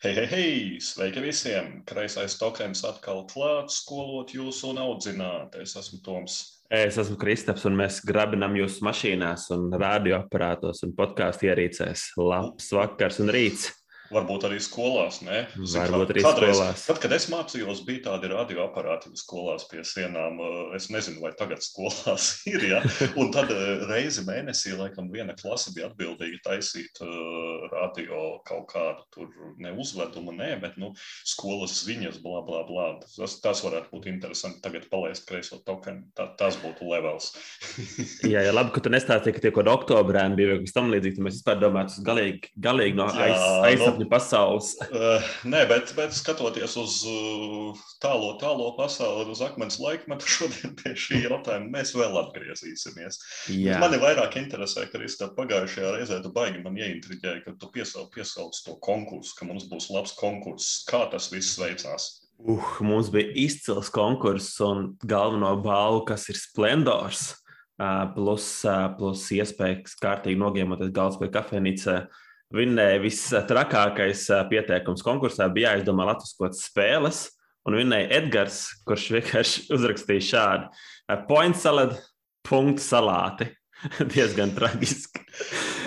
Hei, hei, hei! Sveiki visiem! Kreisais tokens atkal klāts, skolot jūs un audzināt. Es esmu Toms. Es esmu Kristaps, un mēs grabinām jūsu mašīnās, un radioaparātos un podkāstu ierīcēs. Labs vakars un rīts! Varbūt arī skolās. Ne? Varbūt arī Kādreiz, skolās. Tad, kad es mācījos, bija tādi radioaparāti skolās pie sienām. Es nezinu, vai tagad skolās ir. Ja? Un tad eh, reizi mēnesī, laikam, viena klase bija atbildīga taisīt uh, radio kaut kādu tur ne uzvedumu, nē, bet nu, skolas ziņas, bla, bla, bla. Tas, tas varētu būt interesanti. Tagad palaist kreiso tokenu. Tā, tas būtu levels. Jā, jā, labi, ka tu nestāstīji, ka tie kaut kādi oktobrēni bija vai kas tam līdzīgs. Mēs vispār domājam, tas galīgi, galīgi no aiz, nu- aizsapņu pasaules. Uh, nē, bet, bet skatoties uz uh, tālo, tālo pasauli, uz akmens laikmetu, šodien pie šī jautājuma mēs vēl atgriezīsimies. Jā, Mani vairāk interesē, ka arī pagājušajā reizē tu baigi man ieintriģēji, ka tu piesauc, piesauc to konkursu, ka mums būs labs konkurss. Kā tas viss veicās? uh, mums bija izcils konkurss un galveno balvu, kas ir splendors. ā, Plus, ā, plus iespējas kārtīgi nogiemot galvaspēju kafejnīcā. Vinnēja vistrakākais ā, pieteikums konkursā, bija jāizdomā latviskotas spēles. Un vinnēja Edgars, kurš vienkārši uzrakstīja šādu: ā, Point salad, punktu salāti. Diezgan traģiski.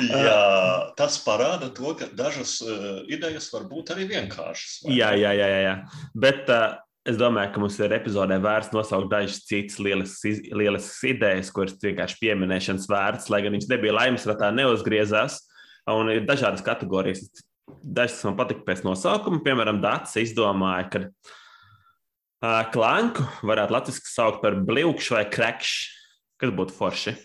Jā, tas parāda to, ka dažas uh, idejas var būt arī vienkāršas. Jā, jā, jā, jā. Bet uh, es domāju, ka mums ir epizodē vērts nosaukt dažas citas lieliskas, idejas, kuras vienkārši pieminēšanas vērts, lai gan viņš nebija laimes ratā, neuzgriezās. Un ir dažādas kategorijas. Dažas man patika pēc nosaukuma. Piemēram, Dārts izdomāja, ka uh, klanku varētu latviešu saukt par blikšu vai krekšu, kas būtu forši.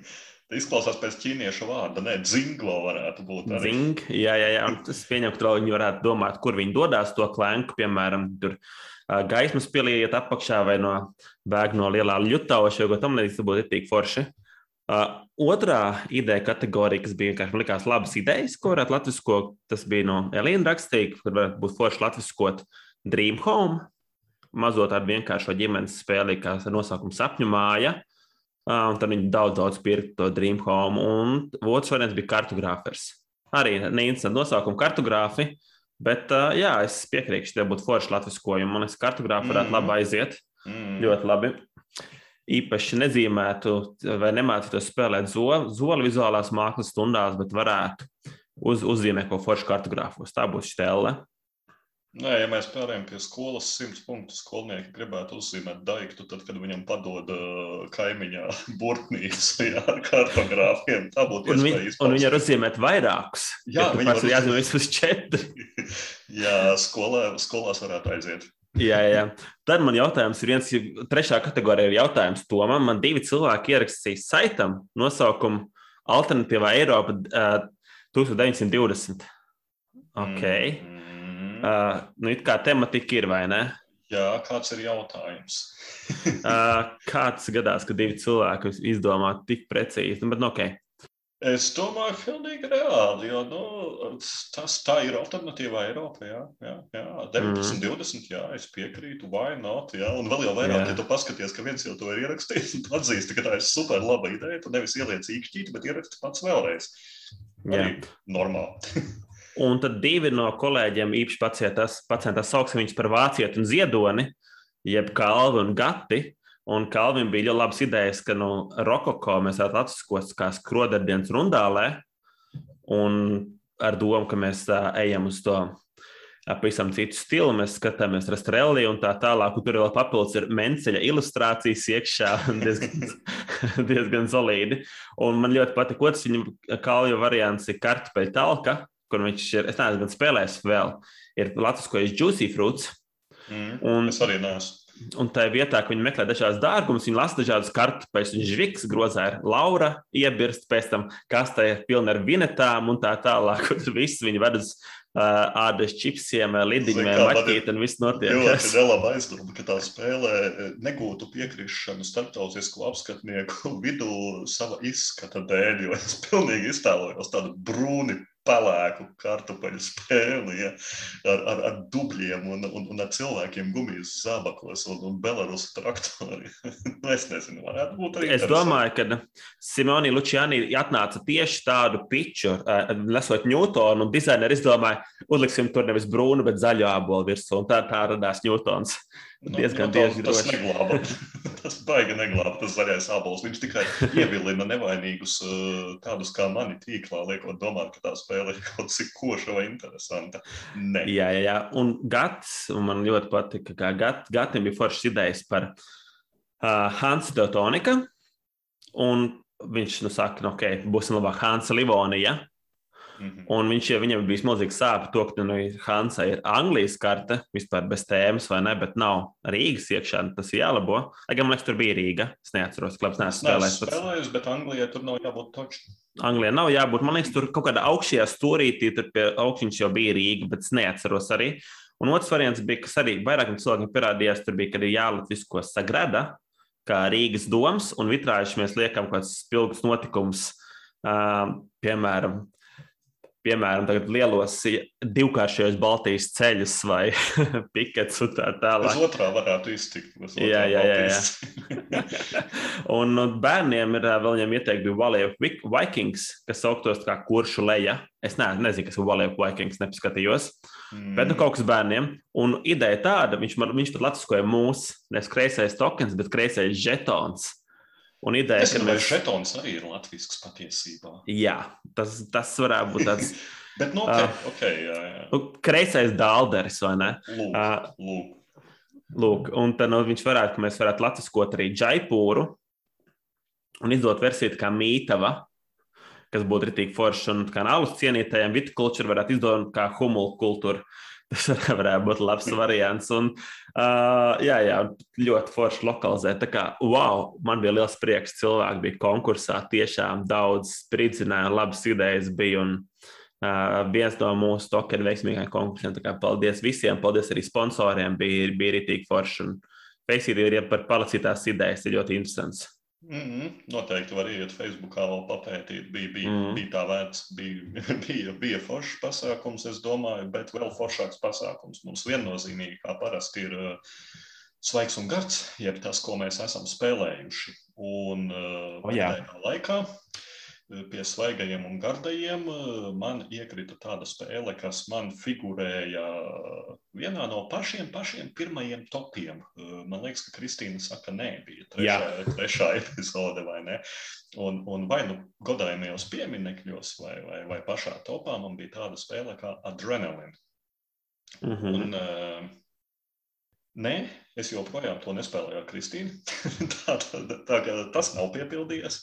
Izklausās pēc ķīniešu vārda. Nē, dzinglo varētu būt. Arī. Zing, jā, jā, jā. Un Tas pieņem, ka viņi varētu domāt, kur viņi dodas to klanku, piemēram, tur ā, gaismas pieliet apakšā vai no bēg no lielā ļutauša, jo tam līdz būtu tik forši. Uh, otrā ideja kategorija, kas bija vienkārši likās labas idejas, ko varētu latviskot, tas bija no Elīna rakstīga, kur varētu būt forši latviskot Dream Home, mazo tādu vienkāršo ģimenes spēli, kā ar nosaukumu sapņu māja. Uh, un tad viņi daudz, daudz pirka to Dream Home. Un otrs variants bija kartogrāfers. Arī neinteresanti nosaukumi kartogrāfi, bet uh, jā, es piekrītu, ka tie būtu forši latviskojumi. Man liekas, kartogrāfi varētu Mhm. labi aiziet. Mm. Ļoti labi. Īpaši nezīmētu vai nemācītu spēlēt zo- zoli vizuālās mākslas stundās, bet varētu uz, uzzīmēt ko foršu kartogrāfos. Tā būs stela. Nē, ja mēs pārējām pie skolas simts punktu, skolnieki gribētu uzzīmēt daiktu, tad, kad viņam padod kaimiņā burtnīcas jā, ar kartogrāfiem, tā būtu Un, iespēja un viņi var uzzīmēt vairākus. Jā, Ja viņi var ir jāzīmē vismaz četri. Jā, skolā, skolās varētu aiziet. Jā, jā. Tad man jautājums ir viens, trešā kategorija ir jautājums Tomam. Man divi cilvēki ierakstīja saitam nosaukumu Alternatīvā Eiropa uh, 1920. Ok. Mm. Uh, nu, it kā tematika ir, vai ne? Jā, kāds ir jautājums? Uh, kāds gadās, ka divi cilvēki izdomā tik precīzi? Nu, bet, nu, okay. Es domāju, pilnīgi reāli, jo nu, tas tā ir alternatīvā Eiropa. Jā, jā, jā. 19, 20, jā, es piekrītu, vai not. Jā. Un vēl jau vairāk, Jā. ja tu paskaties, ka viens jau to ir ierakstījis un tu atzīsti, ka tā ir super laba ideja, tu nevis ieliec īkšķīt, bet ieraksti pats vēlreiz. Jā. Arī normāli. Un tad divi no kolēģiem īpaši pacientas, pacientas sauksim viņus par vācieti un ziedoni, jeb kalvi un gati. Un Kalvim bija ļoti labas idejas, ka no rokoko mēs atskot kā skrodardienas rundālē, un ar domu, ka mēs tā, ejam uz to pavisam citu stilu, mēs skatāmies rastrelli un tā tālāk, un tur vēl papildus ir menceļa ilustrācijas iekšā, diezgan, diezgan solīdi. Un man ļoti patīk, otrs viņa kalju variants ir kartupeļu talka, kur viņš ir, es neesmu gan spēlējis vēl, ir latviskojas juicy fruits, Mm. un Es arī neesmu. Un tajā vietā, ka viņi meklē dažādas dārgumus, viņi lasa dažādas kartupeļus. Viņš žviks, grozā ir Laura, iebirst pēc tam kastē pilna ar vinetām un tā tālāk. Tur viss viņi ved uz uh, ādas čipsiem, lidiņiem, Zini, kā man ir maķīt un viss notiek. Ļoti nelaba aizdoma, ka tā spēlē negūtu piekrišanu starptautisku apskatnieku vidū sava izskata dēļ, jo es pilnīgi iztēlojos tādu brūni pelēku kartupeļu spēli ja, ar, ar, ar dubļiem un, un, un ar cilvēkiem gumijas zābakos un, un Belarus traktori. nu, es nezinu, varētu būt arī. Es domāju, ka Simoni Lučiani atnāca tieši tādu piču, nesot Newtonu, un dizaineri izdomāja, uzliksim tur nevis brūnu, bet zaļo ābolu virsū, un tā, tā radās Newtons. Nu, diezgan nu, bieži tas droši. neglāba. tas baigi neglāba, tas zaļais ābols. Viņš tikai ievilina nevainīgus uh, tādus kā mani tīklā, liekot domāt, ka tā spēle ir kaut cik koša vai interesanta. Nē. Jā, jā, jā. Un Gats, un man ļoti patika, ka Gat, Gatam bija foršas idejas par uh, Hansa Teutonika. Un viņš nu, saka, nu, ok, būsim labāk Hansa Livonija. Mhm. Un viņš jau viņam bija milzīgs sāpes, to, ka nu, Hansa ir Anglijas karte, vispār bez tēmas, vai ne, bet nav Rīgas iekšā. Tas ir jālabo. Lai gan man liekas, tur bija Rīga. Es neatceros, Es neesmu spēlējis. pats. spēlējis, bet Anglijai tur nav jābūt točam. Anglijā nav jābūt. Man liekas, tur kaut kādā augšējā stūrītī, tur pie augšņas jau bija Rīga, bet es neatceros arī. Un otrs variants bija, kas arī vairākiem cilvēkiem parādījās, tur bija, kad ir jālatvisko sagrada, kā Rīgas domas, un vitrājuši mēs liekam kaut kāds spilgts notikums, uh, piemēram, piemēram, lielos divkāršajos Baltijas ceļus vai pikets un tā tālāk. otrā varētu iztikt. Jā, jā, jā, jā. Un nu, bērniem ir vēl viņam ieteikti Vik- Vikings, kas sauktos kā kuršu leja. Es ne, nezinu, kas ir of Vikings, nepaskatījos. Bet nu, Mm. kaut kas bērniem. Un ideja tāda, viņš, man, viņš pat latviskoja mūsu, nevis kreisais tokens, bet kreisais žetons. Un ideja, Es ka mēs. ka žetons arī ir latviešu patiesībā. Jā, tas, tas varētu būt tāds Bet, nu, Ah. ok, okay jā, jā. nu, kreisais dālderis, vai ne? Lūk, Ah. lūk. Lūk, un tad nu, viņš varētu, ka mēs varētu latviskot arī džaipūru un izdot versiju kā mītava, kas būtu rītīgi forši. Un kā alus cienītājiem, vitikultūra varētu izdot kā humulu kultūru. Tas varētu būt labs variants. Un, uh, jā, jā, ļoti forši lokalizēt. Tā kā, wow, man bija liels prieks. Cilvēki bija konkursā, tiešām daudz spridzināja, labas idejas bija. Un, uh, viens no mūsu tokeru veiksmīgākajiem konkursiem. Tā kā paldies visiem, paldies arī sponsoriem. Bija, bija rītīgi forši. Un Faceīt ir par palicītās idejas, ir ļoti interesants. Mm -hmm. Noteikti var iet Facebookā vēl papētīt. Bija, bija, mm. -hmm. bija tā vērts, bija, bija, bija foršs pasākums, es domāju, bet vēl foršāks pasākums. Mums viennozīmīgi, kā parasti, ir uh, svaigs un gards, jeb tas, ko mēs esam spēlējuši. Un uh, O, jā. pēdējā laikā uh, pie svaigajiem un gardajiem uh, man iekrita tāda spēle, kas man figurēja vienā no pašiem, pašiem pirmajiem topiem. Man liekas, ka Kristīna saka, nē, bija trešā, trešā epizode, vai ne? Un, un vai nu godājumos pieminekļos, vai, vai, vai pašā topā man bija tāda spēle kā Adrenaline. Mm -hmm. Un, uh, nē, es joprojām to nespēlēju ar Kristīnu. tā, tā, tā, kā tas nav piepildījies.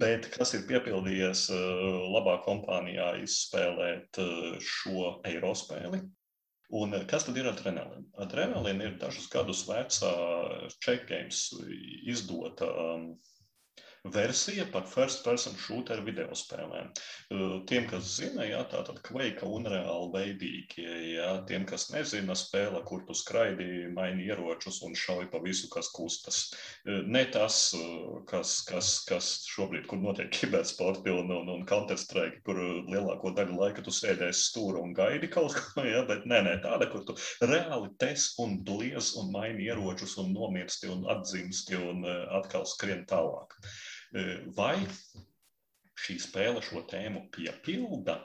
Bet kas ir piepildījies uh, labā kompānijā, izspēlēt uh, šo eiro spēli? Un eh, kas tad ir adrenalīna? Adrenalīna ir dažus gadus vecā check games izdota um, versija par first person shooter video spēlēm. Uh, Tiem, kas zina, jā, tā tad kveika un reāli veidīgie, jā, tiem, kas nezina, spēle, kur tu skraidi, maini ieročus un šauj pa visu, kas kustas. Uh, Ne tas, uh, kas, kas, kas šobrīd, kur notiek kibersporti un, un, un Counter-Strike, kur uh, lielāko daļu laika tu sēdēsi stūra un gaidi kaut ko, jā, bet nē, nē, tāda, kur tu reāli tes un bliez un maini ieročus un nomirsti un atdzimsti un uh, atkal skrien tālāk. Eh, Vai šī spēle šo tēmu piepilda?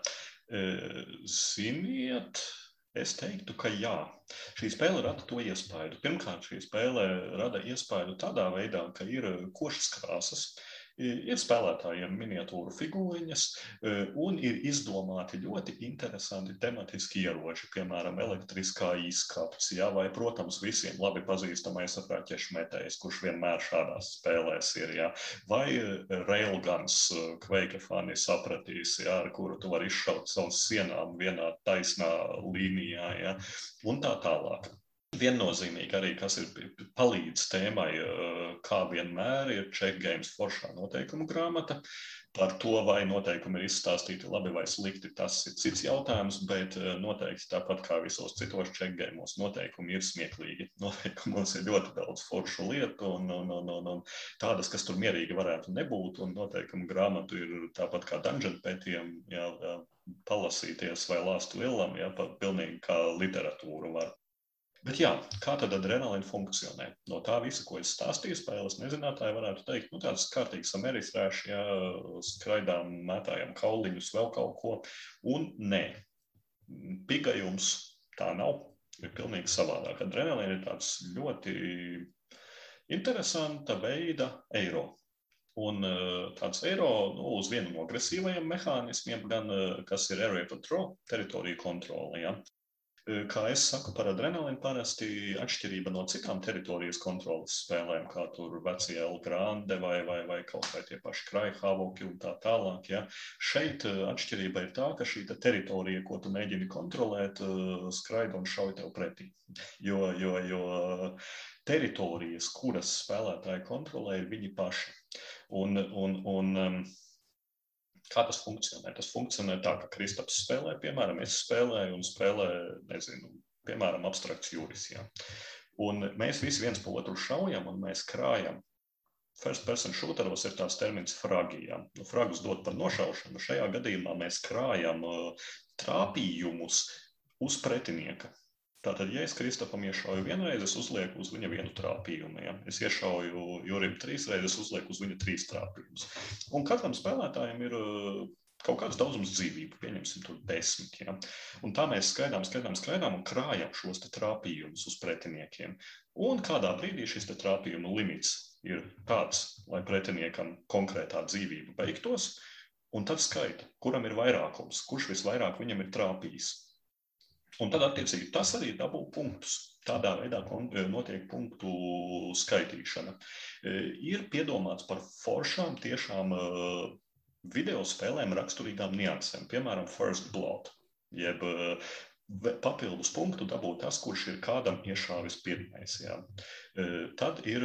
Eh, Ziniet, es teiktu, ka jā. Šī spēle rada to iespaidu. Pirmkārt, šī spēle rada iespaidu tādā veidā, ka ir eh, košas krāsas, i- ir spēlētājiem miniatūru figūriņas eh, un ir izdomāti ļoti interesanti tematiski ieroči, piemēram, elektriskā izskapts, jā, vai, protams, visiem labi pazīstamais raķešu metējs, kurš vienmēr šādās spēlēs ir, jā, vai eh, railguns, kveika fani sapratīs, jā, ar kuru tu vari izšaut savus sienām vienā taisnā līnijā, jā, un tā tālāk. Viennozīmīgi arī, kas ir palīdz tēmai, kā vienmēr ir Check Games foršā noteikumu grāmata. Par to, vai noteikumi ir izstāstīti labi vai slikti, tas ir cits jautājums, bet noteikti tāpat kā visos citos Games, noteikumi ir smieklīgi. Noteikumos ir ļoti daudz foršu lietu un, un, un, un, un tādas, kas tur mierīgi varētu nebūt, un noteikumu grāmatu ir tāpat kā Dungeon pētījiem, jā, jā, palasīties vai lāst lielam, ja, pa, pilnīgi kā literatūru var. Bet jā, kā tad adrenalīna funkcionē? No tā visa, ko es stāstīju, spēles nezinātāji varētu teikt, nu tāds kārtīgs amerikrāšs, ja skraidām, mētājam kauliņus, vēl kaut ko. Un nē, pigajums tā nav. Ir pilnīgi savādāk. Adrenalīna ir tāds ļoti interesanta veida eiro. Un tāds eiro nu, uz vienu no agresīvajiem mehānismiem, gan kas ir area patrol, teritorija kontrole. Ja? Kā es saku par adrenalīnu, parasti atšķirība no citām teritorijas kontrolas spēlēm, kā tur vecie El Grande vai, vai, vai kaut vai tie paši Kraihavoki un tā tālāk. Ja. Šeit atšķirība ir tā, ka šī teritorija, ko tu mēģini kontrolēt, skraida un šauj tev pretī. Jo, jo, jo teritorijas, kuras spēlētāji kontrolē, ir viņi paši. Un, un, un, Kā tas funkcionē? Tas funkcionē tā, ka Kristaps spēlē, piemēram, es spēlēju un spēlēju, nezinu, piemēram, abstrakts jūris. Ja. Un mēs visi viens pa otru šaujam un mēs krājam. First person shooteros ir tās termins fragijā. Nu, fragus dod par nošaušanu. Šajā gadījumā mēs krājam trāpījumus uz pretinieka. Tātad, ja es Kristapam iešauju vienreiz, es uzlieku uz viņa vienu trāpījumu. Ja? Es iešauju Jurim trīs reizes, uzlieku uz viņa trīs trāpījumus. Un katram spēlētājam ir uh, kaut kāds daudzums dzīvību, pieņemsim, tur desmit. Ja? Un tā mēs skaidām, skaidām, skaidām un krājam šos trāpījumus uz pretiniekiem. Un kādā brīdī šis trāpījumu limits ir tāds, lai pretiniekam konkrētā dzīvība beigtos, un tad skaita, kuram ir vairākums, kurš visvairāk viņam ir trāpījis. Un tad, attiecīgi, tas arī dabū punktus. Tādā veidā e, notiek punktu skaitīšana. E, ir piedomāts par foršām, tiešām e, video spēlēm raksturīgām niansēm, piemēram, First Blood, jeb papildus punktu dabūt tas, kurš ir kādam iešāvis pirmais. Jā. Tad ir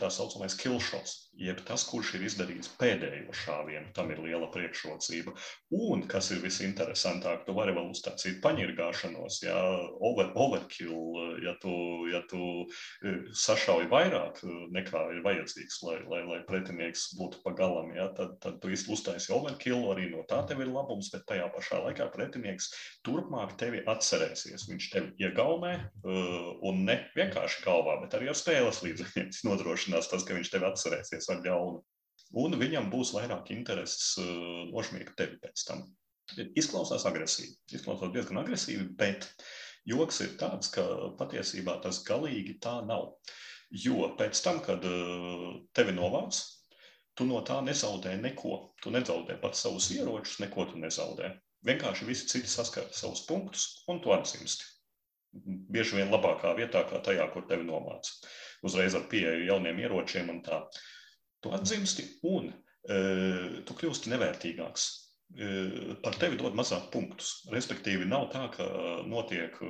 tā saucamais killshots, jeb tas, kurš ir izdarījis pēdējo šāvienu, tam ir liela priekšrocība. Un, kas ir visinteresantāk, tu vari vēl uztaisīt paņirgāšanos, ja over, overkill, ja tu, ja tu e, sašauji vairāk e, nekā ir vajadzīgs, lai, lai, lai pretinieks būtu pagalam, ja, tad, tad tu uztaisi overkill, arī no tā tev ir labums, bet tajā pašā laikā pretinieks turpmāk tevi atcerēsies. Viņš tevi iegaumē uh, un ne vienkārši galvā, bet arī ar spēles līdzekļiem nodrošinās tas, ka viņš tevi atcerēsies ar ļaunu. Un viņam būs vairāk intereses uh, nošmiegt tevi pēc tam. Izklausās agresīvi, izklausās diezgan agresīvi, bet joks ir tāds, ka patiesībā tas galīgi tā nav. Jo pēc tam, kad uh, tevi novāc, tu no tā nezaudē neko. Tu nezaudē pats savus ieročus, neko tu nezaudē. Vienkārši visi citi saskata savus punktus, un tu atzīsti. Bieži vien labākā vietā, kā tajā, kur tevi nomāca. Uzreiz ar pieeju jauniem ieročiem un tā. Tu atzīsti, un e, tu kļūsti nevērtīgāks. E, par tevi dod mazāk punktus. Respektīvi, nav tā, ka notiek e,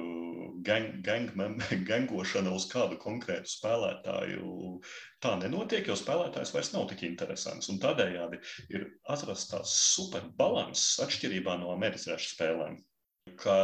gang, gang, gangošana uz kādu konkrētu spēlētāju. Tā nenotiek, jo spēlētājs vairs nav tik interesants. Un tādējādi ir atrasts tāds superbalanss atšķirībā no amerikāņu spēlēm. Ka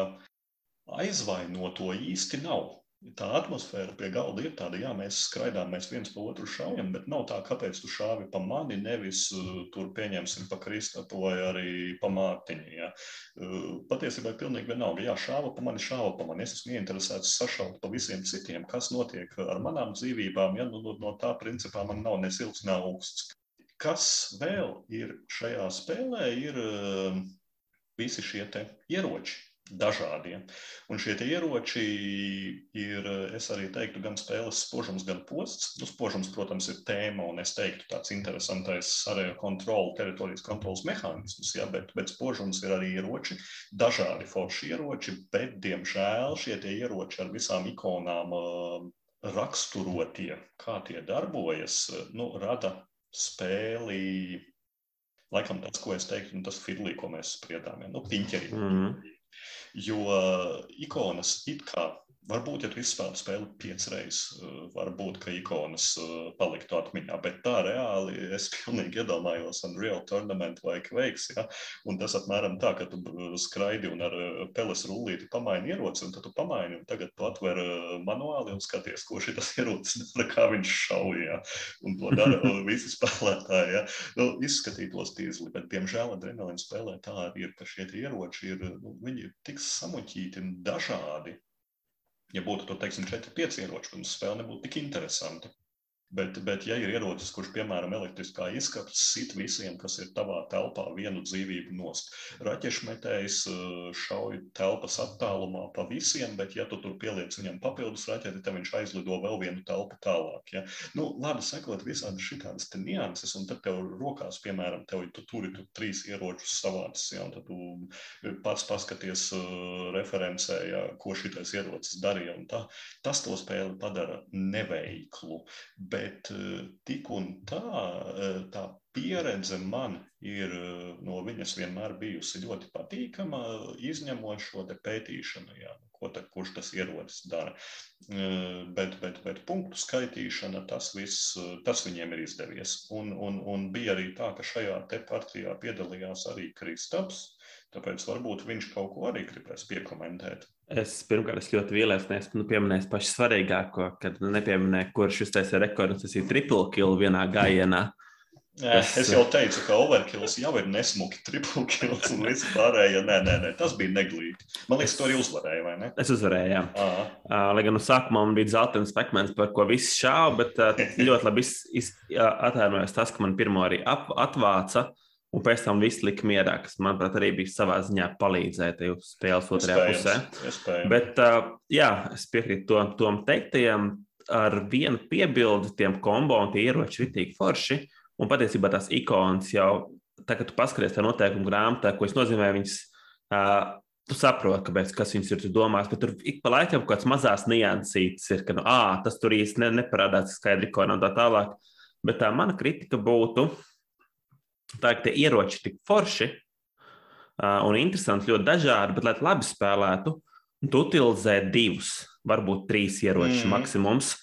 aizvainoto īsti nav tā atmosfēra pie galda ir tāda, jā, mēs skraidām, mēs viens pa otru šaujam, bet nav tā, kāpēc tu šāvi pa mani, nevis uh, tur pieņemsim pa Kristapu vai arī pa Mārtiņu. Ja. Uh, patiesībā ir pilnīgi vienalga, jā, šāva pa mani, šāva pa mani. Es esmu ieinteresēts sašaut pa visiem citiem, kas notiek ar manām dzīvībām, ja nu, no tā principā man nav ne silts, ne augsts. Kas vēl ir šajā spēlē, ir uh, visi šie ieroči dažādiem. Un šie ieroči ir, es arī teiktu, gan spēles spožums, gan posts. Nu, spožums, protams, ir tēma, un es teiktu, tāds interesantais arī kontrola, teritorijas kontrolas mehānisms, ja, bet, bet spožums ir arī ieroči, dažādi forši ieroči, bet, diemžēl, šie ieroči ar visām ikonām raksturotie, kā tie darbojas, nu, rada spēli. Laikam tas, ko es teiktu, tas filī, ko mēs spriedām, ja? nu, piņķeri. Mm -hmm. Jo ikonas it kā Varbūt, ja tu izspēlēji spēli piecas reizes, eh, varbūt, ka ikonas eh, paliktu atmiņā, bet tā reāli es pilnīgi iedomājos Unreal Tournament vai Quakes, ja? un tas apmēram tā, ka tu skraidi un ar eh, peles rullīti pamaini ieroci, un tad tu pamaini, un tagad tu atver manuāli un skaties, ko šitas ierocis dara, kā viņš šauja, un to dara visi spēlētāji, ja? Nu, izskatītos tīzli, bet, diemžēl, adrenalīna spēlē tā arī ir, ka šie ieroči ir, nu, viņi ir tik samuķīti un dažādi, ja būtu tur, teiksim, 4-5 ieroči, tad spēle nebūtu tik interesanta. Bet, bet, ja ir ierocis, kurš, piemēram, elektriskā izskapts, sit visiem, kas ir tavā telpā, vienu dzīvību nost. Raķešmetējs eh, šauj telpas attālumā pa visiem, bet, ja tu tur pieliec viņam papildus raķeti, tad viņš aizlido vēl vienu telpu tālāk. Ja? Nu, labi, sekot visādi šitādas nianses, un tad tev rokās, piemēram, tev tu turi tu trīs ieročus savāds, ja? un tad tu pats paskaties uh, referencē, ja? ko šitais ierocis darīja. Tā, tas to spēli padara neveiklu. Bet eh, tik un tā, eh, tā pieredze man ir eh, no viņas vienmēr bijusi ļoti patīkama, izņemot šo pētīšanu, jā, ko ta, kurš tas ierodas dara. Bet, bet, bet punktu skaitīšana, tas viss, tas viņiem ir izdevies. Un, un, un bija arī tā, ka šajā te partijā piedalījās arī Kristaps, tāpēc varbūt viņš kaut ko arī gribēs piekomentēt. Es pirmkārt es ļoti vīlēs, nes nu, pieminēju pašu svarīgāko, kad nepieminēju, kurš uztaisīja rekordu. Tas ir triple kill vienā gājienā. Tas... Es jau teicu, ka overkills jau ir nesmuki, triple kills un viss pārējais. Nē, nē, nē, tas bija neglīti. Man liekas, to arī uzvarēja, vai ne? Es uzvarēju, jā. Uh, lai gan no sākuma man bija zeltains pekmens, par ko viss šāva, bet uh, ļoti labi attēlojos tas, ka man pirmo arī ap, atvāca. Uh, Un pēc tam viss lika mierā, kas, manuprāt, arī bija savā ziņā palīdzēt jau spēles otrajā pusē. Iespējams. Bet, uh, jā, es piekrītu tom, tom teiktajam, ar vienu piebildi tiem kombo un tie ieroči ir tik forši. Un patiesībā tās ikonas jau, tā kā tu paskaties tā noteikuma grāmatā, ko es nozīmē, viņas, uh, tu saproti, kāpēc, kas viņas ir, tu domās, bet tur ik pa laikam kaut kāds mazās niansītes ir, ka, nu, ā, tas tur īsti ne, neparādās skaidri ikonā un tā tālāk. Bet tā mana kritika būtu, Tā ir tie ieroči tik forši uh, un interesanti, ļoti dažādi, bet, lai labi spēlētu, tu utilizē divus, varbūt trīs ieročus mm. maksimums.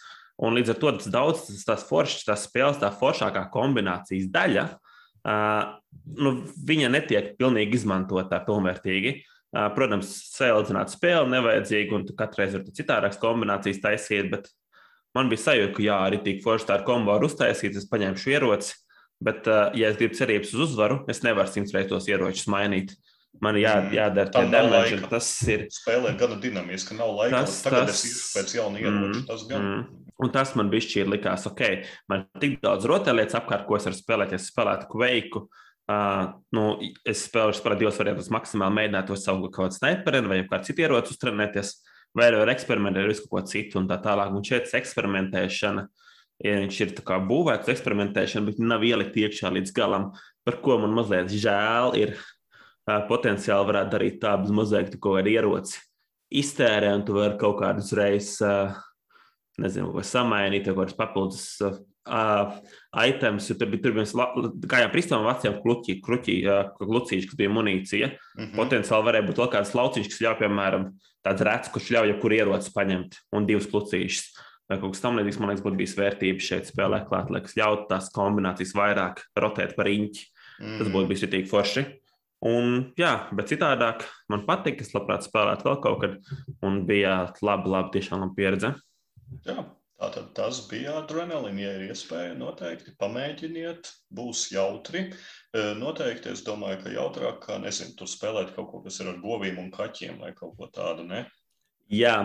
Un līdz ar to tas daudz, tas, tas foršs, tas spēles, tā foršākā kombinācijas daļa, uh, nu, viņa netiek pilnīgi izmantota pilnvērtīgi. Uh, protams, salīdzināt spēli nevajadzīgi, un katru reizi var citādākas kombinācijas taisīt, bet man bija sajūta, ka jā, arī tik forši tā ar kombo var uztaisīt, es paņemšu ieroci, Bet, uh, ja es gribu cerības uz uzvaru, es nevaru simts reizes tos ieročus mainīt. Man jā, mm. jādara tā damage, tas ir. Spēlē gana dinamiski, nav laika. Tas, tagad tas, es pēc jauna ieroča. Mm, tas gan. Mm. Un tas man bija šķīri likās, ok, man ir tik daudz rotaļlietas apkārt, ko es varu spēlēt. Ja es spēlētu kveiku, uh, nu, es spēlēju spēlēt divas variantus, maksimāli mēģināt to savu kaut kādu sniperu vai kādu citu ieroci uztrenēties, vai arī eksperimentēt ar visu ko citu un tā tālāk. Un šeit eksperimentēšana uh, ja viņš ir būvēts eksperimentēšana, bet nav ielikt iekšā līdz galam, par ko man mazliet žēl ir. Potenciāli varētu darīt tādu mozaīku, ko ar ieroci iztērē, un tu vari kaut kādus reizes, nezinu, ko samainīt, kaut kādus papildus uh, items, jo tur bija tur viens, kā jau pristam veciem kluķi, kruķi, uh, klucīši, kas bija munīcija. Mm -hmm. Potenciāli varēja būt vēl kāds lauciņš, kas ļauj, piemēram, tāds rēts, kurš ļauj jebkuru ieroci paņemt, un divus klucīšus vai kaut kas tamlīdzīgs, man liekas, būtu bijis vērtības šeit spēlē klāt, lai kas ļautu tās kombinācijas vairāk rotēt par riņķi. Mm. Tas būtu bijis tik forši. Un, jā, bet citādāk man patīk, es labprāt spēlētu vēl kaut kad, un bija laba, laba, tiešām laba pieredze. Jā, tātad tas bija adrenalīns. Ja ir iespēja, noteikti pamēģiniet, būs jautri. E, noteikti es domāju, ka jautrāk, kā nezinu, tur spēlēt kaut ko, kas ir ar govīm un kaķiem vai kaut ko tādu. Ne? Jā,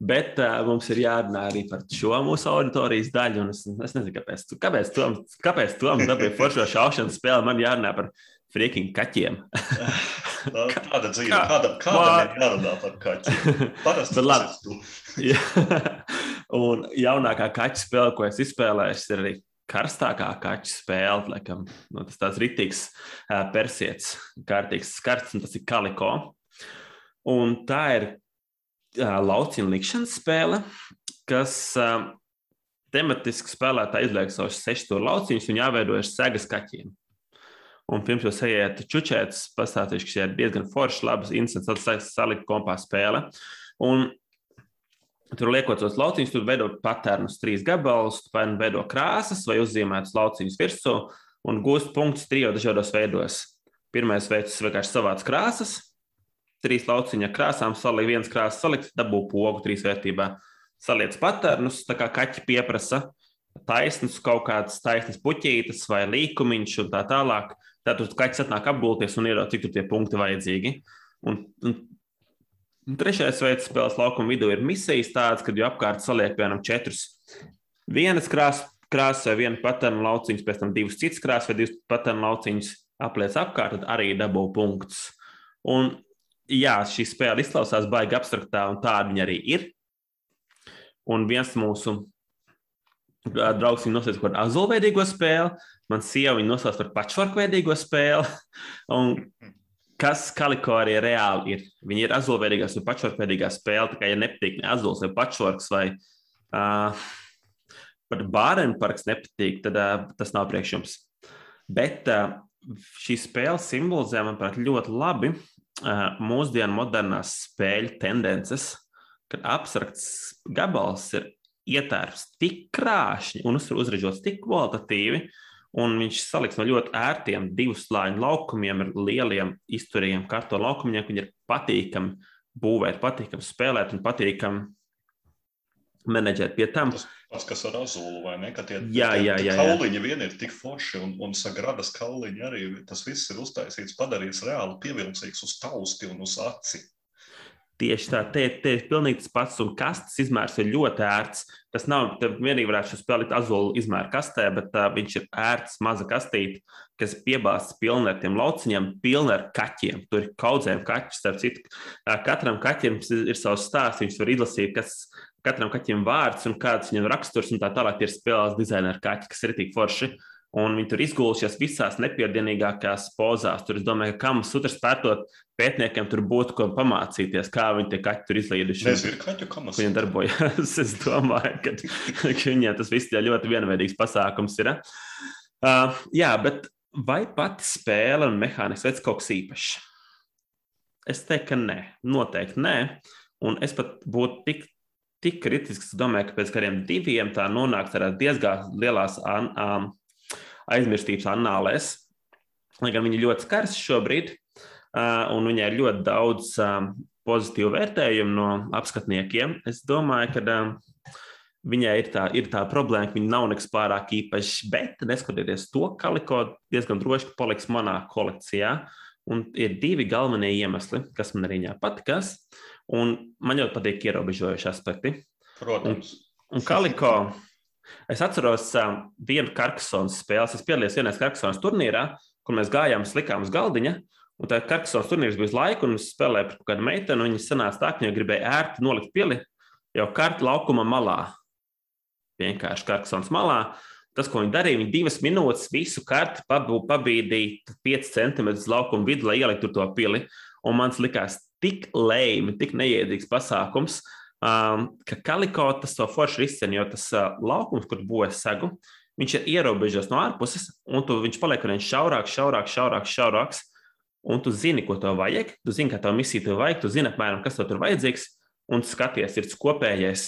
bet uh, mums ir jārunā arī par šo mūsu auditorijas daļu. Es, es nezinu, kāpēc, tu, kāpēc, tom, kāpēc Toms dabūja foršo šaušanas spēli. Man jārunā par freaking kaķiem. Tāda dzīve, Kā, kādam, kādam ir jārunā par kaķiem. Parasti tas ir. Un jaunākā kaķa spēle, ko es izspēlēju, ir arī karstākā kaķa spēle. Laikam, nu, tas tāds ritīgs uh, persietis, kārtīgs skarts, un tas ir kaliko. Un tā ir lauciņu likšanas spēle, kas tematiski spēlētāji izliek savus sešus stūra lauciņus un jāveidojas segas kaķiem. Un pirms jūs ejiet čučētas, pastāstīšu, ka šī ir diezgan forša, labas, interesants, salikt kompā spēle. Un Tur liekot tos lauciņus, tur veido patērnus, trīs gabalus, vai nu veido krāsas, vai uzzīmētus lauciņus virsū un gūst punktus trijos dažādos veidos. Pirmais veids vienkārši savāds krāsas, trīs lauciņa krāsām, salikt viens krāsas, salikt, dabū pogu trīs vērtībā. Saliec patērnus, tā kā kaķi pieprasa, taisnus kaut kādas taisnas puķītes vai līkumiņš un tā tālāk. Tad kaķis atnāk apgulties un ieraudzīt, cik tur tie punkti vajadzīgi. Un, un Un trešais veids spēles laukuma vidū ir misijas tādas, kad jau apkārt saliek piemēram četrus vienas krāsas, krāsas vai vienu patēnu lauciņus, pēc tam divus citus krāsas vai divus patēnu lauciņus apliec apkārt, tad arī dabū punktus. Un jā, šī spēle izklausās baigi abstraktā, un tāda viņa arī ir. Un viens mūsu draugs viņu nosauc par azulveidīgo spēli, man sieva viņu nosauc par pačvorkveidīgo spēli. Un kas kaliko arī reāli ir. Viņi ir azulveidīgās un pašvārpēdīgā spēle. Tā kā ja nepatīk ne azuls vai pašvārks vai uh, pat bārenparks nepatīk, tad uh, tas nav priekš jums. Bet uh, šī spēle simbolizē, manuprāt, ļoti labi mūsdienu modernās spēļu tendences, kad abstrakts gabals ir ietērps tik krāšņi un uzražots tik kvalitatīvi, Un viņš saliks no ļoti ērtiem divu slāņu laukumiem ar lieliem izturīgiem kartonu laukumiem, kur ir patīkami būvēt, patīkami spēlēt un patīkami menedžēt pie tam. Tas, tas kas ar azulu vai ne? Ka tie, jā, tie, jā, jā, kauliņi vien ir tik forši un, un sagradas kauliņi arī. Tas viss ir uztaisīts, padarīts reāli pievilcīgs uz tausti un uz aci. Tieši tā, te, te ir pilnīgi tas pats, un kastes izmērs ir ļoti ērts. Tas nav vienīgi varētu spēlēt azulu izmēru kastē, bet uh, viņš ir ērts, maza kastīte, kas piebāzts pilni ar tiem lauciņiem, pilni ar kaķiem. Tur ir kaudzēm kaķis, starp citu. Katram kaķim ir savs stāsts, viņš var izlasīt, kas katram kaķim vārds un kāds viņam raksturs, un tā tālāk ir spēles dizaina ar kaķi, kas ir tik forši. Un viņi tur izgulušies visās nepiedienīgākās pozās. Tur es domāju, ka kam sutras pētot pētniekiem tur būtu ko pamācīties, kā viņi tie kaķi tur izlīduši. Nezinu, ir kaķu kamas. Viņi darbojas. es domāju, ka, ka viņiem tas viss ļoti vienveidīgs pasākums. Ir. Uh, jā, bet vai pati spēle un mehānisms veids kaut kas īpašs? Es teiktu, ka nē, noteikti nē. Un es pat būtu tik, tik kritisks, domāju, ka pēc kādiem diviem tā nonākt diezgan lielās um, aizmirstības annālēs. Lai gan viņi ļoti skars šobrīd, un viņai ir ļoti daudz pozitīvu vērtējumu no apskatniekiem, es domāju, ka viņai ir tā, ir tā problēma, ka viņa nav nekas pārāk īpašs, bet neskatoties to, Kaliko diezgan droši paliks manā kolekcijā. Un ir divi galvenie iemesli, kas man arī patikās. Un man ļoti patīk ierobežojuši aspekti. Protams. Un, un Kaliko Es atceros uh, vienu Karksonas spēli. Es piedalījos vienā Karksonas turnīrā, kur mēs gājām, slikām uz galdiņa. Un tā Karksonas turnīrs bija uz laiku, un es spēlēju pret kādu meiteni. Viņa sanāca tā, ka viņa gribēja ērti nolikt pili jau kartu laukuma malā. Vienkārši Karksonas malā. Tas, ko viņi darīja, viņi divas minūtes visu karti pabīdīja 5 centimetrus laukuma vidu, lai ieliktu to pili. Un man likās tik lēmi, tik neiedzīgs pasākums, um, ka kaliko tas to forši risina, jo tas uh, laukums, kur būvēs segu, viņš ir ierobežots no ārpuses, un tu, viņš paliek ar vien šaurāks, šaurāks, šaurāks, šaurāks. Un tu zini, ko tev vajag, tu zini, kā tev misija tev vajag, tu zini, apmēram, kas tev tur vajadzīgs, un skaties, ir kopējais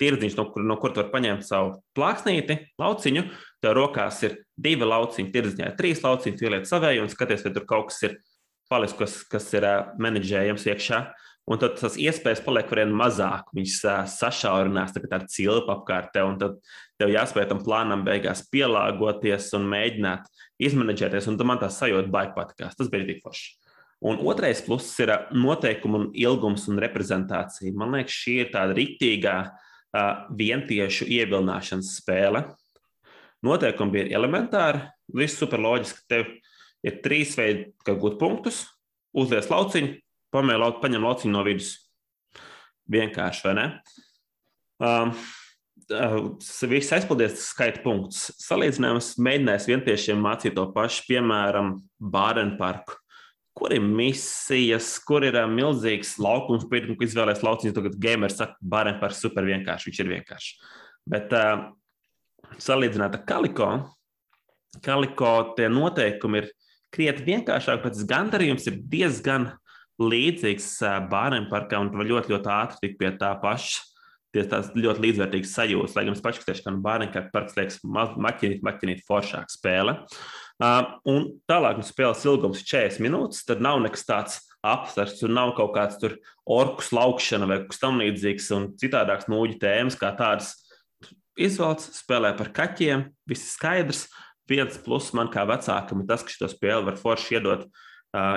tirdziņš, no kur, no kur tu vari paņemt savu plāksnīti, lauciņu. Tev rokās ir divi lauciņi, tirdziņā ir trīs lauciņi, tu ieliec savēju un skaties, vai tur kaut kas ir palicis, kas, kas ir menedžējams iekšā. Un tad tas iespējas paliek vien mazāk. Viņš sašaurinās, tāda cilpa apkārt tev, un tad tev jāspēj tam plānam beigās pielāgoties un mēģināt izmanģēties, un man tā sajūta baigi patikās. Tas bija tik forši. Un otrais pluss ir noteikumi, un ilgums un reprezentācija. Man liekas, šī ir tāda rītīgā vientiešu ievilināšanas spēle. Noteikumi bija elementāri, viss super loģiski. Tev ir trīs veidi, kā gūt punktus, uzlies lauciņu, pamēģināt, paņem lauciņu no vidus. Vienkārši, vai ne? Um, uh, Viss aizpildīs skaita punkts. Salīdzinājums mēģinājis vientiešiem mācīt to pašu, piemēram, Bārenparku. Kur ir misijas, kur ir uh, milzīgs laukums, pirms izvēlēties lauciņu. Tagad gamers saka, Bārenparks super vienkārši, viņš ir vienkārši. Bet uh, salīdzināt ar Kaliko, Kaliko tie noteikumi ir krietni vienkāršāk, bet tas gandarījums ir diezgan līdzīgs bērniem parkā, un tu vari ļoti, ļoti ātri tikt pie tā paša. Tie tās ļoti līdzvērtīgas sajūtas, lai gan es pašu teikšu, ka nu, bērnam kā parks liekas maķinīt, maķinīt foršāk spēle. Uh, un tālāk nu, spēles ilgums ir 40 minūtes, tad nav nekas tāds apsvērts, tur nav kaut kāds tur orku slaukšana vai kaut kas tam līdzīgs un citādāks mūģi tēmas kā tādas. Izvēlts, spēlē par kaķiem, viss skaidrs. Uh, 5 plus man kā vecākam ir tas, ka šito spēli var forši iedot.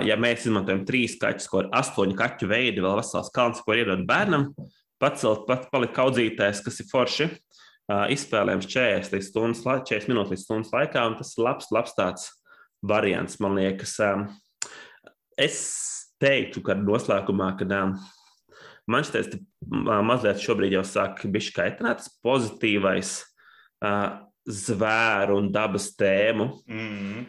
Ja mēs izmantojam trīs kaķus, ko ir astoņu kaķu veidi, vēl vesels kalns, ko iedot bērnam, pacelt, pat palikt kaudzītājs, kas ir forši, izspēlējams 40, līdz stundas, 40 minūtes līdz stundas laikā, un tas ir labs, labs tāds variants, man liekas. Es teiktu, ka noslēgumā, kad man šķiet, mazliet šobrīd jau sāk bišķi kaitināt, tas pozitīvais zvēru un dabas tēmu, mm.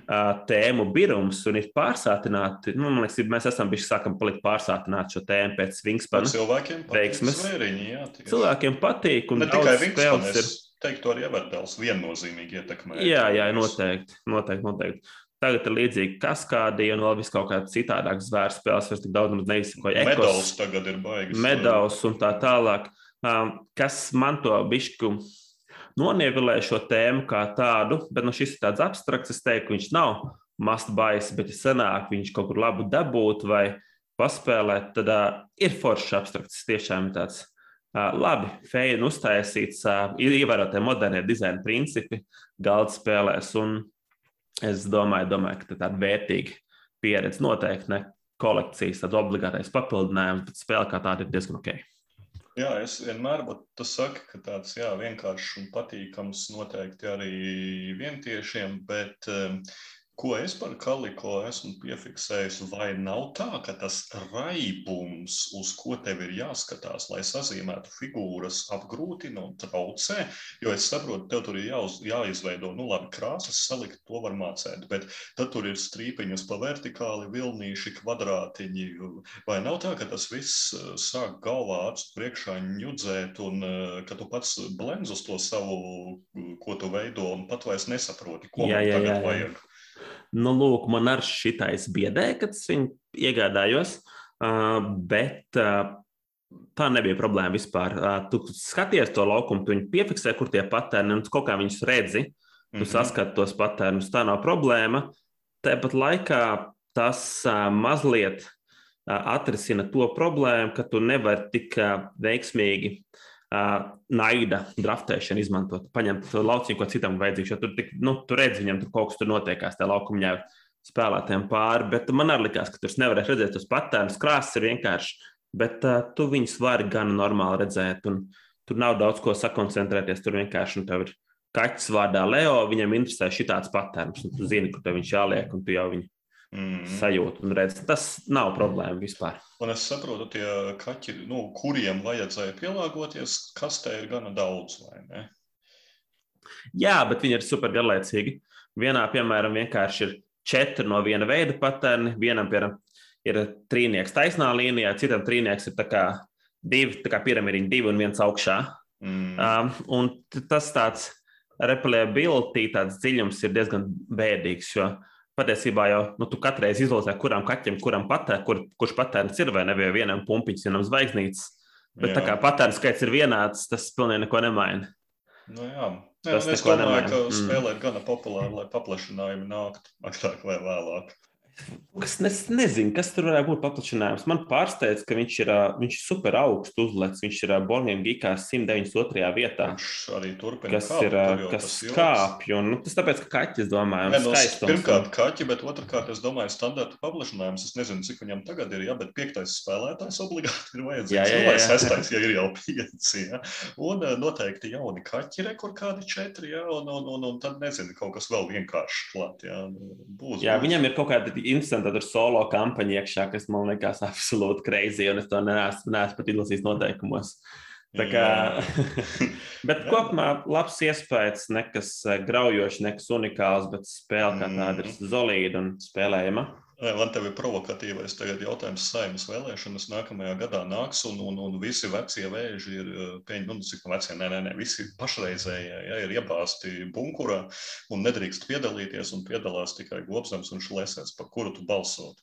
tēmu birums un ir pārsātināti. Nu, man liekas, mēs esam bijuši sākam palikt pārsātināti šo tēmu pēc Vingspana. Cilvēkiem patīk zvēriņi, jā. Tieši. Cilvēkiem patīk un ne tikai Vingspans, ir... teiktu arī Everdels viennozīmīgi ietekmē. Jā, jā, noteikti, noteikti, noteikti. Tagad ir līdzīgi kaskādī un vēl vis kaut kāda citādāka zvēru spēles, vairs tik daudz neizsakoja. Medaus tagad ir baigas. Medaus un tā tālāk. Kas man to bišku nonievilē šo tēmu kā tādu, bet nu, šis ir tāds abstrakts. Es teiktu, viņš nav must-buys, bet ja sanāk viņš kaut kur labu dabūt vai paspēlēt, tad uh, ir foršs abstrakts. Tiešām tāds uh, labi, feini uztaisīts, uh, ir ievērotie modernie dizaina principi galda spēlēs. Un es domāju, domāju ka tā tāda vērtīga pieredze noteikti ne kolekcijas, tad obligātais papildinājums, bet spēle kā tāda ir diezgan ok. Jā, es vienmēr, bet tu saki, ka tāds jā, vienkāršs un patīkams noteikti arī vientiešiem, bet um, Ko es par kaliko esmu piefiksējis, vai nav tā, ka tas raibums, uz ko tev ir jāskatās, lai sazīmētu figūras, apgrūtina un traucē? Jo es saprotu, tev tur ir jāuz, jāizveido, nu, labi, krāsas salikt, to var mācīt, bet tad tur ir strīpiņas pa vertikāli, vilnīši, kvadrātiņi. Vai nav tā, ka tas viss eh, sāk galvā acu priekšā ņudzēt, un eh, ka tu pats blendz uz to savu, ko tu veido, un pat vairs nesaproti, ko jā, jā, tagad jā, jā. vajag? Nu, lūk, man ar šitais biedēja, kad es viņu iegādājos, bet tā nebija problēma vispār. Tu skaties to laukumu, tu viņu piefiksē, kur tie patērni, un kaut kā viņus redzi, tu mm -hmm. saskati tos patērnus, tā nav problēma. Tāpat laikā tas mazliet atrisina to problēmu, ka tu nevari tik veiksmīgi naida draftēšanu izmantot. Paņemt lauciņu, ko citam vajadzīgs. Jo tur, tik, nu, tur redz, viņam tur kaut kas tur notiekās, tajā laukumā spēlētājiem pāri. Bet man arī likās, ka tur nevarēs redzēt tos patērnus. Krāsas ir vienkārši, bet uh, tu viņus vari gan normāli redzēt. Un, tur nav daudz ko sakoncentrēties. Tur vienkārši nu, ir kaķis vārdā Leo. Viņam interesē šī tāds patērns. Tu zini, kur tev viņš jāliek, un tu jau viņu mm. sajūtu un redzi. Tas nav problēma vispār. Un es saprotu, tie kaķi, nu, kuriem vajadzēja pielāgoties, kas te ir gana daudz, vai ne? Jā, bet viņi ir super garlaicīgi. Vienā, piemēram, vienkārši ir četri no viena veida patērni. Vienam, piemēram, ir trīnieks taisnā līnijā, citam trīnieks ir tā kā divi, tā kā piramīdiņi, divi un viens augšā. Mm. Um, un tas tāds replayability, tāds dziļums ir diezgan bēdīgs, jo patiesībā jau nu, tu katru reizi izlozē, kuram kaķim, kuram patēr, kur, kurš patērns ir, vai nebija vienam pumpiņš, vienam zvaigznītes. Bet jā. tā kā patērns skaits ir vienāds, tas pilnīgi neko nemaina. Nu, jā. Jā, es domāju, nemaina. ka mm. spēlē ir gana populāri, lai paplašinājumi nāktu agrāk vai vēlāk. Es ne, nezinu, kas tur varētu būt paplašinājums. Man pārsteidz, ka viņš ir, viņš ir super augstu uzlēts. Viņš ir Borniem Gigā 192. vietā. Viņš arī turpina kas kāpt, ir, kas kāpj. Un, nu, tas tāpēc, ka kaķis domāju, ne, no, pirmkārt kaķi, bet otrkārt es domāju standarta paplašinājums. Es nezinu, cik viņam tagad ir, ja, bet piektais spēlētājs obligāti ir vajadzīgs. Jā, jā, jā. jā. Sestais, ja ir jau pieci. Ja. Un noteikti jauni kaķi, re, kur kādi četri, ja, un, un, un, un tad nezinu, kaut kas vēl vienkārši klāt. Ja. Būs, jā, būs. viņam ir kaut kādi interesanti tur solo kampaņa iekšā, kas man liekas absolūti crazy, un es to neesmu, neesmu pat izlasījis noteikumos. Tā kā, bet kopumā labs iespējas, nekas eh, graujošs, nekas unikāls, bet spēle kā tāda ir mm. solīda un spēlējama. Man te ir provokatīvais jautājums, saimnes vēlēšanas nākamajā gadā nāks, un, un, un visi vecie vēži ir eh, pieņemti, nu, cik no vecie, nē, nē, nē, visi pašreizējie ja, ir iebāzti bunkurā un nedrīkst piedalīties, un piedalās tikai Gobsams un Šlesēs, par kuru tu balsot.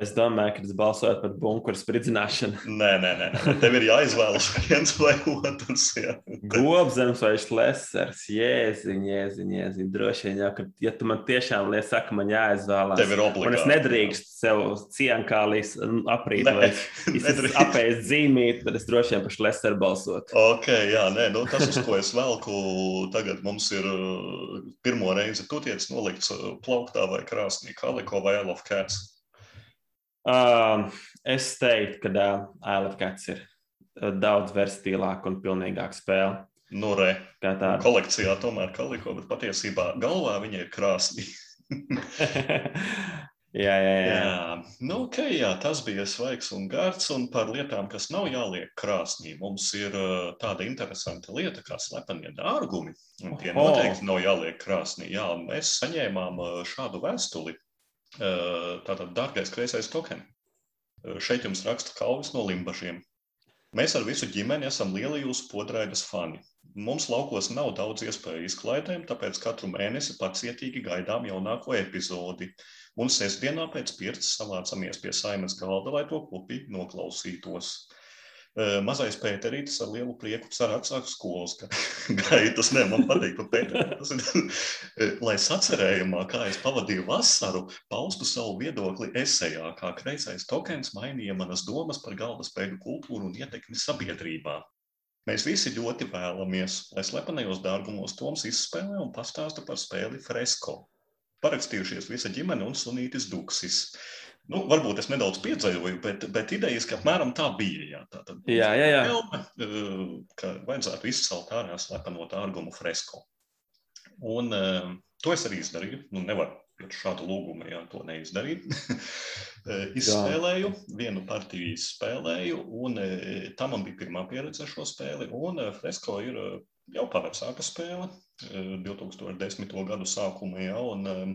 Es domāju, ka tas balsojot par bunkuru spridzināšanu. Nē, nē, nē, nē. tev ir jāizvēlas viens vai otrs. Jā. Gobzems vai šlesers, jēziņ, jēziņ, jēziņ. Droši vien, jau, ka, ja tu man tiešām liec, saka, man jāizvēlās. Tev ir obligāti. Un es nedrīkstu sev cienkālīs aprīt vai apēst zīmīt, tad es droši vien par šleseru balsot. Ok, jā, nē, nu, tas, uz ko es velku, tagad mums ir uh, pirmo reizi tu tiec nolikts uh, plauktā vai krāsnī, kaliko vai cats. Uh, es teiktu, ka uh, Ailefkats ir daudz verstīlāka un pilnīgāka spēle. Nu, re. Kā tā kolekcijā tomēr kaliko, bet patiesībā galvā viņa ir krāsnī. jā, jā, jā. jā. Nu, okay, jā, tas bija svaigs un gards. Un par lietām, kas nav jāliek krāsnī, mums ir uh, tāda interesanta lieta kā slepenie dārgumi. Tie noteikti nav jāliek krāsnī. Jā, mēs saņēmām uh, šādu vēstuli Tātad, dārgais kreisais token. Šeit jums raksta Kalvis no Limbažiem. Mēs ar visu ģimeni esam lieli jūsu podraidas fani. Mums laukos nav daudz iespēju izklaidēm, tāpēc katru mēnesi pacietīgi gaidām jaunāko epizodi. Un sestdienā pēc pirts savācamies pie saimes galda, lai to kopīgi noklausītos. Mazais Pēterītis ar lielu prieku cer atsākt skolas gaitas. Nē, man patīk par Pēterīti. Lai sacerējumā, kā es pavadīju vasaru, paustu savu viedokli esejā, kā kreisais tokens mainīja manas domas par galvaspēļu kultūru un ietekmi sabiedrībā. Mēs visi ļoti vēlamies, lai slepenajos dārgumos Toms izspēlē un pastāsta par spēli Fresko. Parakstījušies visa ģimene un sunītis Duksis. Nu, varbūt es nedaudz piedzīvoju, bet, bet idejas, ka apmēram tā bija. Jā, tā tad, jā, jā, jā. Filme, eh, ka vajadzētu izcelt ārā slepenot ārgumu fresko. Un uh, to es arī izdarīju. Nu, nevaru pēc šāda lūguma, ja to neizdarīt. Eh, izspēlēju, vienu partiju izspēlēju, un tā man bija pirmā pieredze ar šo spēli. Un fresko ir jau pavecāka spēle, 2010. gadu sākumā jau. Un,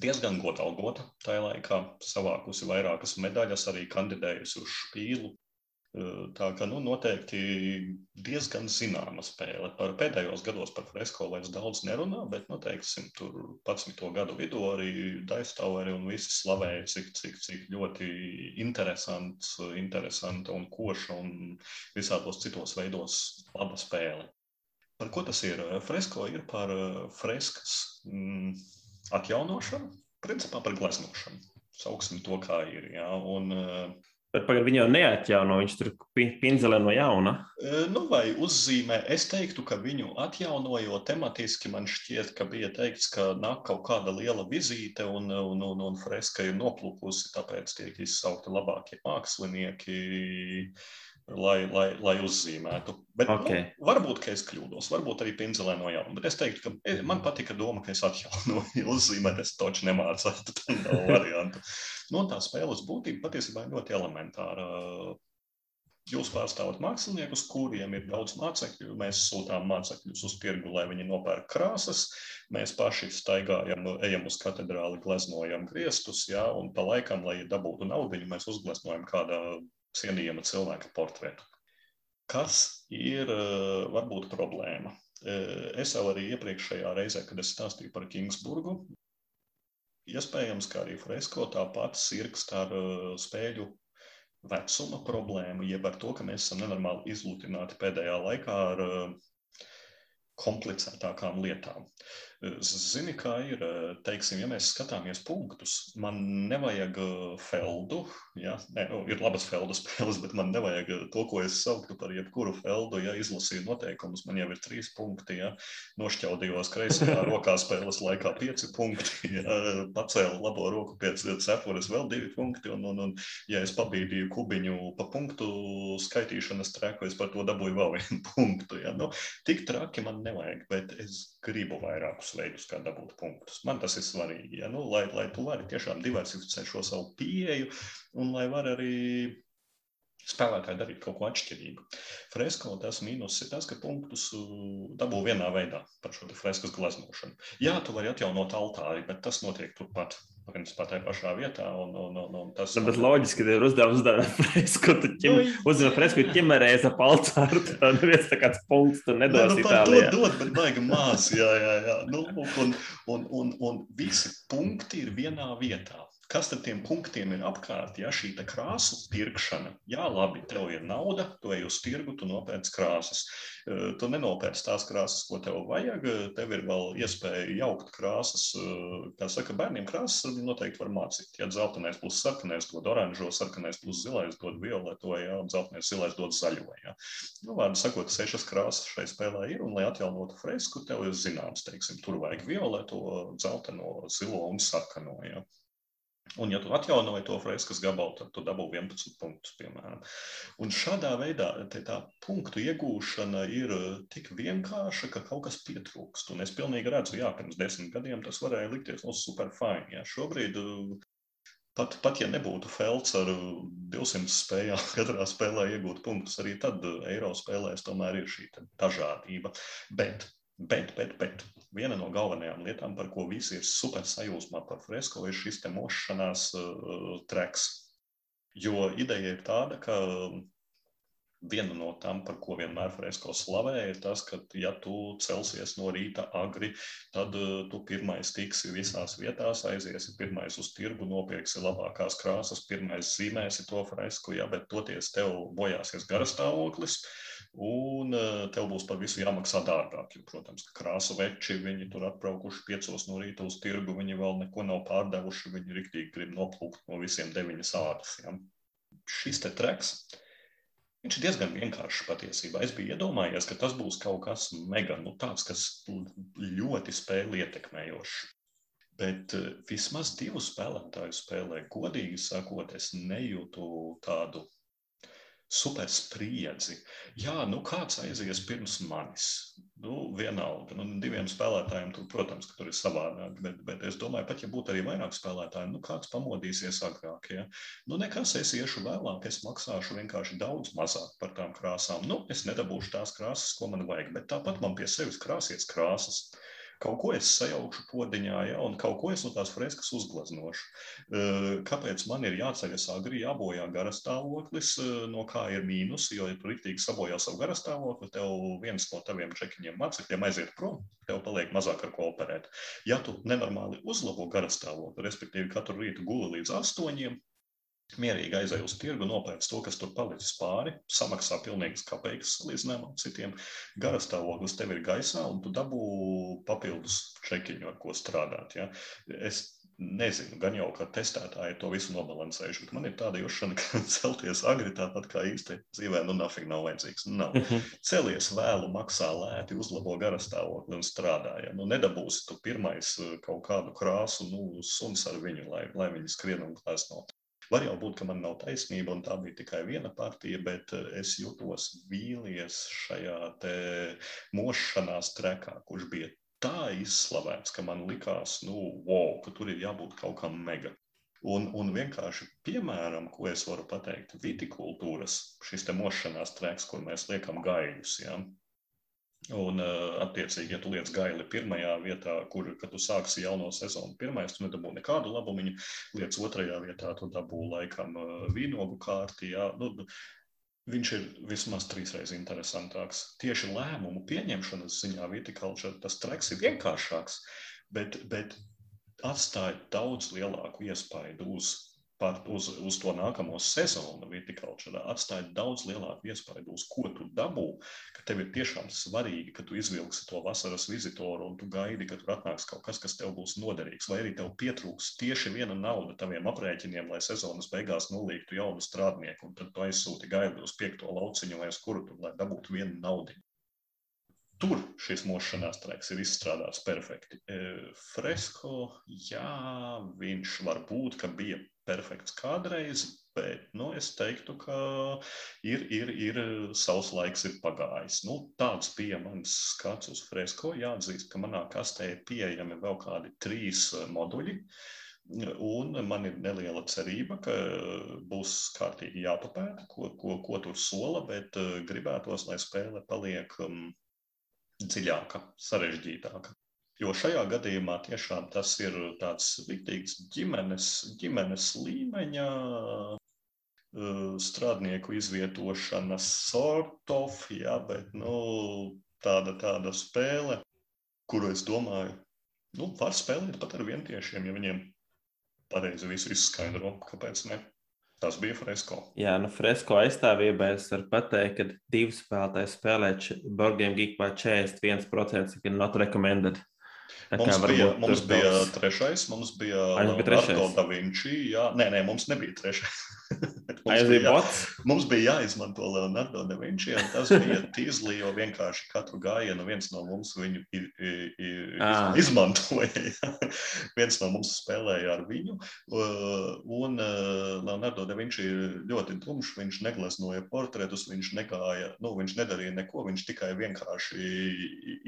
diezgan godalgota tajā laikā, savākusi vairākas medaļas, arī kandidējusi uz špīlu. Tā kā nu, noteikti diezgan zināma spēle. Par pēdējos gados par fresko vairs daudz nerunā, bet noteikti nu, tur 11. gadu vidū arī Daistāveri un visi slavēja, cik, cik, cik ļoti interesants, interesanta un koša un visādos citos veidos laba spēle. Par ko tas ir? Fresko ir par freskas. Mm, atjaunošanu, principā par gleznošanu. Sauksim to, kā ir. Ja? Un, eh, Bet pagaidām viņi jau neatjauno, viņš tur pinzelē no jauna. Eh, nu, vai uzzīmē, es teiktu, ka viņu atjaunojot tematiski, man šķiet, ka bija teikts, ka nāk kaut kāda liela vizīte un, un, un, un freska ir noplūkusi, tāpēc tiek izsaukti labākie mākslinieki lai, lai, lai uzzīmētu. Bet, nu, okay. nu, varbūt, ka es kļūdos, varbūt arī pinzelē no jauna. Bet es teiktu, ka e, man patika doma, ka es atjaunoju uzzīmēt, es taču nemācētu. Tā nav varianta. Nu, tā spēles būtība patiesībā ir ļoti elementāra. Jūs pārstāvat māksliniekus, kuriem ir daudz mācekļu. Mēs sūtām mācekļus uz tirgu, lai viņi nopērk krāsas. Mēs paši staigājam, ejam uz katedrāli, gleznojam griestus, jā, un pa laikam, lai dabūtu naudu, mēs uzgleznojam kādā cienījama cilvēka portretu. Kas ir eh, varbūt problēma? Eh, es jau arī iepriekšējā reizē, kad es stāstīju par Kingsburgu, iespējams, ka arī fresko tāpat sirgst ar eh, spēļu vecuma problēmu, jeb ar to, ka mēs esam nenormāli izlutināti pēdējā laikā ar komplicētākām lietām. Zini, kā ir, teiksim, ja mēs skatāmies punktus, man nevajag feldu, ja, ne, nu, ir labas feldu spēles, bet man nevajag to, ko es sauktu par jebkuru feldu, ja izlasīju noteikumus, man jau ir trīs punkti, ja, nošķaudījos kreisajā rokā spēles laikā pieci punkti, ja, pacēlu labo roku pēc cepures vēl divi punkti, un, un, un ja es pabīdīju kubiņu pa punktu skaitīšanas treku, es par to dabūju vēl vienu punktu, ja, nu, tik traki man nevajag, bet es gribu vairākus veidus, kā dabūt punktus. Man tas ir svarīgi, ja? nu, lai, lai tu vari tiešām diversificēt šo savu pieeju un lai var arī spēlētāji darīt kaut ko atšķirīgu. Fresko tas mīnus ir tas, ka punktus dabū vienā veidā par šo freskas gleznošanu. Jā, tu vari atjaunot altāri, bet tas notiek turpat principā tajā pašā vietā. Un, un, un, un tas, nu, bet loģiski, ka ir uzdevums uzdevums fresku, tu ķim, nu, uzdevums fresku ķimerēs ap altāru, tad neviens tā kāds punkts tu nedos ne, nu, Itālijā. Dod, dod, bet baigi mās, jā, jā, jā. Nu, un, un, un, un visi punkti ir vienā vietā. Kas tad tiem punktiem ir apkārt? Ja šī krāsu pirkšana, jā, labi, tev ir nauda, tu ej uz tirgu, tu nopērci krāsas. Tu nenopērci tās krāsas, ko tev vajag. Tev ir vēl iespēja jaukt krāsas. Kā saka, bērniem krāsas noteikti var mācīt. Ja dzeltenais plus sarkanais dod oranžo, sarkanais plus zilais dod violeto, ja dzeltenais zilais dod zaļo. Ja. Nu, vārdu sakot, sešas krāsas šai spēlē ir, un lai atjaunotu fresku, tev ir zināms, teiksim, tur vajag violeto, dzelteno, zilo un sarkano. Ja. Un, ja tu atjaunoji to freskas gabalu, tad tu dabū 11 punktus, piemēram. Un šādā veidā tā punktu iegūšana ir eh, tik vienkārša, ka kaut kas pietrūkst. Un es pilnīgi redzu, jā, pirms desmit gadiem tas varēja likties no nu, super fine. Jā. Šobrīd, eh, pat, pat ja nebūtu felts ar 200 eh, spējām katrā spēlē iegūt punktus, arī tad eiro spēlēs tomēr ir šī dažādība. Bet Bet, bet, bet viena no galvenajām lietām, par ko visi ir super sajūsmā par fresko, ir šis te mošanās uh, treks. Jo ideja ir tāda, ka viena no tām, par ko vienmēr fresko slavē, ir tas, ka, ja tu celsies no rīta agri, tad uh, tu pirmais tiksi visās vietās, aiziesi pirmais uz tirgu, nopirksi labākās krāsas, pirmais zīmēsi to fresku, ja, bet toties tev bojāsies garastāvoklis. Uh, Un eh, tev būs par visu jāmaksā dārgāk. Jo, protams, ka krāsu veči, viņi tur atbraukuši piecos no rīta uz tirgu, viņi vēl neko nav pārdevuši. Viņi riktīgi grib noplūkt no visiem deviņas ādas. Ja. Šis te treks, viņš ir diezgan vienkāršs patiesībā. Es biju iedomājies, ka tas būs kaut kas mega, nu tāds, kas ļoti spēli ietekmējošs. Bet eh, vismaz divu spēlētāju spēlē, godīgi sakot, es nejūtu tādu super spriedzi. Jā, nu kāds aizies pirms manis? Nu, vienalga, nu, diviem spēlētājiem, tur, protams, tur ir savādāk, bet, bet es domāju, pat ja būtu arī vairāk spēlētāju, nu kāds pamodīsies agrāk. Ja? Nu, nekas, es iešu vēlāk, es maksāšu vienkārši daudz mazāk par tām krāsām. Nu, es nedabūšu tās krāsas, ko man vajag, bet tāpat man pie sevis krāsies krāsas. Kaut ko es sajaukšu podiņā, ja, un kaut ko es no tās freskas uzgleznošu. Kāpēc man ir jāceļas agri, jābojā garastāvoklis, no kā ir mīnus? Jo, ja tu rīktīgi sabojā savu garastāvokli, tev viens no taviem čekiņiem mācekļiem aiziet prom, tev paliek mazāk ar ko operēt. Ja tu nenormāli uzlabo garastāvokli, respektīvi katru rītu guli līdz astoņiem, mierīgi aizej uz tirgu, nopērc to, kas tur palicis pāri, samaksā pilnīgas kapeikas salīdzinājumā ar citiem. Garastāvoklis tev ir gaisā, un tu dabū papildus čekiņu, ar ko strādāt. Ja? Es nezinu, gan jau, ka testētāji to visu nobalansējuši, bet man ir tāda jūšana, ka celties agri tāpat kā īsti dzīvē, nu, nafig nav vajadzīgs. Nav. Mhm. Celies vēlu, maksā lēti, uzlabo garastāvokli un strādā. Ja? Nu, nedabūsi tu pirmais uh, kaut kādu krāsu, nu, suns ar viņu, lai, lai viņi skrien un klēsno. Var jau būt, ka man nav taisnība, un tā bija tikai viena partija, bet eh, es jutos vīlies šajā mošanās trekā, kurš bija tā izslavēts, ka man likās, nu, wow, ka tur ir jābūt kaut kam mega. Un, un vienkārši piemēram, ko es varu pateikt, vitikultūras, šis te mošanās treks, kur mēs liekam gaļus. Ja? Un, eh, attiecīgi, ja tu liec gaili pirmajā vietā, kur, tu sāksi jauno sezonu, pirmais, tu nedabū nekādu labumu, liec otrajā vietā, tu dabū laikam eh, vīnogu kārti. Jā. Nu, viņš ir vismaz trīsreiz interesantāks. Tieši lēmumu pieņemšanas ziņā vitikultūra tas treks ir vienkāršāks, bet, bet atstāja daudz lielāku iespaidu uz par, uz, uz to nākamo sezonu vitikultūrā atstāja daudz lielāku iespaidu uz ko tu dabū, ka tev ir tiešām svarīgi, ka tu izvilksi to vasaras vizitoru un tu gaidi, ka tur atnāks kaut kas, kas tev būs noderīgs, vai arī tev pietrūks tieši viena nauda taviem aprēķiniem, lai sezonas beigās nolīgtu jaunu strādnieku, un tad tu aizsūti gaidi uz piekto lauciņu vai uz kuru tur, lai dabūtu vienu naudu. Tur šis mošanās treks ir izstrādāts perfekti. E, fresko, jā, viņš var būt, ka bija perfekts kādreiz, bet nu, es teiktu, ka ir, ir, ir savs laiks ir pagājis. Nu, tāds bija mans skats uz fresko. Jāatzīst, ka manā kastē ir pieejami vēl kādi trīs moduļi. Un man ir neliela cerība, ka būs kārtīgi jāpapēta, ko, ko, ko tur sola, bet eh, gribētos, lai spēle paliek um, dziļāka, sarežģītāka. Jo šajā gadījumā tiešām tas ir tāds rīktīgs ģimenes, ģimenes līmeņa uh, strādnieku izvietošanas sort of, ja, bet nu, tāda, tāda spēle, kuru es domāju, nu, var spēlēt pat ar vientiešiem, ja viņiem pareizi visu izskaidro, kāpēc ne. Tas bija fresko. Jā, nu fresko aizstāvībā es varu pateikt, ka divi spēlētāji spēlē Borgiem Geekpā 41% ir not recommended. Mums bija, mums bija daudz... trešais, mums bija Leonardo da Vinci. Jā, nē, nē, mums nebija trešais. mums, bija, jā, mums bija jāizmanto Leonardo da Vinci. Tas bija tīzli, jo vienkārši katru gājienu viens no mums viņu ir, ir, ir, ah. izmantoja. viens no mums spēlēja ar viņu. Un Leonardo da Vinci ir ļoti tumšs. Viņš negleznoja portretus, viņš negāja, nu, viņš nedarīja neko. Viņš tikai vienkārši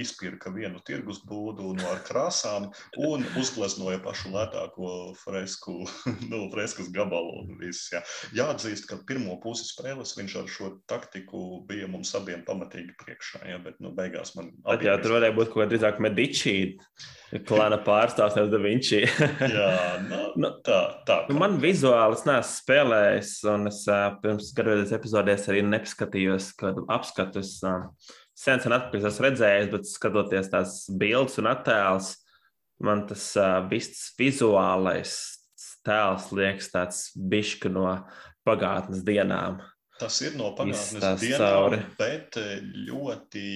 izpirka vienu tirgus būdu un ar krāsām un uzgleznoja pašu lētāko fresku, nu, freskas gabalu. Viss, jā. Jāatzīst, ka pirmo pusi spēles viņš ar šo taktiku bija mums abiem pamatīgi priekšā, jā, bet nu, beigās man. Bet, jā, tur varēja būt kaut kā drīzāk medičī, klāna pārstāvs nevis da Vinci. jā, nu, nu, tā, tā. Nu, man vizuāli es neesmu spēlējis, un es pirms gadiem epizodēs arī nepaskatījos kādu apskatus. Uh, sen, sen atpakaļ esmu redzējis, bet skatoties tās bildes un attēlus, man tas uh, viss vizuālais tēls liekas tāds bišķi no pagātnes dienām. Tas ir no pagātnes dienām, bet ļoti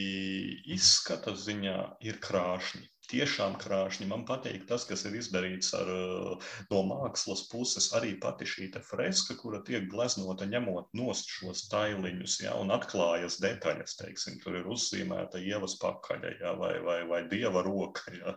izskata ziņā ir krāšņi tiešām krāšņi. Man patīk tas, kas ir izdarīts ar, eh, no mākslas puses. Arī pati šī freska, kura tiek gleznota ņemot nost šos tailiņus, ja, un atklājas detaļas. Teiksim, tur ir uzzīmēta ievas pakaļa, ja, vai, vai, vai dieva roka, ja,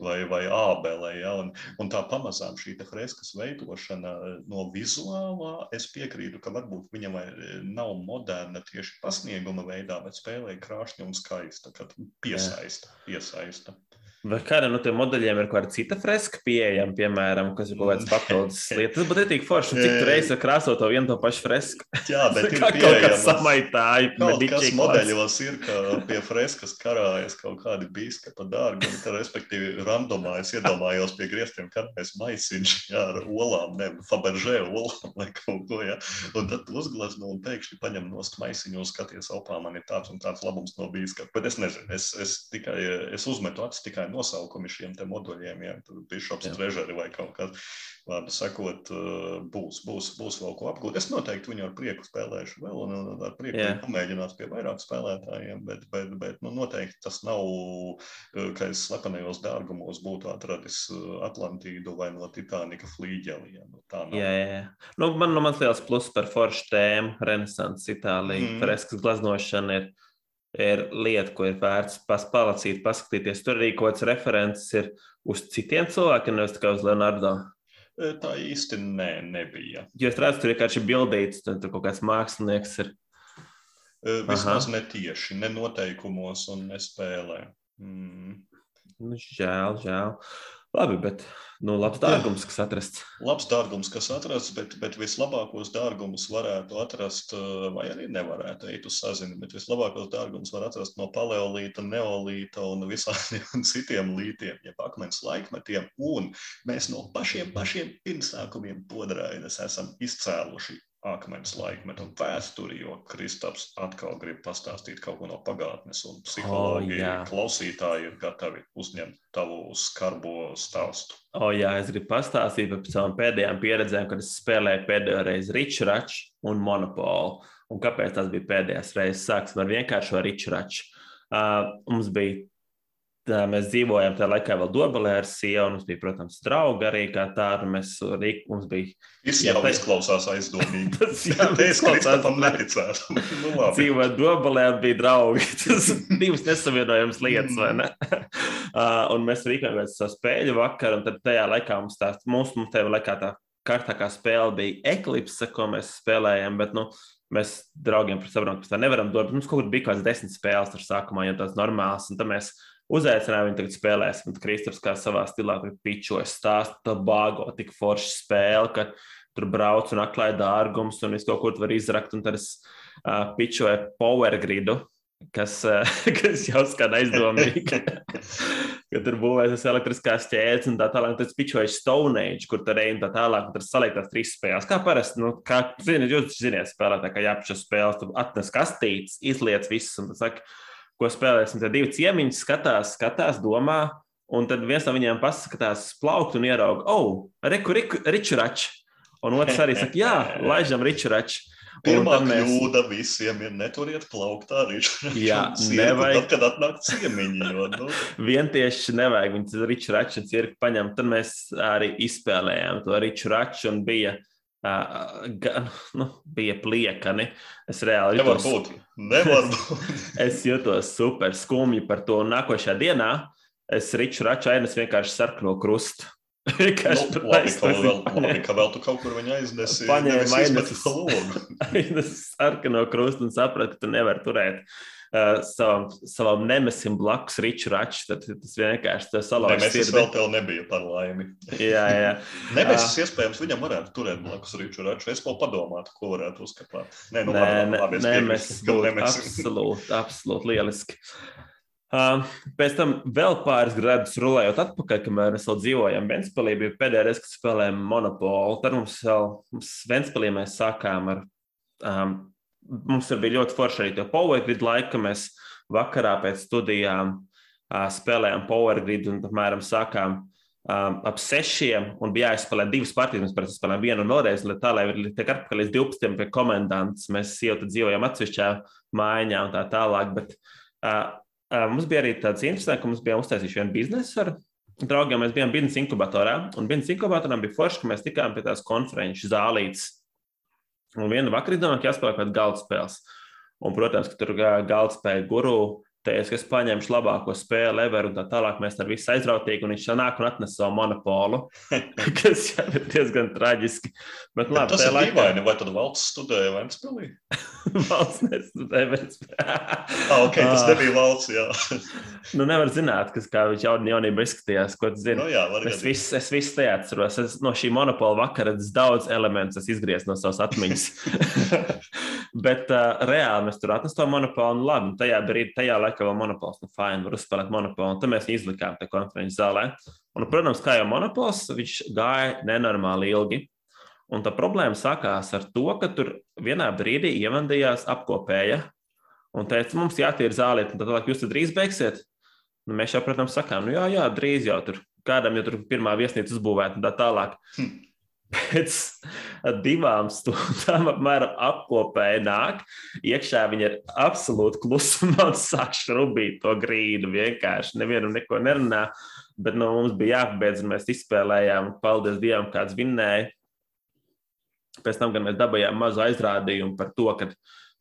vai, vai ābele. Ja, un, un tā pamazām šī freskas veidošana eh, no vizuālā, es piekrītu, ka varbūt viņam eh, nav moderna tieši pasnieguma veidā, bet spēlē krāšņa un skaista, kad piesaista. piesaista. Vai kādam no tiem modeļiem ir kaut kāda cita freska pieejama, piemēram, kas ir kaut kādas papildus lietas? Tas būtu tik forši, cik tu reizes krāso to vienu to pašu fresku. Jā, bet kā kaut kas samaitāji. Kaut kas modeļos ir, ka pie freskas karājas kaut kādi bīskapa dārgi, un, respektīvi, randomā es iedomājos pie griestiem karājas maisiņš, jā, ar olām, ne, Faberžē olām vai kaut ko, jā. Un tad uzglazno un pēkšņi paņem nost maisiņu un skaties, opā, man ir tāds un tāds labums no bīskapa. Bet es nezinu, es, es tikai, es uzmetu acis tikai nosaukumi šiem moduļiem, ja tur bija šops trežeri vai kaut kas. Vārdu sakot, eh, būs, būs, būs vēl ko apgūt. Es noteikti viņu ar prieku spēlēšu vēl, un, un ar prieku yeah. pamēģināšu pie vairāk spēlētājiem, bet, bet, bet nu, noteikti tas nav, eh, ka es slepenajos dārgumos būtu atradis eh, Atlantīdu vai no Titanika flīģeliem. Nu, tā nav. Jā, jā. Nu, man, nu, mans liels pluss par foršu tēmu, renesants Itālija, mm. freskas glaznošana ir ir lieta, ko ir vērts palasīt, paskatīties. Tur arī kaut kāds referents ir uz citiem cilvēkiem, nevis tikai uz Leonardo. Tā īsti nē, nebija. Jo es redzu, tur vienkārši ir bildīts, tad tur kaut kāds mākslinieks ir. Vismaz Aha. ne tieši, ne noteikumos un nespēlē. Mm. Nu, žēl, žēl. Labi, bet nu, labs dārgums, kas atrasts. Labs dārgums, kas atrasts, bet, bet vislabākos dārgumus varētu atrast, eh, vai arī nevarētu eit uz sazini, bet vislabākos dārgumus var atrast no paleolīta, neolīta un visādiem citiem lītiem, jeb akmens laikmetiem. Un mēs no pašiem, pašiem pirmsākumiem podrainas esam izcēluši akmens laikmetu vēsturi, jo Kristaps atkal grib pastāstīt kaut ko no pagātnes, un psihologi oh, klausītāji ir gatavi uzņemt tavu skarbo stāstu. O, oh, jā, es gribu pastāstīt par savām pēdējām pieredzēm, kad es spēlēju pēdējo reizi Richraču un Monopolu. Un kāpēc tas bija pēdējās reizes? Sāksim ar vienkāršo Richraču. Uh, mums bija Tā, mēs dzīvojām tajā laikā vēl Dobelē ar sievu. Mums bija, protams, draugi arī kā tādi. Mēs arī mums bija. Viss jau izklausās aizdomīgi. Tas jau izklausās tam neticētu. nu, Dzīvojot Dobelē bija draugi. Tas divas nesavienojams lietas, vai ne? uh, un mēs rīkojāmies savu spēļu vakaru, un tad tajā laikā mums tā, mums, mums tajā laikā tā kārtākā spēle bija Eclipse, ko mēs spēlējām, bet, nu, mēs draugiem sapratām, ka tā nevaram dot. Mums kaut kur bija kaut kāds desmit spēles tur sākumā, jo tās normāls, un tad mēs uzaicināju viņu tagad spēlēs. Un Kristaps kā savā stilā pičoja stāstu, tā bāgo tik forša spēle, ka tur brauc un atklāja dārgums un visu kaut ko var izrakt. Un tad es uh, pičoju power gridu, kas, uh, kas jau skan aizdomīgi. Kad tur būvēs elektriskās ķēdes un tā tālāk, tad pičoju Stone Age, kur tur ejam tā tālāk, un tur saliek tās trīs spēles. Kā parasti, nu, kā, ziniet, jūs ziniet spēlētā, ka jāpašas spēles, tu atnes kastītes, izliec visus un tad saka, ko spēlēsim. Tad divi ciemiņi skatās, skatās, domā, Un tad viens no viņiem paskatās plaukt un ierauga, oh, reku, reku, ričurač. Un otrs arī saka, jā, laižam ričurač. Pirmā mēs... kļūda visiem ir neturiet plauktā ričurač. Jā, nevajag. Tad, kad atnāk ciemiņi, jo, nu. Vien tieši nevajag viņus ričurač un cirku paņemt. Tad mēs arī izspēlējām to ričurač un bija Uh, gan, nu, bija pliekani. Es reāli Nevar jutos, būt. Nevar būt. es jutos super skumji par to. Un nākošajā dienā es riču raču ainas vienkārši sarkano krustu. Vienkārši nu, labi, ka vēl, labi, ka vēl tu kaut kur viņu aiznesi. Paņēma ainas, ainas sarkano krustu un sapratu, ka tu nevari turēt uh, savam, savam nemesim blakus riču raču, tad tas vienkārši salauž ne, sirdi. vēl tev nebija par laimi. jā, jā. Nemesis uh, iespējams viņam varētu turēt blakus riču raču. Es vēl padomātu, ko varētu uzkapāt. Nē, nu, nē, labi, labi, nemesis absolūti, absolūti lieliski. Uh, pēc tam vēl pāris gadus rulējot atpakaļ, kamēr mēs vēl dzīvojām Ventspēlī, bija pēdējā reize, kad spēlējām Monopolu. Tad mums vēl mums Ventspēlī mēs sākām ar um, mums bija ļoti forši arī to powergrid laika. Mēs vakarā pēc studijām spēlējām powergrid un apmēram sākām um, ap sešiem un bija jāizspēlē divas partijas. Mēs parasti spēlējām vienu un vēlreiz, lai tā, lai tiek atpakaļ līdz 12 pie komendants. Mēs jau tad dzīvojām atsevišķā mājā un tā tālāk. Bet, uh, uh, mums bija arī tāds interesants, ka mums bija uztaisījuši vienu biznesu ar draugiem. Mēs bijām biznesa inkubatorā, un biznesa inkubatorā bija forši, ka mēs tikām pie tās konferenču zālītes Un viena vakarā domāju, ka jāspēlē kaut kāda galda spēles. Un, protams, ka tur galda spēle guru teica, ka es paņemšu labāko spēli, ever, un tā tālāk mēs ar visu aizrautīgi, un viņš nāk un atnes savu monopolu, kas jau ir diezgan traģiski. Bet, labi, Bet tas ir laikā... dīvaini, vai tad valsts studēja Ventspilī? valsts nestudēja Ventspilī. ah, ok, tas nebija valsts, jā. nu, nevar zināt, kas kā viņš jaun, jaunībā izskatījās, ko tu zini. Nu, jā, es visu, es visu te atceros. Es, no šī monopola vakara daudz elementus izgriezt no savas atmiņas. Bet uh, reāli mēs tur atnesām monopolu, un labi, tajā brīdī, tajā laikā laikā vēl monopols, nu, fine, var uzspēlēt monopolu. Tad mēs izlikām te konferences zālē. Un, protams, kā jau monopols, viņš gāja nenormāli ilgi. Un tā problēma sākās ar to, ka tur vienā brīdī ievandījās apkopēja un teica, mums jātīra zāliet, un tad jūs tad drīz beigsiet. Nu, mēs jau, protams, sakām, nu jā, jā, drīz jau tur kādam jau tur pirmā viesnīca uzbūvēta un tā tālāk. Hm pēc divām stundām apmēram apkopēji nāk. Iekšā viņa ir absolūti klusumā un sāk šrubīt to grīdu. Vienkārši nevienam neko nerunā. Bet nu, mums bija jāpabeidz, un mēs izspēlējām. Paldies Dievam, kāds vinnēja. Pēc tam gan mēs dabūjām mazu aizrādījumu par to, ka,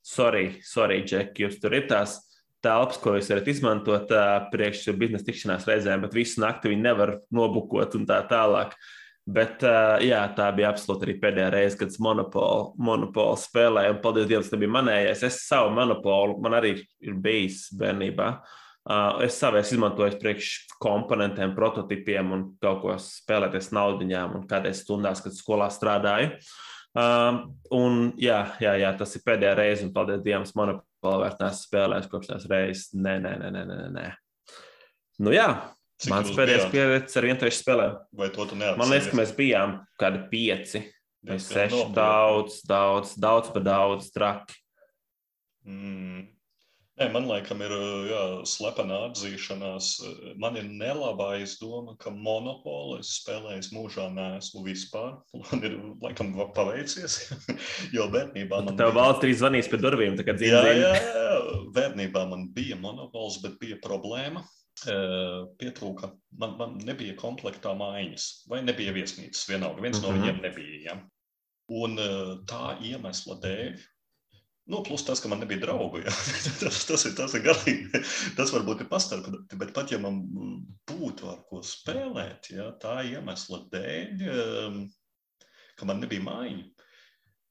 sorry, sorry, Džek, jūs tur ir tās telpas, ko jūs varat izmantot priekš biznesa tikšanās reizēm, bet visu nakti viņi nevar nobukot un tā tālāk. Uh, Bet uh, jā, tā bija absolūti arī pēdējā reize, kad es monopolu, monopolu spēlēju. Un, paldies Dievam, tas nebija manējais. Es savu monopolu, man arī ir bijis bērnībā. Uh, es savu izmantoju priekš komponentiem, prototipiem un kaut ko spēlēties naudiņām un kādreiz stundās, kad skolā strādāju. Uh, un jā, jā, jā, tas ir pēdējā reize, un paldies Dievam, monopolu vairs neesmu spēlējis kopš tās reizes. Nē, nē, nē, nē, nē. nē. Nu jā, Mans pēdējais pieredze ar vienu tieši spēlēm. Vai to tu neatceries? Man liekas, ka mēs bijām kādi pieci vai seši. Daudz, daudz, daudz par daudz traki. Mm. Nē, man liekas, ir jā, slepena atzīšanās. Man ir nelabā izdoma, ka monopolu es spēlēju mūžā, neesmu vispār. Man ir laikam paveicies, jo bērnībā man. Tev bija... valsts trīs zvanīs pie durvīm, tā kā dzīvo. Jā, jā, jā, bērnībā man bija monopols, bet bija problēma pietrūka, man, man nebija komplektā mājiņas, vai nebija viesnīcas, vienalga, viens mm -hmm. no mhm. viņiem nebija. Ja? Un tā iemesla dēļ, nu, plus tas, ka man nebija draugu, ja? tas, tas ir tas ir galīgi, tas varbūt ir pastarpināti, bet pat ja man būtu ar ko spēlēt, ja, tā iemesla dēļ, ka man nebija mājiņa,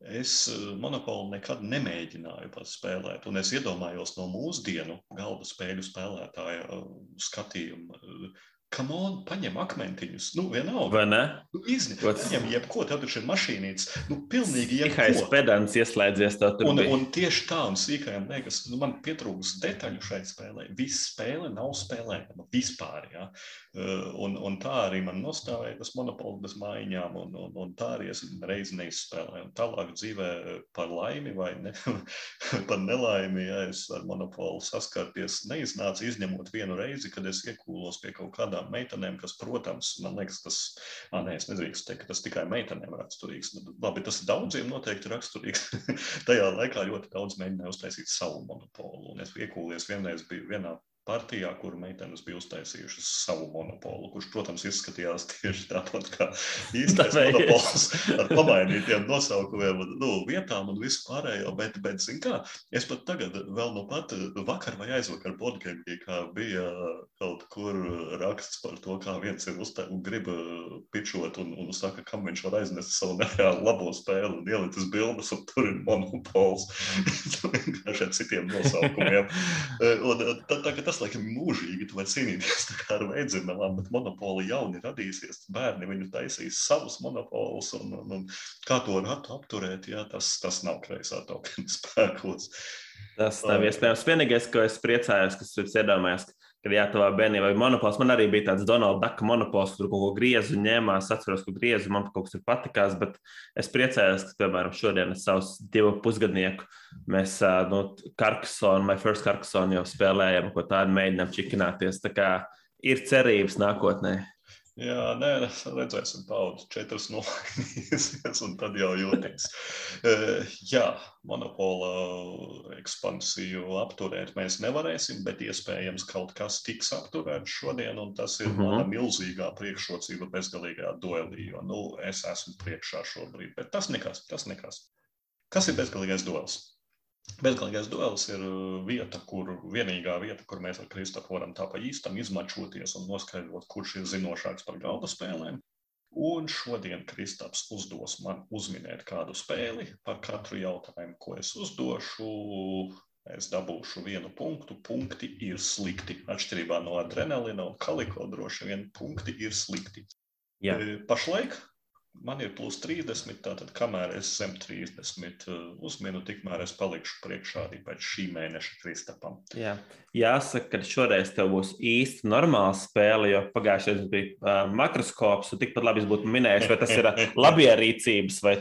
Es eh, monopolu nekad nemēģināju pats spēlēt, un es iedomājos no mūsdienu galda spēļu spēlētāja eh, skatījuma, Kam on, paņem akmentiņus. Nu, vienalga. Vai ne? Nu, Izņem, paņem jebko, tur ir mašīnītes. Nu, pilnīgi jebko. Sīkais pedants ieslēdzies. Un, bija. un tieši tā, un sīkajam liekas, nu, man pietrūks detaļu šai spēlē. Viss spēle nav spēlējama vispār, jā. Uh, un, un tā arī man nostāvēja tas monopoli bez mājiņām, un, un, un tā arī es reizi neizspēlēju. Un tālāk dzīvē par laimi vai ne, par nelaimi, ja es ar monopolu saskarties neiznāca izņemot vienu reizi, kad es iekūlos pie kaut kādā tādām meitenēm, kas, protams, man liekas, tas, ah, nē, es nedrīkstu teikt, ka tas tikai meitenēm raksturīgs. Labi, tas daudziem noteikti raksturīgs. Tajā laikā ļoti daudz mēģināja uztaisīt savu monopolu. Un es iekūlies vienreiz biju vienā partijā, kur meitenes bija uztaisījušas savu monopolu, kurš, protams, izskatījās tieši tāpat kā īstais monopols ar pamainītiem nosaukumiem, nu, vietām un visu pārējo. Bet, bet zin kā, es pat tagad, vēl nu pat vakar vai aizvakar podkāpī, kā bija kaut kur raksts par to, kā viens ir uztaisījis un grib pičot un, un saka, kam viņš var aiznest savu nereāli labo spēli un ielikt uz bildes, un tur ir monopols. Ar citiem nosaukumiem. Un, tā, tā, tas laikam mūžīgi, tu vari cīnīties ar veidzinām, bet monopoli jauni radīsies, bērni viņu taisīs savus monopolus, un, un, un kā to ratu apturēt, jā, tas, tas nav kreisā tokena spēkos. Tas nav iespējams. Vienīgais, ko es priecājos, kas ir iedomājies, kad jā, tavā bērnībā bija monopols. Man arī bija tāds Donalda Daka monopols, kur kaut ko griezu ņēmās. Es atceros, ka griezu man kaut kas ir patikās, bet es priecājos, ka, piemēram, šodien es savus divu pusgadnieku, mēs nu, Karkasona, My First Karkasona jau spēlējam, ko tādu mēģinām čikināties. Tā kā ir cerības nākotnē. Jā, nē, redzēsim, paudu četras nolaidīsies, un tad jau jūtīs. Jā, monopola ekspansiju apturēt mēs nevarēsim, bet iespējams kaut kas tiks apturēts šodien, un tas ir mm -hmm. mana milzīgā priekšrocība bezgalīgajā duelī, jo, nu, es esmu priekšā šobrīd, bet tas nekas, tas nekas. Kas ir bezgalīgais duels? Bezgalīgais duels ir uh, vieta, kur vienīgā vieta, kur mēs ar Kristofru varam tā pa īstam izmačoties un noskaidrot, kurš ir zinošāks par galda spēlēm. Un šodien Kristaps uzdos man uzminēt kādu spēli. Par katru jautājumu, ko es uzdošu, es dabūšu vienu punktu. Punkti ir slikti. Atšķirībā no adrenalina un kaliko droši vien punkti ir slikti. Jā. Pašlaik Man ir plus 30, tātad kamēr es zem 30 uh, uzminu, tikmēr es palikšu priekšā arī pēc šī mēneša Kristapam. Jā. Jāsaka, ka šoreiz tev būs īsti normāla spēle, jo pagājušajā gadā bija uh, makroskops, un tikpat labi es būtu minējis, vai tas ir uh, labierīcības vai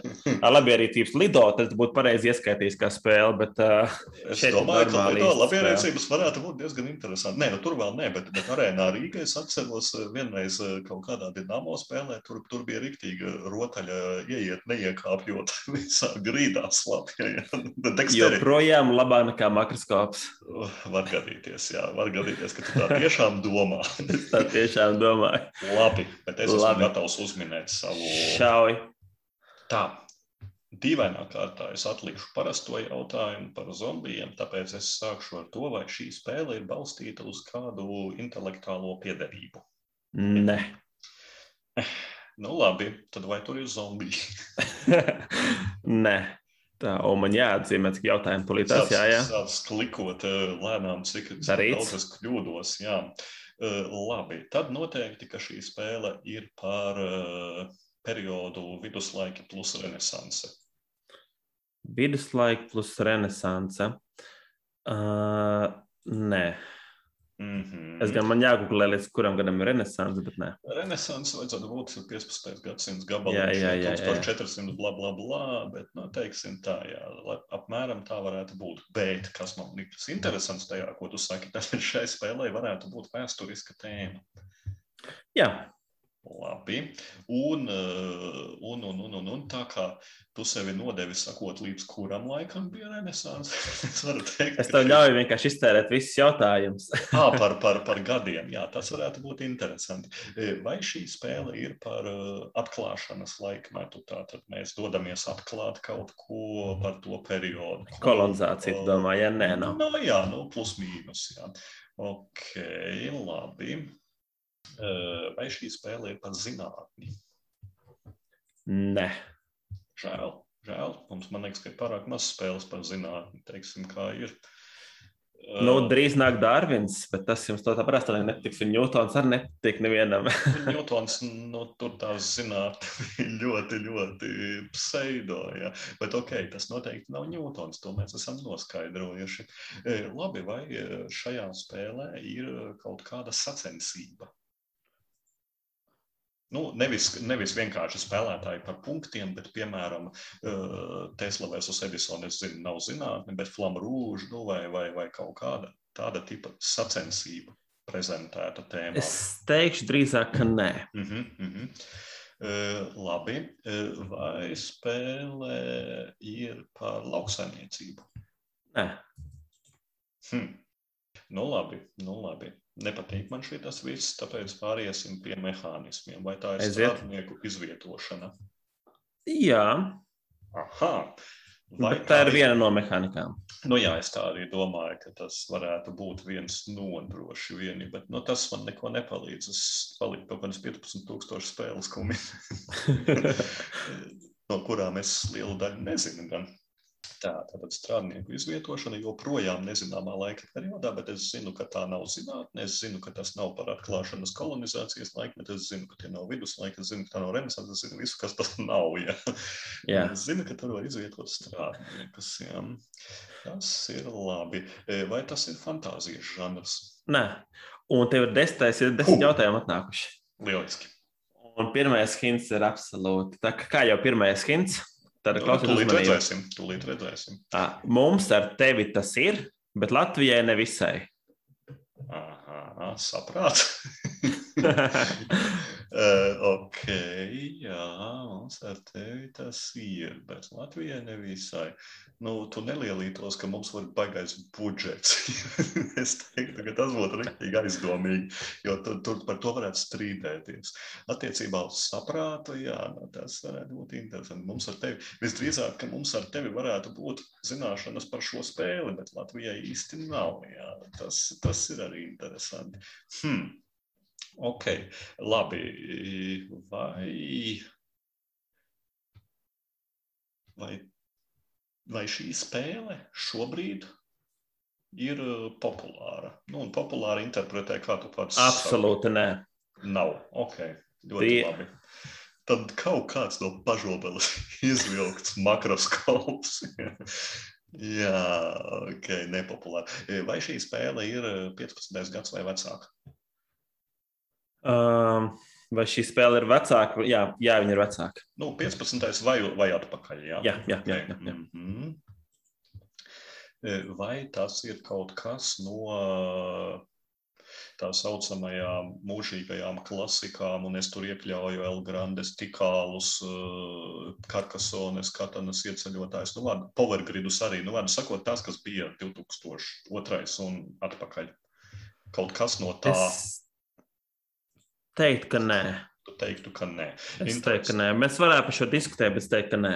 labierīcības lido, tad būtu pareizi ieskaitījis kā spēle. Bet, uh, es domāju, ka lido labierīcības varētu būt diezgan interesanti. Nē, nu, tur vēl nē, bet, bet arēnā Rīgā es atceros vienreiz kaut kādā dinamo spēlē, tur, tur bija riktīga rotaļa ieiet, neiekāpjot visā grīdā slapjā. Joprojām labāk nekā makroskops. Var gadīties, jā, var gadīties, ka tu tā tiešām domā. es tā tiešām domāju. Labi, bet es esmu Labi. gatavs uzminēt savu. Šauj. Tā. Dīvainā kārtā es atlikšu parasto jautājumu par zombijiem, tāpēc es sākšu ar to, vai šī spēle ir balstīta uz kādu intelektuālo piedarību. Nē. Nu, labi, tad vai tur ir zombiji? Nē. Tā, un man jāatzīmē, cik jautājumu tulītās, jā, jā. Sāc klikot eh, lēnām, cik, cik daudz es kļūdos, jā. Uh, labi, tad noteikti, ka šī spēle ir par uh, periodu viduslaika plus renesanse. Viduslaika plus renesanse? Uh, nē. Mm -hmm. Es gan man jāgooglē, līdz kuram gadam ir renaissance, bet nē. Renaissance vajadzētu būt 15. gadsimts gabalā. Jā, jā, jā, jā. 1400 bla, bla, bla, bet, nu, teiksim tā, jā, apmēram tā varētu būt. Bet, kas man liktas interesants tajā, ko tu saki, tad šai spēlē varētu būt vēsturiska tēma. Jā, Labi. Un, eh, un, un, un, un, un tā kā tu sevi nodevi, sakot, līdz kuram laikam bija renaissance, es teikt, es tev ļauju vienkārši iztērēt visus jautājumus. à, par, par, par gadiem, jā, tas varētu būt interesanti. E, vai šī spēle ir par uh, atklāšanas laikmetu? Tātad mēs dodamies atklāt kaut ko par to periodu. Kolonizācija, tu domā, ja nē, nav. No, nu, jā, nu, plus mīnus, jā. Ok, labi. Vai šī spēle ir par zinātni? Nē. Žēl, žēl. Mums, man liekas, ka ir pārāk maz spēles par zinātni. Teiksim, kā ir. Nu, drīz nāk Dārvins, bet tas jums tā parasti netiks. Un Ņūtons arī nepatīk nevienam. Ņūtons, nu, tur tās zinātnē ļoti, ļoti pseido. Ja. Bet ok, tas noteikti nav Ņūtons, to mēs esam noskaidrojuši. Labi, vai šajā spēlē ir kaut kāda sacensība? Nu, nevis, nevis vienkārši spēlētāji par punktiem, bet, piemēram, eh, Tesla versus Edison, es zinu, nav zinātne, bet Rouge nu, vai, vai, vai kaut kāda tāda tipa sacensība. prezentēta tēma? Es teikšu drīzāk, ka nē. Mm -hmm, mm -hmm. Uh, labi, uh, vai spēle ir par lauksaimniecību? Nē. Hm. Nu, labi, nu, labi. Nepatīk man šī tas viss, tāpēc pāriesim pie mehānismiem. Vai tā ir Aiziet. strādnieku izvietošana? Jā, Aha. Vai bet tā ir viena no mehānikām. Nu, jā, es tā arī domāju, ka tas varētu būt viens no droši vieni, bet nu, tas man neko nepalīdz. Es paliku kaut kādas 15,000 spēles, ko min- no kurām es lielu daļu nezinu. Gan. Tā tātad strādnieku izvietošana joprojām nezināmā laika periodā, bet es zinu, ka tā nav zinātnē. Es zinu, ka tas nav par atklāšanas kolonizācijas laikmetu. Es zinu, ka tie nav viduslaika, es zinu, ka tā nav renesance. Es zinu visu, kas tas nav. Ja. Jā. Es zinu, ka tur var izvietot strādniekus. Jā. Tas ir labi. E, Vai tas ir fantāzijas žanrs? Nē. Un tev ir desmitais, ir desmit Huh. jautājumi atnākuši. Lieliski. Un pirmais hints ir absolūti. Tā kā jau pirmais hints, tad Nu, klausieties Tūlīt uzmanīgi. redzēsim. Tūlīt redzēsim. Ā, Mums ar tevi tas ir, bet Latvijai nevisai. Aha, saprāt. Uh, ok, jā, mums ar tevi tas ir, bet Latvijai nevisai. Nu, tu nelielītos, ka mums var baigais budžets. es teiktu, ka tas būtu rīktīgi aizdomīgi, jo tur, tur par to varētu strīdēties. Attiecībā uz saprātu, jā, nu, tas varētu būt interesanti. Mums ar tevi, visdrīzāk, ka mums ar tevi varētu būt zināšanas par šo spēli, bet Latvijai īsti nav. Jā. Tas, tas ir arī interesanti. Hmm. Ok, labi. Vai, vai, vai šī spēle šobrīd ir populāra? Nu, un populāri interpretē, kā tu pats Absolūti nē. Nav. Ok, ļoti Tie- labi. Tad kaut kāds no pažobeles izvilkts makroskops. Jā, ok, nepopulāri. Vai šī spēle ir uh, 15. gads vai vecāka? Um, vai šī spēle ir vecāka? Jā, jā viņa ir vecāka. Nu, 15. vai, vai atpakaļ. Jā, Jā, jā, jā, jā, jā. Mhm. Vai tas ir kaut kas no tā saucamajām mūžīgajām klasikām, un es tur iekļauju Elgrandes, Tikālus, Karkasones, Katanas ieceļotājs, nu, vārdu, Powergridus arī, nu, vārdu sakot, tas, kas bija 2002 un atpakaļ. Kaut kas no tā, Es teiktu, ka nē. tu teiktu, ka nē. Es teiktu, ka nē. Mēs varētu par šo diskutēt, bet es teiktu, ka nē.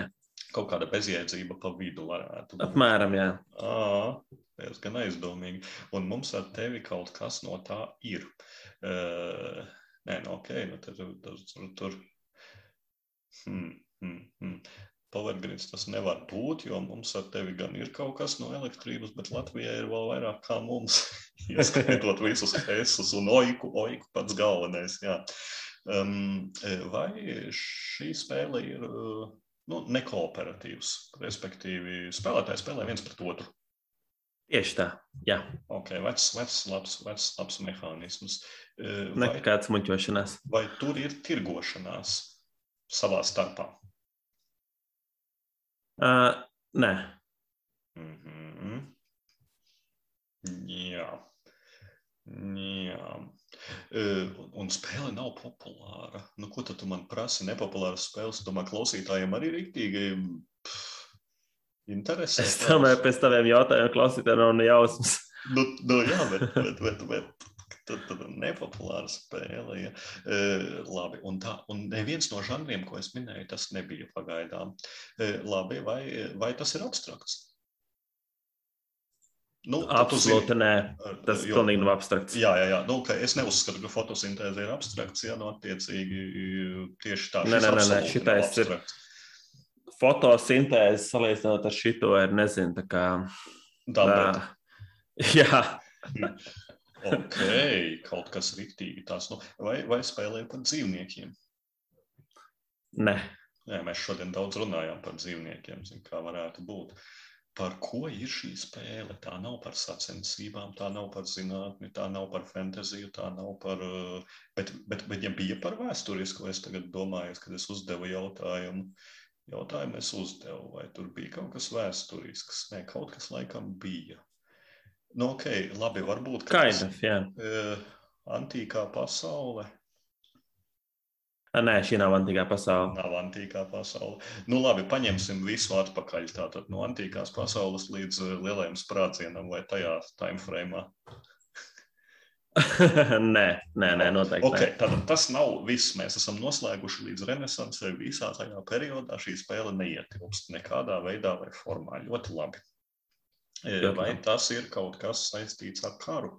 Kaut kāda bezjēdzība pa vidu varētu būt. Apmēram, jā. Ā, diezgan aizdomīgi. Un mums ar tevi kaut kas no tā ir. Uh, nē, nu ok, nu tad tur. tur, tur. Hmm, hmm, hmm. Powergrids tas nevar būt, jo mums ar tevi gan ir kaut kas no elektrības, bet Latvijai ir vēl vairāk kā mums. Ieskaitot visus esus un oiku, oiku pats galvenais. Jā. Um, vai šī spēle ir uh, nu, nekooperatīvs, respektīvi spēlētāji spēlē viens pret otru? Tieši tā. Jā, Ok, vecs, vecs, labs, vecs, labs mehānisms. Eh, nekāds muļķošanās. vai tur ir tirgošanās savā starpā? Uh, nē, Mm -hmm. Jā. Jā. Eh, Un, spēle nav populāra. Nu, ko tad tu man prasi? Nepopulāras spēles, domāju, klausītājiem arī rīktīgi interesē. es domāju, pēc taviem jautājumiem klausītājiem nav ne jausmas. Nu, nu, jā, bet, bet, bet, bet tad, tad nepopulāra spēle. Ja. E, labi, un, tā, un neviens no žanriem, ko es minēju, tas nebija pagaidām. E, labi, vai, vai tas ir abstrakts? Nu, tu zini, Absolūti nē. Tas jo- pilnīgi nav abstrakts. Jā, jā, jā. Nu, es neuzskatu, ka fotosintēze ir abstrakts. Jā, nu, attiecīgi tieši tā. Nē, nē, nē, nē, absolūti šitais ir-. Fotosintēze salīdzinot ar šito ir nezinu. Tā kā, Dabēt. ā, jā, Ok, kaut kas riktīgi tās. Nu, vai, vai spēlē par dzīvniekiem? nē. Jā, mēs šodien daudz runājām par dzīvniekiem, zin, kā varētu būt. Par ko ir šī spēle? Tā nav par sacensībām, tā nav par zinātni, tā nav par fantāziju, tā nav par. uh, Bet, bet, bet ja bija par vēsturisku, es tagad domāju, kad es uzdevu jautājumu. Jautājumu es uzdevu, vai tur bija kaut kas vēsturisks. Nē, kaut kas laikam bija. Nu, ok, labi, varbūt. Kind tas- of, jā. Eh, Antīkā pasaule. Nē, šī nav antīkā pasaule. Nav antīkā pasaule. Nu, labi, paņemsim visu atpakaļ. Tātad no antīkās pasaules līdz lielajam sprādzienam vai tajā timeframe. nē, nē, nē, noteikti. Okay, tad tas nav viss. Mēs esam noslēguši līdz renesansē. Visā tajā periodā šī spēle neietilpst nekādā veidā vai formā. Ļoti labi. Vai tas ir kaut kas saistīts ar karu?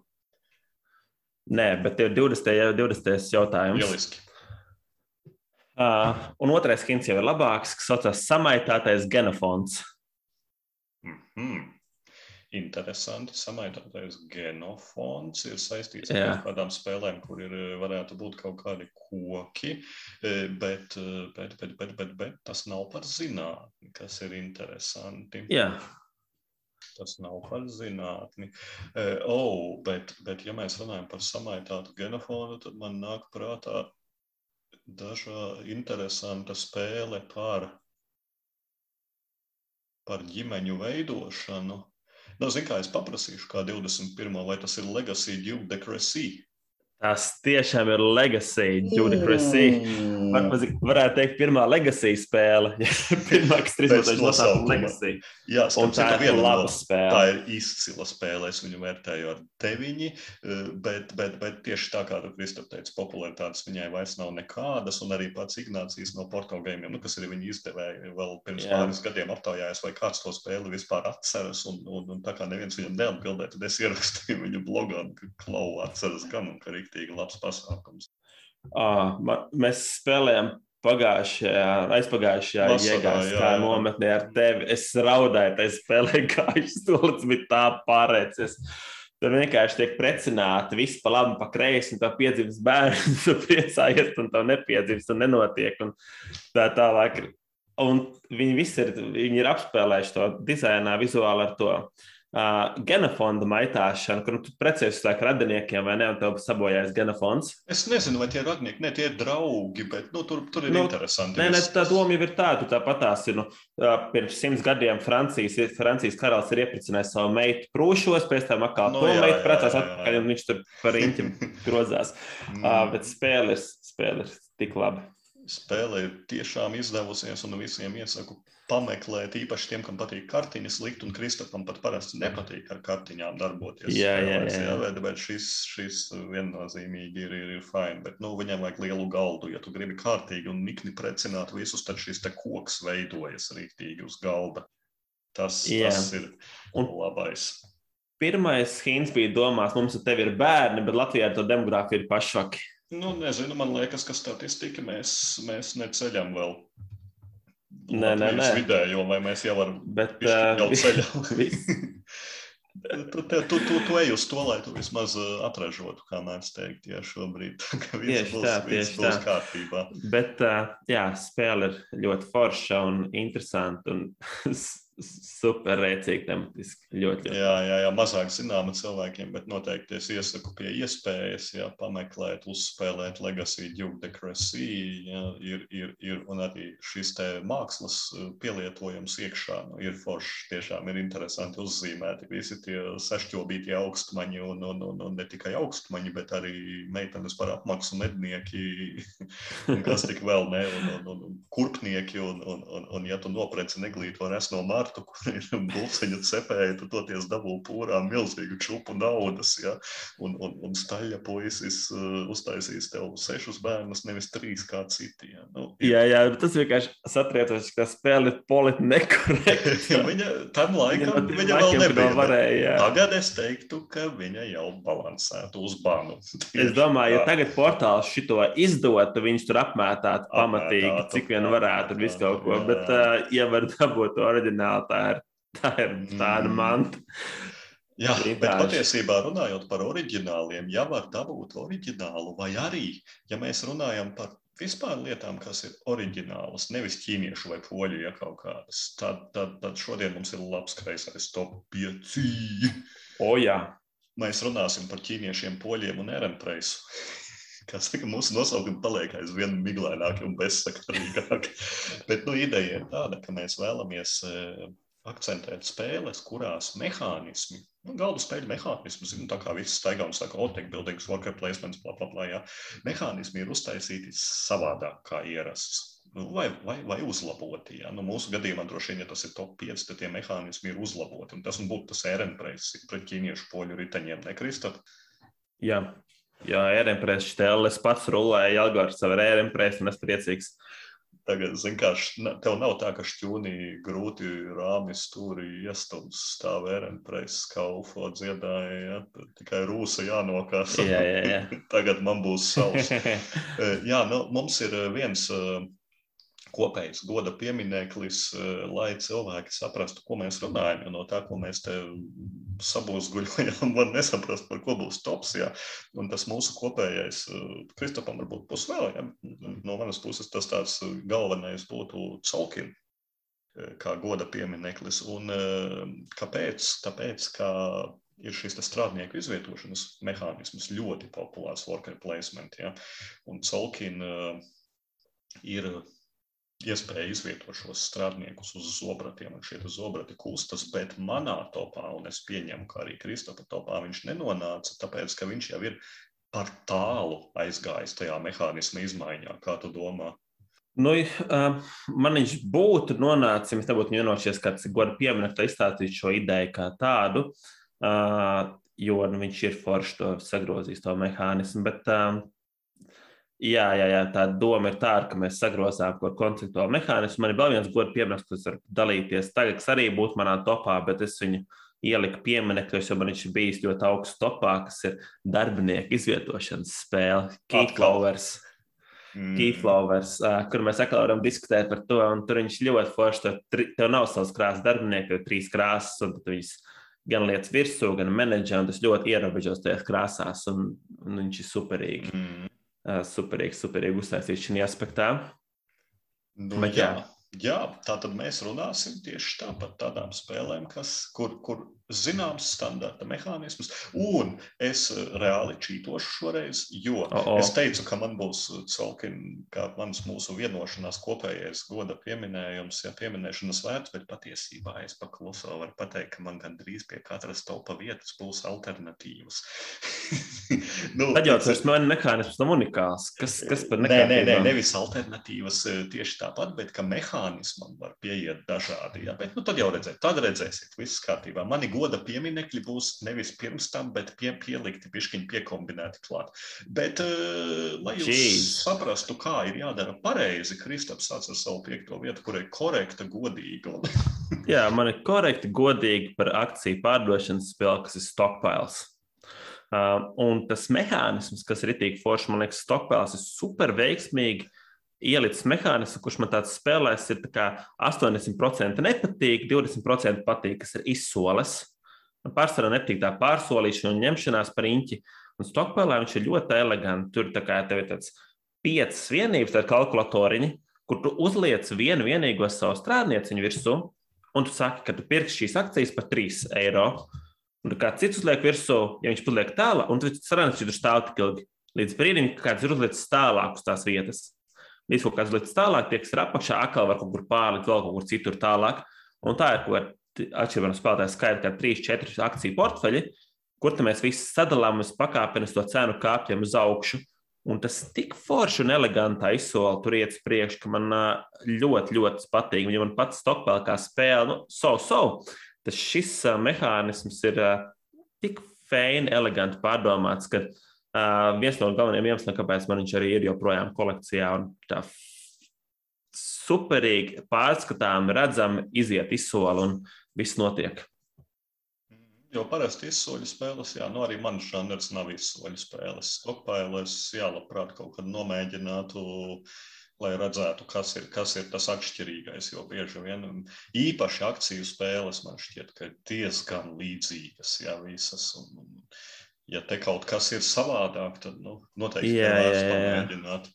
Nē, bet ir 20. 20. jautājums. Lieliski. Uh, un otrais hints jau ir labāks, kas saucas samaitātais genofons. Mm -hmm. Interesanti. Samaitātais genofons ir saistīts ar Jā. kādām spēlēm, kur ir, varētu būt kaut kādi koki, bet, bet, bet, bet, bet, bet tas nav par zinātni, kas ir interesanti. Jā. Tas nav par zinātni. Oh, bet, bet, ja mēs runājam par samaitātu genofonu, tad man nāk prātā dažā interesanta spēle par, par ģimeņu veidošanu. Nu, Ziniet, kā es paprasīšu, kā 21. vai tas ir Legacy Duke de Cressy? Tas tiešām ir legacy, Judy Cressy. Var, varētu teikt, pirmā legacy spēle. pirmā, kas trīs noteikti nosaukuma legacy. Jā, un tā ir laba spēle. Tā ir izcila spēle. Es viņu vērtēju ar deviņi, eh, bet, bet, bet tieši tā kā Kristap teici, popularitātes viņai vairs nav nekādas, un arī pats Ignācijas no Porto Game, nu, kas arī viņa izdevēja vēl pirms Jā. pāris gadiem aptaujājās, vai kāds to spēli vispār atceras, un, un, un tā kā neviens viņam neatbildēja, tad es ierakstīju viņa blogā, ka Klau atceras gan, un ka arī rīktīgi labs pasākums. Uh, mēs spēlējām pagājušajā, aizpagājušajā iegājā nometnē ar tevi. Es raudāju, tā spēlē gājušas stūlis, bija tā pārēcies. Tur vienkārši tiek precināti, viss pa labi, pa kreisi, un tā piedzimst bērns, tu priecājies, un tā nepiedzimst, un nenotiek. Un tā tālāk. Un viņi visi ir, viņi ir apspēlējuši to dizainā, vizuāli ar to uh, genofonda maitāšanu, kur nu, tu precējies ar radiniekiem vai ne, un tev sabojājas genofons. Es nezinu, vai tie ir radinieki, ne tie ir draugi, bet nu, tur, tur ir nu, interesanti. Nē, nē, tā doma jau ir tāda, tu tāpat tās ir. Nu, pirms simts gadiem Francijas, Francijas karalis ir iepricinājis savu meitu prūšos, pēc tam atkal no, nu, to meitu precās atpakaļ, un viņš tur par riņķim grozās. mm. uh, bet spēle ir, spēle ir tik labi. Spēle ir tiešām izdevusies, un visiem iesaku pameklēt, īpaši tiem, kam patīk kartiņas likt, un Kristofam pat parasti nepatīk ar kartiņām darboties. Jā, jā, jā. jā. Bet, bet šis, šis viennozīmīgi ir, ir, ir fajn, bet nu, viņam vajag lielu galdu. Ja tu gribi kārtīgi un nikni precināt visus, tad šis te koks veidojas rīktīgi uz galda. Tas, jā. tas ir un... labais. Pirmais hints bija domās, mums ar tevi ir bērni, bet Latvijā to demogrāfiju ir pašvaki. Nu, nezinu, man liekas, ka statistika mēs, mēs neceļam vēl Nē, nē, nē. Vidējo, vai mēs jau varam Bet, uh, ceļā. tu, te, tu, tu, tu ej uz to, lai tu vismaz atražotu, kā mēs teikt, ja šobrīd tieši būs, tā, tieši būs tā. kārtībā. Bet, uh, jā, spēle ir ļoti forša un interesanta un super rēcīgi tematiski. Ļoti, ļoti. Jā, jā, jā, mazāk zināma cilvēkiem, bet noteikti es iesaku pie iespējas, jā, pameklēt, uzspēlēt Legacy Duke de Cressy, jā, ir, ir, ir, un arī šis te mākslas uh, pielietojums iekšā, nu, ir foršs, tiešām ir interesanti uzzīmēti visi tie sašķobītie augstmaņi, un, un, un, un ne tikai augstmaņi, bet arī meitenes par apmaksu mednieki, un kas tik vēl, ne, un, un, un, un kurpnieki, un, un, un, un ja tu nopreci neglīto resno mākslu, kārtu, kur ir buļciņa cepēja, tu toties dabū pūrā milzīgu čupu naudas, ja? un, un, un staļa puisis uh, uztaisīs tev sešus bērnus, nevis trīs kā citi. Ja? Nu, ir... Jā, jā, tas vienkārši saprietos, ka spēle ir politi nekorekta. viņa tam laikam, viņa, viņa vēl nebija. Varēja, jā. Tagad es teiktu, ka viņa jau balansētu uz banu. es domāju, ja tagad portāls šito izdotu, viņš tur apmētātu pamatīgi, cik vien varētu visu kaut ko, bet uh, ja var dabūt to oriģinālu tā ir, tā ir tāda mm. manta. Jā, Vienkārši. bet patiesībā runājot par oriģināliem, ja var dabūt oriģinālu, vai arī, ja mēs runājam par vispār lietām, kas ir oriģinālas, nevis ķīniešu vai poļu ja kaut kādas, tad, tad, tad šodien mums ir labs kreisais top 5. O, jā. Mēs runāsim par ķīniešiem, poļiem un erenpreisu. Kā saka, mūsu nosaukumi paliek aizvien miglaināki un bezsakarīgāki. Bet nu, ideja ir tāda, ka mēs vēlamies eh, akcentēt spēles, kurās mehānismi, nu, galda spēļu mehānismi, zinu, tā kā viss staigā un saka, otek, buildings, worker placements, bla, bla, bla, jā, mehānismi ir uztaisīti savādāk kā ierasts. Nu, vai, vai, vai uzlaboti. Ja? Nu, mūsu gadījumā, droši vien, ja tas ir top 5, tad tie mehānismi ir uzlaboti. Un tas būtu tas ērenpreis pret ķīniešu poļu riteņiem, nekristat? Jā, jā ērenpreis štēles pats rulēja Jelgārs ar ērenpreis, un es priecīgs. Tagad, zin kā, tev nav tā, ka šķūnī grūti rāmi stūri iestums stāv ērenpreis kalfo dziedāja, ja? tikai rūsa jānokās. Jā, jā, jā. Tagad man būs savs. jā, nu, mums ir viens kopējs goda piemineklis, eh, lai cilvēki saprastu, ko mēs runājam. Jo no tā, ko mēs te sabūzguļojam, var nesaprast, par ko būs tops. Ja? Un tas mūsu kopējais, eh, Kristopam varbūt būs vēl, ja? no manas puses tas tāds galvenais būtu Colkin eh, kā goda piemineklis. Un kāpēc? Tāpēc, ka ir šis strādnieku izvietošanas mehānisms ļoti populārs worker placement. Ja? Un Colkin ir iespēja izvietot šos strādniekus uz zobratiem, un šie zobrati kustas, bet manā topā, un es pieņemu, ka arī Kristapa topā viņš nenonāca, tāpēc, ka viņš jau ir par tālu aizgājis tajā mehānisma izmaiņā, kā tu domā? Nu, man viņš būtu nonācis, ja mēs nebūtu vienojušies, kāds goda pieminekta izstāstīt šo ideju kā tādu, jo nu, viņš ir forši to sagrozījis, to mehānismu, bet Jā, jā, jā, tā doma ir tāda, ka mēs sagrozām kaut kādu konceptuālu mehānismu. Man ir vēl viens gods piemērs, kas var dalīties. Tagad arī būtu manā topā, bet es viņu ieliku pieminekļos, jo man viņš ir bijis ļoti augsts topā, kas ir darbinieku izvietošanas spēle, Keyflowers. Mm. Keyflowers, kur mēs atkal varam diskutēt par to, un tur viņš ļoti forši. Tev nav savs krāsas darbinieki, ir trīs krāsas, un tu viņus gan lietas virsū, gan menedžē, un tas ļoti ierobežos tajās krāsās, un, un viņš ir superīgi. Mm super, super, super, gusta esse tipo de aspecto. Mas já. Jā, tā tad mēs runāsim tieši tā par tādām spēlēm, kas, kur, kur zināms standarta mehānisms. Un es eh, reāli čītošu šoreiz, jo oh, oh. es teicu, ka man būs Colkin, kā mans mūsu vienošanās kopējais goda pieminējums, ja pieminēšanas vērts, bet patiesībā es pakluso varu pateikt, ka man gandrīz pie katras taupa vietas būs alternatīvas. nu, Tad jau tas man mehānisms nav unikāls. Kas, kas par nē, nē, nē, nevis alternatīvas eh, tieši tāpat, bet ka mehānismam var pieiet dažādi. Ja? Bet, nu, tad jau redzēt, tad redzēsiet, viss kārtībā. Mani goda pieminekļi būs nevis pirms tam, bet pie, pielikti, pišķiņi piekombinēti klāt. Bet, uh, lai jūs Jeez. saprastu, kā ir jādara pareizi, Kristaps ar savu piekto vietu, kur ir korekta, godīga. Jā, man ir korekti, godīgi par akciju pārdošanas spēli, kas ir stockpiles. Uh, un tas mehānisms, kas ir itī forši, man liekas, stockpiles ir super veiksmīgi. Uh, ielicis mehānismu, kurš man tāds spēlēs, ir 80% nepatīk, 20% patīk, kas ir izsoles. Man pārsvarā nepatīk tā pārsolīšana un ņemšanās par īņķi. Un Stokpēlē viņš ir ļoti elegants. Tur tā kā tev ir tāds piecas vienības, tāda kalkulatoriņa, kur tu uzliec vienu vienīgo savu strādnieciņu virsū, un tu saki, ka tu pirksi šīs akcijas par 3 eiro. Un kāds cits uzliek virsū, ja viņš paliek tālāk, un tu saproti, ka tur stāv tik ilgi. Līdz brīdim, kad kāds ir uzlicis tālāk uz tās vietas līdz kaut kāds līdz tālāk, tie, kas ir apakšā, atkal var kaut kur pārlikt vēl kaut kur citur tālāk. Un tā ir kaut kāda atšķirība no spēlētāja skaita, kā 3, 4 akciju portfeļi, kur mēs visi sadalām uz pakāpenes to cenu kāpjam uz augšu. Un tas tik forši un eleganti izsola tur iet uz priekšu, ka man ļoti, ļoti patīk. Ja man pats Stokpēlē kā spēle, nu, so, so, tas šis mehānisms ir tik feini, eleganti pārdomāts, ka uh, Uh, viens no galvenajiem iemesliem, kāpēc man viņš arī ir joprojām kolekcijā, un tā superīgi pārskatām, redzam, iziet izsoli un viss notiek. Jo parasti izsoļu spēles, jā, nu arī manas žanrs nav izsoļu spēles. Stokpailes, jā, labprāt kaut kad nomēģinātu, lai redzētu, kas ir, kas ir tas atšķirīgais, jo bieži vien īpaši akciju spēles man šķiet, ka ir diezgan līdzīgas, jā, visas. Un, un, ja te kaut kas ir savādāk, tad nu, noteikti jā, jā, jā, jā. pamēģināt.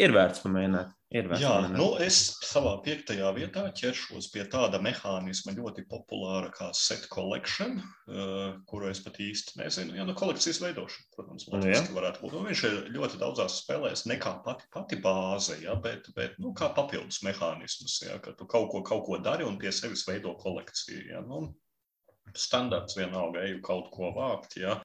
Ir vērts pamēģināt. Ir vērts jā, pamēģināt. nu, es savā piektajā vietā ķeršos pie tāda mehānisma ļoti populāra kā set collection, uh, kuru es pat īsti nezinu. Jā, nu, kolekcijas veidošana, protams, loģiski varētu būt. Nu, viņš ir ļoti daudzās spēlēs ne kā pati, pati bāze, ja, bet, bet nu, kā papildus mehānisms, ja, ka tu kaut ko, kaut ko dari un pie sevis veido kolekciju. Ja. Nu, standarts vienalga, eju kaut ko vākt. Ja.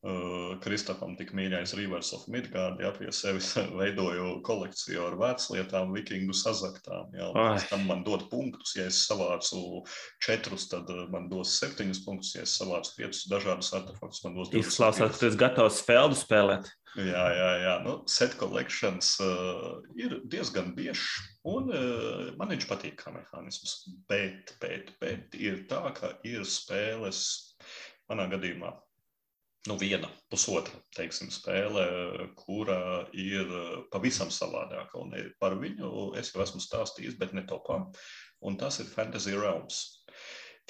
Uh, Kristapam tik mīļais Rivers of Midgard, ja pie sevis veidoju kolekciju ar veclietām, vikingu sazaktām. Ja, pēc tam man dod punktus, ja es savācu četrus, tad uh, man dos septiņus punktus, ja es savācu piecus dažādus artefaktus, man dos divus. Izklausās, tu esi gatavs feldu spēlēt. Jā, jā, jā. Nu, set collections uh, ir diezgan biežs, un uh, man viņš patīk kā mehānisms. Bet, bet, bet ir tā, ka ir spēles manā gadījumā nu, viena, pusotra teiksim, spēle, kura ir pavisam savādāka. Un par viņu es jau esmu stāstījis, bet ne topā. Un tas ir Fantasy Realms.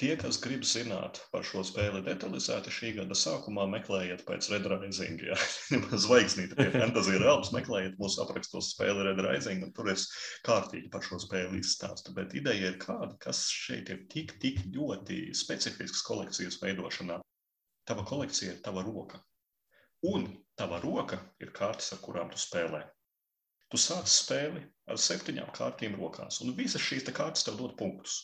Tie, kas grib zināt par šo spēli detalizēti, šī gada sākumā meklējiet pēc Red Rising. Ja? Zvaigznīte pie Fantasy Realms, meklējiet mūsu aprakstos spēli Red Rising, un tur es kārtīgi par šo spēli izstāstu. Bet ideja ir kāda, kas šeit ir tik, tik ļoti specifisks kolekcijas veidošanā. Tava kolekcija ir tava roka. Un tava roka ir kārtas, ar kurām tu spēlē. Tu sāc spēli ar septiņām kārtīm rokās, un visas šīs kārtas tev dod punktus.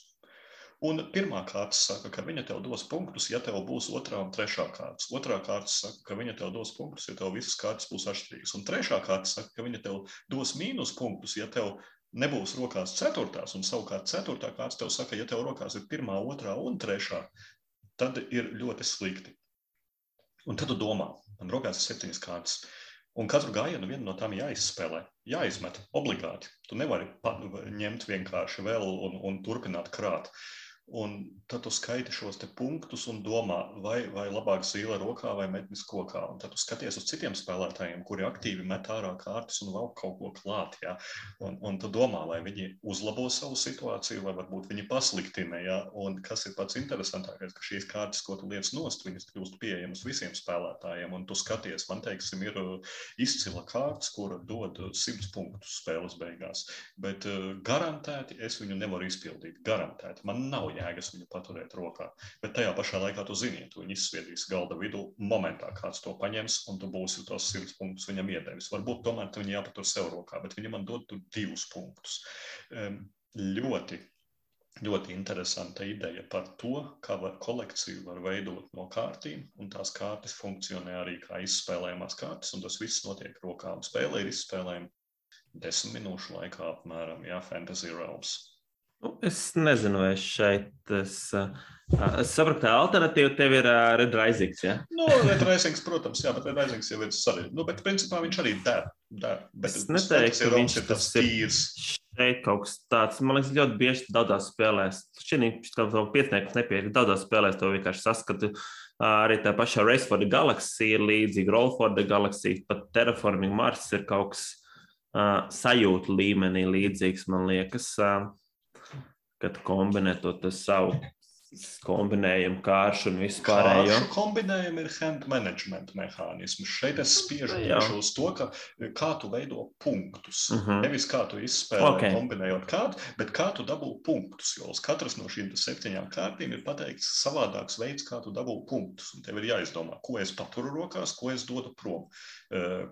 Un pirmā kārta saka, ka viņa tev dos punktus, ja tev būs otrā un trešā kārta. Otrā kārta saka, ka viņa tev dos punktus, ja tev visas kārtas būs atšķirīgas. Un trešā kārta saka, ka viņa tev dos mīnus punktus, ja tev nebūs rokās ceturtās. Un savukārt ceturtā kārta tev saka, ja tev rokās ir pirmā, otrā un trešā, tad ir ļoti slikti. Un tad tu domā, man rokās ir septiņas kārtas. Un katru gājienu viena no tām jāizspēlē, jāizmet obligāti. Tu nevari ņemt vienkārši vēl un, un turpināt krāt. Uh, Un tad tu skaiti šos punktus un domā, vai, vai labāk zīle rokā vai metnis kokā. Un tad tu skaties uz citiem spēlētājiem, kuri aktīvi met ārā kārtas un vēl kaut ko klāt. Ja? Un, un tu domā, vai viņi uzlabo savu situāciju, vai varbūt viņi pasliktina. Ja? Un kas ir pats interesantākais, ka šīs kārtas, ko tu liec nost, viņas kļūst pieejamas visiem spēlētājiem. Un tu skaties, man teiksim, ir uh, izcila kārtas, kura dod 100 punktus spēles beigās. Bet uh, garantēti es viņu nevaru izpildīt. Garantēti. Man nav jēgas viņu paturēt rokā. Bet tajā pašā laikā tu zini, tu viņu izsviedīs galda vidū. Momentā kāds to paņems, un tu būsi tos simts punktus viņam iedevis. Varbūt tomēr viņi jāpatur sev rokā, bet viņi man dod divus punktus. Um, ļoti ļoti interesanta ideja par to, kā var kolekciju var veidot no kārtīm, un tās kārtas funkcionē arī kā izspēlējamās kārtas, un tas viss notiek rokā. Spēle ir izspēlējama desmit minūšu laikā apmēram, jā, Fantasy Realms. Nu, es nezinu, vai šeit es, es saprotu, ka alternatīva tev ir Red Rising. Ja? Nu, Red Rising, protams, jā, bet Red Rising jau ir sarežģīts. Nu, bet principā viņš arī der. der bet es neteiktu, ka viņš ir tas tīrs. Šeit kaut kas tāds, man liekas, ļoti bieži daudzās spēlēs. Šķiet, ka tam pieciniekam nepiekrīt. Daudzās spēlēs to vienkārši saskatu. Arī tā pašā Race for the Galaxy ir līdzīga, Roll for the Galaxy, pat Terraforming Mars ir kaut kas uh, sajūta līmenī līdzīgs, man liekas. Uh, kad kombinē to savu kombinējumu, kāršu un vispārējo. Kāršu kombinējumu ir hand management mehānisms. Šeit es spiežu tieši uz to, ka, kā tu veido punktus. Uh mhm. -huh. Nevis kā tu izspēlē okay. kombinējot kārtu, bet kā tu dabū punktus. Jo uz katras no šīm septiņām kārtīm ir pateikts savādāks veids, kā tu dabū punktus. Un tev ir jāizdomā, ko es paturu rokās, ko es dodu prom,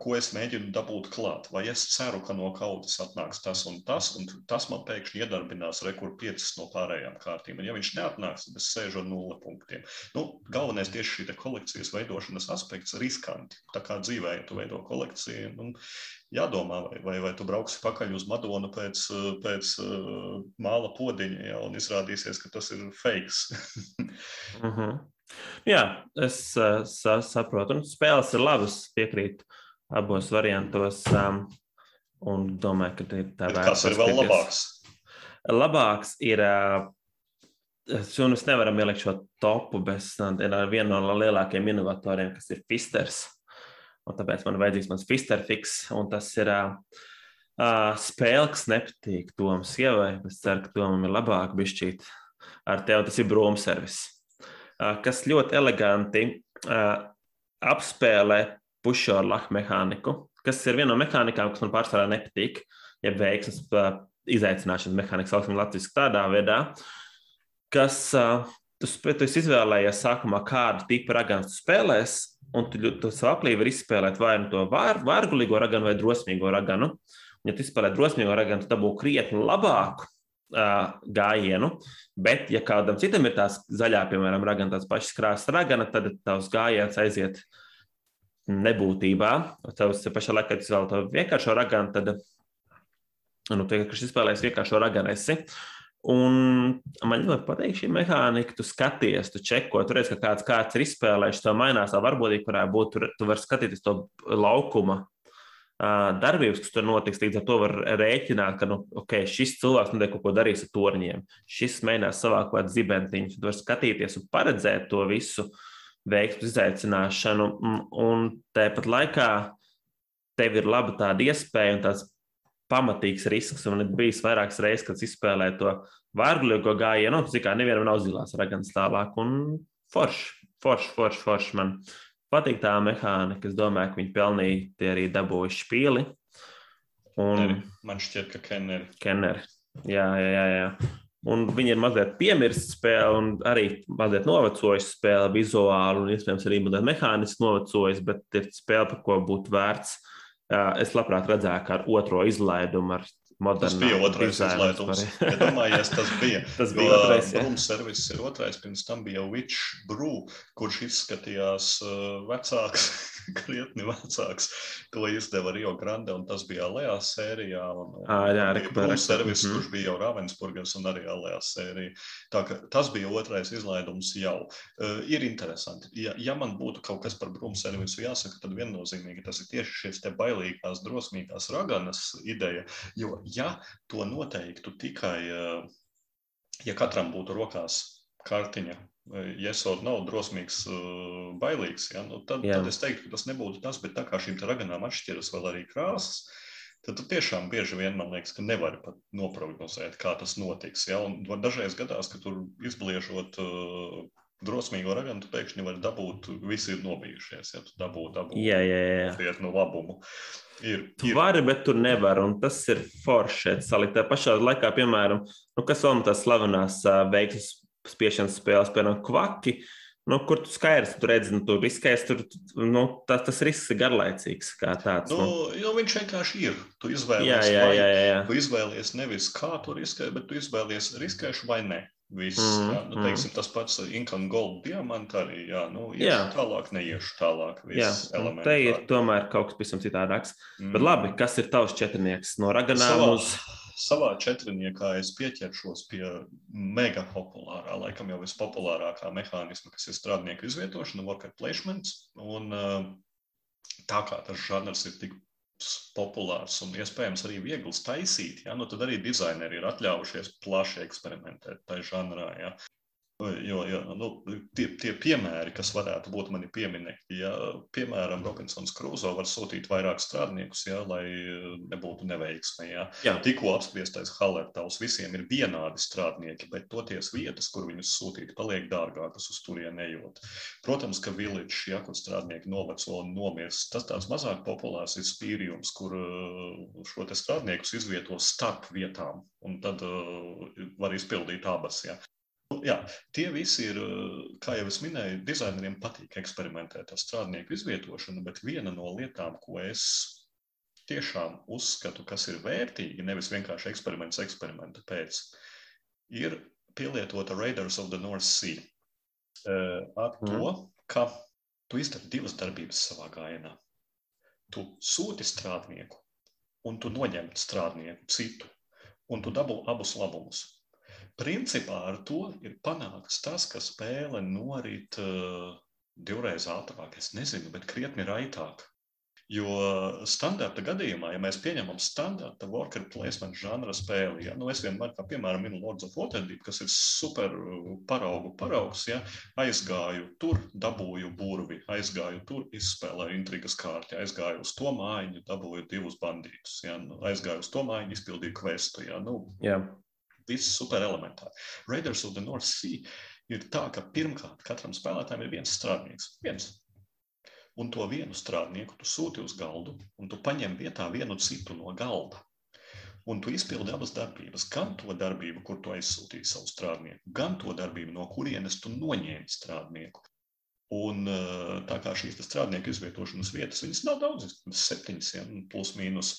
ko es mēģinu dabūt klāt. Vai es ceru, ka no kautas atnāks tas un tas, un tas man pēkšņi iedarbinās rekur piecas no pārējām kārtīm. Un ja viņš neatnāks, tad es sēžu ar nulle punktiem. Nu, galvenais tieši šī kolekcijas veidošanas aspekts - riskanti. Tā kā dzīvē, ja tu veido kolekciju, nu, jādomā, vai, vai, vai tu brauksi pakaļ uz Madonu pēc, pēc uh, māla podiņa, ja, un izrādīsies, ka tas ir fakes. uh -huh. Jā, es uh, sa saprotu. Un spēles ir labas, piekrītu abos variantos. Um, un domāju, ka ir tā. Kas ir vēl labāks? Labāks ir uh, Un mēs nevaram ielikt šo topu bez viena no lielākajiem inovatoriem, kas ir Fisters. Un tāpēc man ir vajadzīgs mans Fister fiks, un tas ir uh, spēle, kas nepatīk Tomas sievai. Es ceru, ka Tomam ir labāk bišķīt ar tevi. Tas ir brūmservis, kas ļoti eleganti apspēlē pušorlaha mehāniku, kas ir viena no mehānikām, kas man pārsvarā nepatīk, ja veiksmes izaicināšanas mehānika, sauksim latviešu tādā veidā, kas tu, tu izvēlējies sākumā, kādu tipu raganu spēlēs, un tu, tu savā aplī vari izspēlēt vai nu to vār, vārgulīgo raganu vai drosmīgo raganu. Un, ja tu izspēlē drosmīgo raganu, tad dabū krietni labāku gājienu, bet, ja kādam citam ir tās zaļā, piemēram, ragana, tās pašas krāsas ragana, tad tavs gājiens aiziet nebūtībā. Tavs pašā laikā, kad izvēlējies to vienkāršo raganu, tad nu, tu vienkārši izspēlējies vienkāršo raganu. Esi. Un man ļoti patīk šī mehānika. Tu skaties, tu čeko, tu redz, ka kāds, kāds ir izspēlējis, to mainās. Tā varbūtība varētu būt, tu, tu vari skatīties to laukuma darbības, kas tur notiks. Līdz ar to var rēķināt, ka nu, okay, šis cilvēks noteikti kaut ko darīs ar torņiem. Šis mēģinās savākt kaut kādu zibentiņu. Tu vari skatīties un paredzēt to visu veiksmu izaicināšanu. Un tāpat laikā tev ir laba tāda iespēja un tāds pamatīgs risks. Man ir bijis vairākas reizes, kad izspēlēju to vārgulīgo gājienu, nu, cik kā nevienam nav zilās raganas tālāk. Un forši, forši, forši, forši man patīk tā mehānika. Es domāju, ka viņi pelnīja tie arī dabūjuši špīli. Un... Man šķiet, ka Kenneri. Kenneri. Jā, jā, jā. jā. Un viņi ir mazliet piemirsta spēle, un arī mazliet novecojusi spēle vizuāli, un iespējams arī mazliet mehāniski novecojusi, bet ir spēle, par ko būtu vērts Es labprāt redzētu, kā ar otro izlaidumu, ar Tas bija otrais izlaidums. Ja domājies, tas bija. tas bija jo, otrais. Brūm servis ir otrais, pirms tam bija Witch Brew, kurš izskatījās uh, vecāks, krietni vecāks. To izdeva Rio Grande, un tas bija Alejā sērijā. Un, à, jā, arī Brūm servis, mm -hmm. kurš bija jau Ravensburgers un arī Alejā sērija. Tā ka tas bija otrais izlaidums jau. Uh, ir interesanti. Ja, ja man būtu kaut kas par Brūm servisu jāsaka, tad viennozīmīgi tas ir tieši šis te bailīgās, drosmīgās raganas ideja, jo ja to noteiktu tikai, eh, ja katram būtu rokās kartiņa, yes or no, drosmīgs, eh, bailīgs, ja, nu tad, Jā. tad es teiktu, ka tas nebūtu tas, bet tā kā šīm raganām atšķiras vēl arī krāsas, tad tiešām bieži vien man liekas, ka nevar pat noprognozēt, kā tas notiks. Ja? Un dažreiz gadās, ka tur izbliežot uh, drosmīgo raganu, tu pēkšņi vari dabūt, visi ir nobijušies, ja tu dabū, dabū jā, jā, jā. no labumu. Ir, tu ir. vari, bet tu nevari, un tas ir forši. Salikt. Tā pašā laikā, piemēram, nu, kas vēl tās slavenās uh, veiksmes spiešanas spēles, piemēram, kvaki, nu, kur tu skaidrs, tu redzi, nu, tu riskēs, tur, nu, tas, tas risks ir garlaicīgs tāds. Nu, nu. Jo viņš vienkārši ir. Tu izvēlies, jā, jā, jā, jā, jā. tu izvēlies nevis kā tu riskē, bet tu izvēlies riskēšu vai ne. Viss, mm, jā, nu, teiksim, mm. Tas pats Inkan Gold diamants arī. Jā, nu, jā. tālāk, neiešu tālāk. Jā, te ir tomēr kaut kas pavisam citādāks. Mm. Bet labi, kas ir tavs četrnieks no raganām savā, uz? Savā četrniekā es pieķeršos pie mega populārā, laikam jau vispopulārākā mehānisma, kas ir strādnieku izvietošana, worker placements. Un, tā kā tas žanrs ir tik populārs un iespējams arī viegls taisīt, ja, nu tad arī dizaineri ir atļaujušies plaši eksperimentēt tajā žanrā. Ja. Jo, jo nu, tie, tie piemēri, kas varētu būt mani pieminēti, ja, piemēram, Robinsons Krūzo var sūtīt vairāk strādniekus, ja, lai nebūtu neveiksme. Ja. Jā. Tikko apspriestais Hallertavs visiem ir vienādi strādnieki, bet toties vietas, kur viņus sūtīt, paliek dārgākas uz turien ejot. Protams, ka village, ja, kur strādnieki noveco un nomirst, tas tāds mazāk populārs ir spīrījums, kur šo te strādniekus izvieto starp vietām, un tad uh, var izpildīt abas. Ja. Jā, tie visi ir, kā jau es minēju, dizaineriem patīk eksperimentēt ar strādnieku izvietošanu, bet viena no lietām, ko es tiešām uzskatu, kas ir vērtīgi, nevis vienkārši eksperiments eksperimenta pēc, ir pielietota Raiders of the North Sea. Ar mm. to, ka tu izdari divas darbības savā gājienā. Tu sūti strādnieku, un tu noņem strādnieku citu, un tu dabū abus labumus. Principā ar to ir panākts tas, ka spēle norit uh, divreiz ātrāk. Es nezinu, bet krietni raitāk. Jo standarta gadījumā, ja mēs pieņemam standarta worker placement žanra spēli, ja, nu es vienmēr, kā piemēram, minu Lords of Waterdeep, kas ir super paraugu paraugs, ja, aizgāju tur, dabūju burvi, aizgāju tur, izspēlēju intrigas kārti, aizgāju uz to mājiņu, dabūju divus bandītus, ja, nu, aizgāju uz to mājiņu, izpildīju kvestu, ja, nu, yeah viss super elementāri. Raiders of the North Sea ir tā, ka pirmkārt katram spēlētājam ir viens strādnieks. Viens. un to vienu strādnieku tu sūti uz galdu, un tu paņem vietā vienu citu no galda. Un tu izpildi abas darbības, gan to darbību, kur tu aizsūtīji savu strādnieku, gan to darbību, no kurienes tu noņēmi strādnieku. Un eh, tā kā šīs strādnieku izvietošanas vietas, viņas nav daudzas, septiņas, ja, plus mīnus.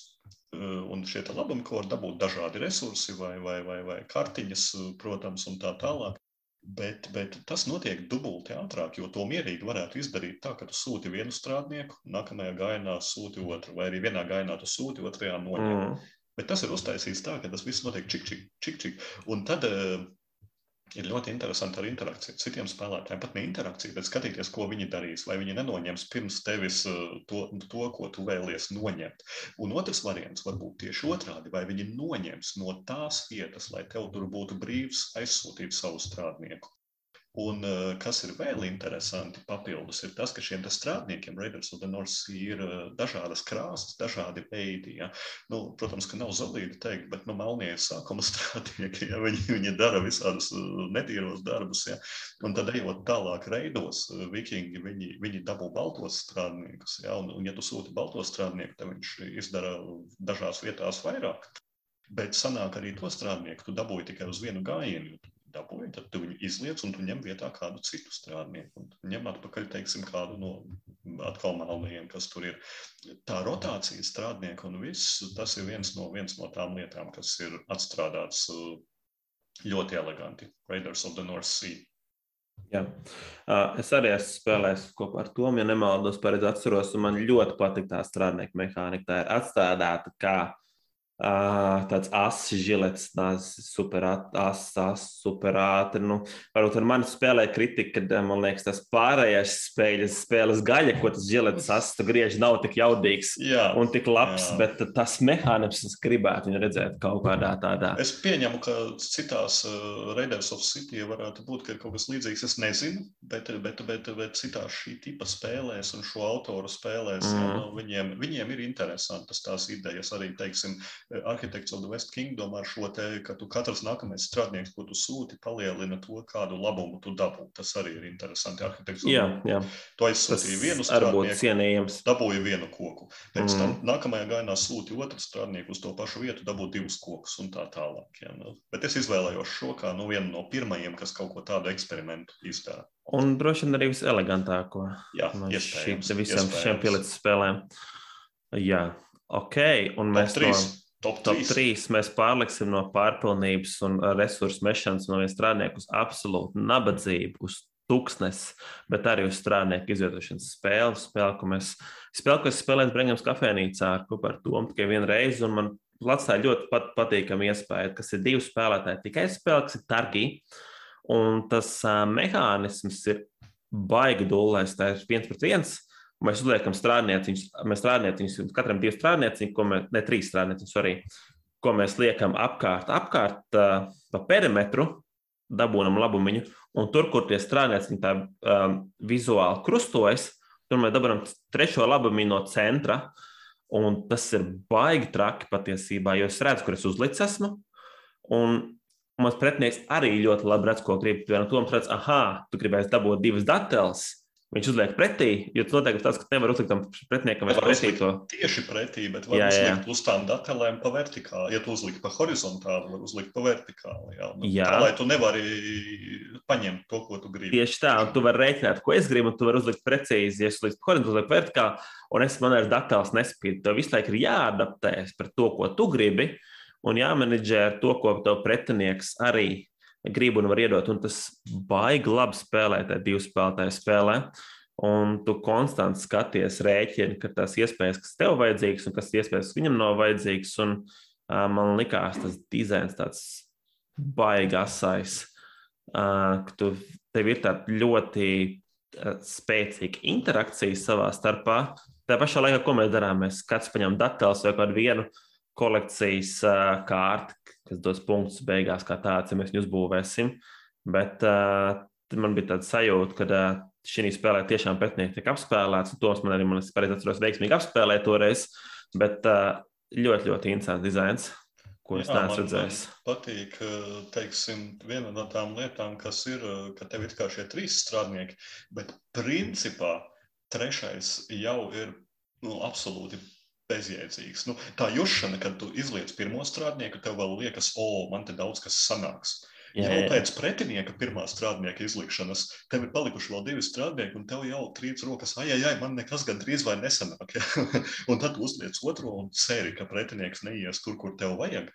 Un šie labumi, ko var dabūt dažādi resursi vai, vai, vai, vai kartiņas, protams, un tā tālāk. Bet, bet tas notiek dubulti ātrāk, jo to mierīgi varētu izdarīt tā, ka tu sūti vienu strādnieku, nākamajā gainā sūti otru, vai arī vienā gainā tu sūti, otrajā noņem. Mm. Bet tas ir uztaisīts tā, ka tas viss notiek čik, čik, čik, čik. Un tad uh, ir ļoti interesanti ar interakciju. Citiem spēlētājiem pat ne interakcija, bet skatīties, ko viņi darīs. Vai viņi nenoņems pirms tevis uh, to, to ko tu vēlies noņemt. Un otrs variants var būt tieši otrādi, vai viņi noņems no tās vietas, lai tev tur būtu brīvs aizsūtīt savu strādnieku. Un uh, kas ir vēl interesanti papildus, ir tas, ka šiem strādniekiem Raiders of the North Sea ir uh, dažādas krāsas, dažādi veidi. Ja? Nu, protams, ka nav zelīti teikt, bet nu, melnie ir sākuma strādnieki, ja? viņi, viņi dara visādus uh, netīros darbus. Ja? Un tad ejot tālāk reidos, vikingi, viņi, viņi dabū baltos strādniekus. Ja? Un, un ja tu sūti baltos strādnieku, tad viņš izdara dažās vietās vairāk. Bet sanāk arī to strādnieku, tu dabūji tikai uz vienu gājienu dabūji, tad tu viņu izliec un tu ņem vietā kādu citu strādnieku. Un ņem atpakaļ, teiksim, kādu no atkal melnajiem, kas tur ir. Tā rotācija strādnieku un viss, tas ir viens no, viens no tām lietām, kas ir atstrādāts uh, ļoti eleganti. Raiders of the North Sea. Jā. Es arī esmu spēlējis kopā ar Tomu, ja nemaldos, pareizi atceros, un man ļoti patīk tā strādnieka mehānika. Tā ir atstādāta kā Uh, tāds asins žilets, tās super asins, super ātri. Nu, varbūt ar mani spēlē kritika, kad man liekas, tas pārējais spēles, spēles gaļa, ko tas žilets asins griež, nav tik jaudīgs jā, un tik labs, jā. bet tas mehānisms gribētu viņu redzēt kaut kādā tādā. Es pieņemu, ka citās uh, Raiders of City varētu būt ka kaut kas līdzīgs. Es nezinu, bet, bet, bet, bet citās šī tipa spēlēs un šo autoru spēlēs, mm. jā, nu, viņiem, viņiem ir interesantas tās idejas arī, teiksim, Architects of the West Kingdom ar šo te, ka tu katrs nākamais strādnieks, ko tu sūti, palielina to, kādu labumu tu dabū. Tas arī ir interesanti. Architects jā, jā. Tu aizsūtīji vienu strādnieku, dabūji vienu koku. Pēc mm. tam nākamajā gainā sūti otru strādnieku uz to pašu vietu, dabū divus kokus un tā tālāk. Ja, nu. Bet es izvēlējos šo kā nu, vienu no pirmajiem, kas kaut ko tādu eksperimentu izdara. Un droši vien arī viselegantāko Jā, no šīm visam šiem pielicis spēlēm. Jā, ok. Un mēs no Top 3. Top 3 mēs pārliksim no pārpilnības un resursu mešanas no viena strādnieka uz absolūtu nabadzību, uz tūkstnes, bet arī uz strādnieku izvietošanas spēli. Spēle, ko mēs spēlējam, ko es spēlēju Brīngams kafejnīcā ar kopā ar Tomu tikai vienu reizi, un man atstāja ļoti pat, patīkami iespēja, kas ir divi spēlētāji. Tikai spēle, kas ir targi, un tas uh, mehānisms ir baigi dūlēs, tā ir viens pret viens. Mēs uzliekam strādnieciņus, mēs strādnieciņus, katram divi strādnieciņi, ko mēs, ne trīs strādnieciņus, arī, ko mēs liekam apkārt, apkārt pa perimetru, dabūjam labumiņu, un tur, kur tie strādnieciņi tā um, vizuāli krustojas, tur mēs dabūjam trešo labumiņu no centra, un tas ir baigi traki patiesībā, jo es redzu, kur es uzlicis esmu, un mans pretinieks arī ļoti labi redz, ko grib. Piemēram, Toms redz, ah, tu gribēsi dabūt divas dateles, Viņš uzliek pretī, jo tas noteikti tas, ka nevar uzlikt tam pretiniekam vai pretī to. Tieši pretī, bet var jā, jā. uzlikt uz tām datelēm pa vertikāli. Ja tu uzlikt pa horizontāli, var uzlikt pa vertikāli. Jā, nu, jā. Tā, lai tu nevari paņemt to, ko tu gribi. Tieši tā, un tu vari rēķināt, ko es gribu, un tu vari uzlikt precīzi, ja es uzliku horizontāli, uzliku vertikāli, un es man ar dateles nespīdu. Tev visu laiku ir jāadaptējas par to, ko tu gribi, un jāmenedžē ar to, ko tev pretinieks arī grib un var iedot. Un tas baigi labi spēlē, tā divu spēlētāju spēlē. Un tu konstanti skaties, rēķini, ka tas iespējas, kas tev vajadzīgs, un kas iespējas, viņam nav vajadzīgs. Un, uh, man likās, tas dizains tāds baigi asais, uh, ka tu, tev ir tāda ļoti uh, spēcīga interakcija savā starpā. Tā pašā laikā, ko mēs darām, mēs katrs paņemam datus vai kādu vienu kolekcijas uh, kārtu, kas dos punktus beigās, kā tāds, ja mēs viņu uzbūvēsim. Bet uh, man bija tāds sajūta, ka uh, šī spēlē tiešām pretinieki tiek apspēlēts, un tos man arī, man es pareizi atceros, veiksmīgi apspēlēja toreiz. Bet uh, ļoti, ļoti interesants dizains. Ko es neesmu redzējis? Patīk, teiksim, viena no tām lietām, kas ir, ka tev ir kā šie trīs strādnieki, bet principā trešais jau ir nu, absolūti bezjēdzīgs. Nu, tā jušana, kad tu izliec pirmo strādnieku, tev vēl liekas, o, man te daudz kas sanāks. Jā, jau jā. pēc pretinieka pirmā strādnieka izlikšanas tev ir palikuši vēl divi strādnieki, un tev jau trīc rokas, ai, ai man nekas gan drīz vai nesanāk. Ja? un tad uzliec otro un ceri, ka pretinieks neies tur, kur tev vajag.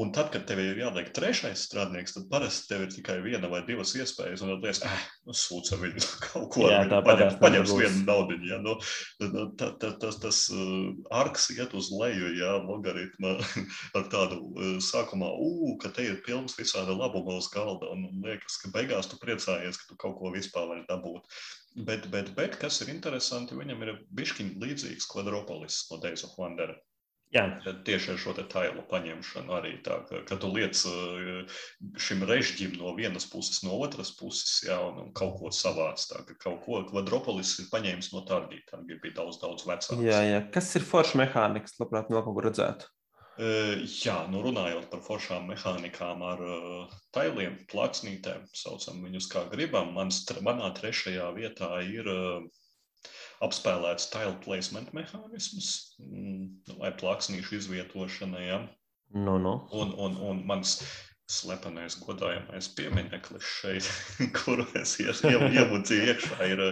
Un tad, kad tev ir jāliek trešais strādnieks, tad parasti tev ir tikai viena vai divas iespējas. Un tad liekas, ah, nu, sūdz ar viņu kaut ko tādu, paņem, paņems vienu naudu. Ja, nu, nu, tā, tā, tas tas uh, arks iet uz leju, ja logaritma ar tādu uh, sākumā, ū, ka te ir pilns visāda labuma uz galda. Un, un liekas, ka beigās tu priecājies, ka tu kaut ko vispār vari dabūt. Bet, bet, bet kas ir interesanti, viņam ir bišķiņ līdzīgs kvadropolis no Days of Wonder. Jā. Tieši ar šo tailu paņemšanu arī tā, ka, ka tu liec eh, šim režģim no vienas puses, no otras puses, jā, un, un kaut ko savāds. Tā, ka kaut ko kvadropolis ir paņēmis no targī, targī bija daudz, daudz vecāks. Jā, jā. Kas ir forša mehānikas, labprāt, vēl kaut kur redzētu? Uh, jā, nu runājot par foršām mehānikām ar uh, tailiem, plāksnītēm, saucam viņus kā gribam, mans, manā trešajā vietā ir uh, apspēlēts tile placement mehānisms mm, vai plāksnīšu izvietošana. Ja? No, no. Un, un, un mans slepenais godājamais piemineklis šeit, kuru es iemūcīju iekšā, ir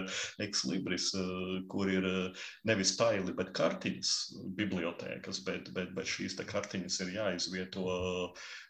ekslibris, kur ir nevis taili, bet kartiņas bibliotēkas, bet, bet, bet šīs kartiņas ir jāizvieto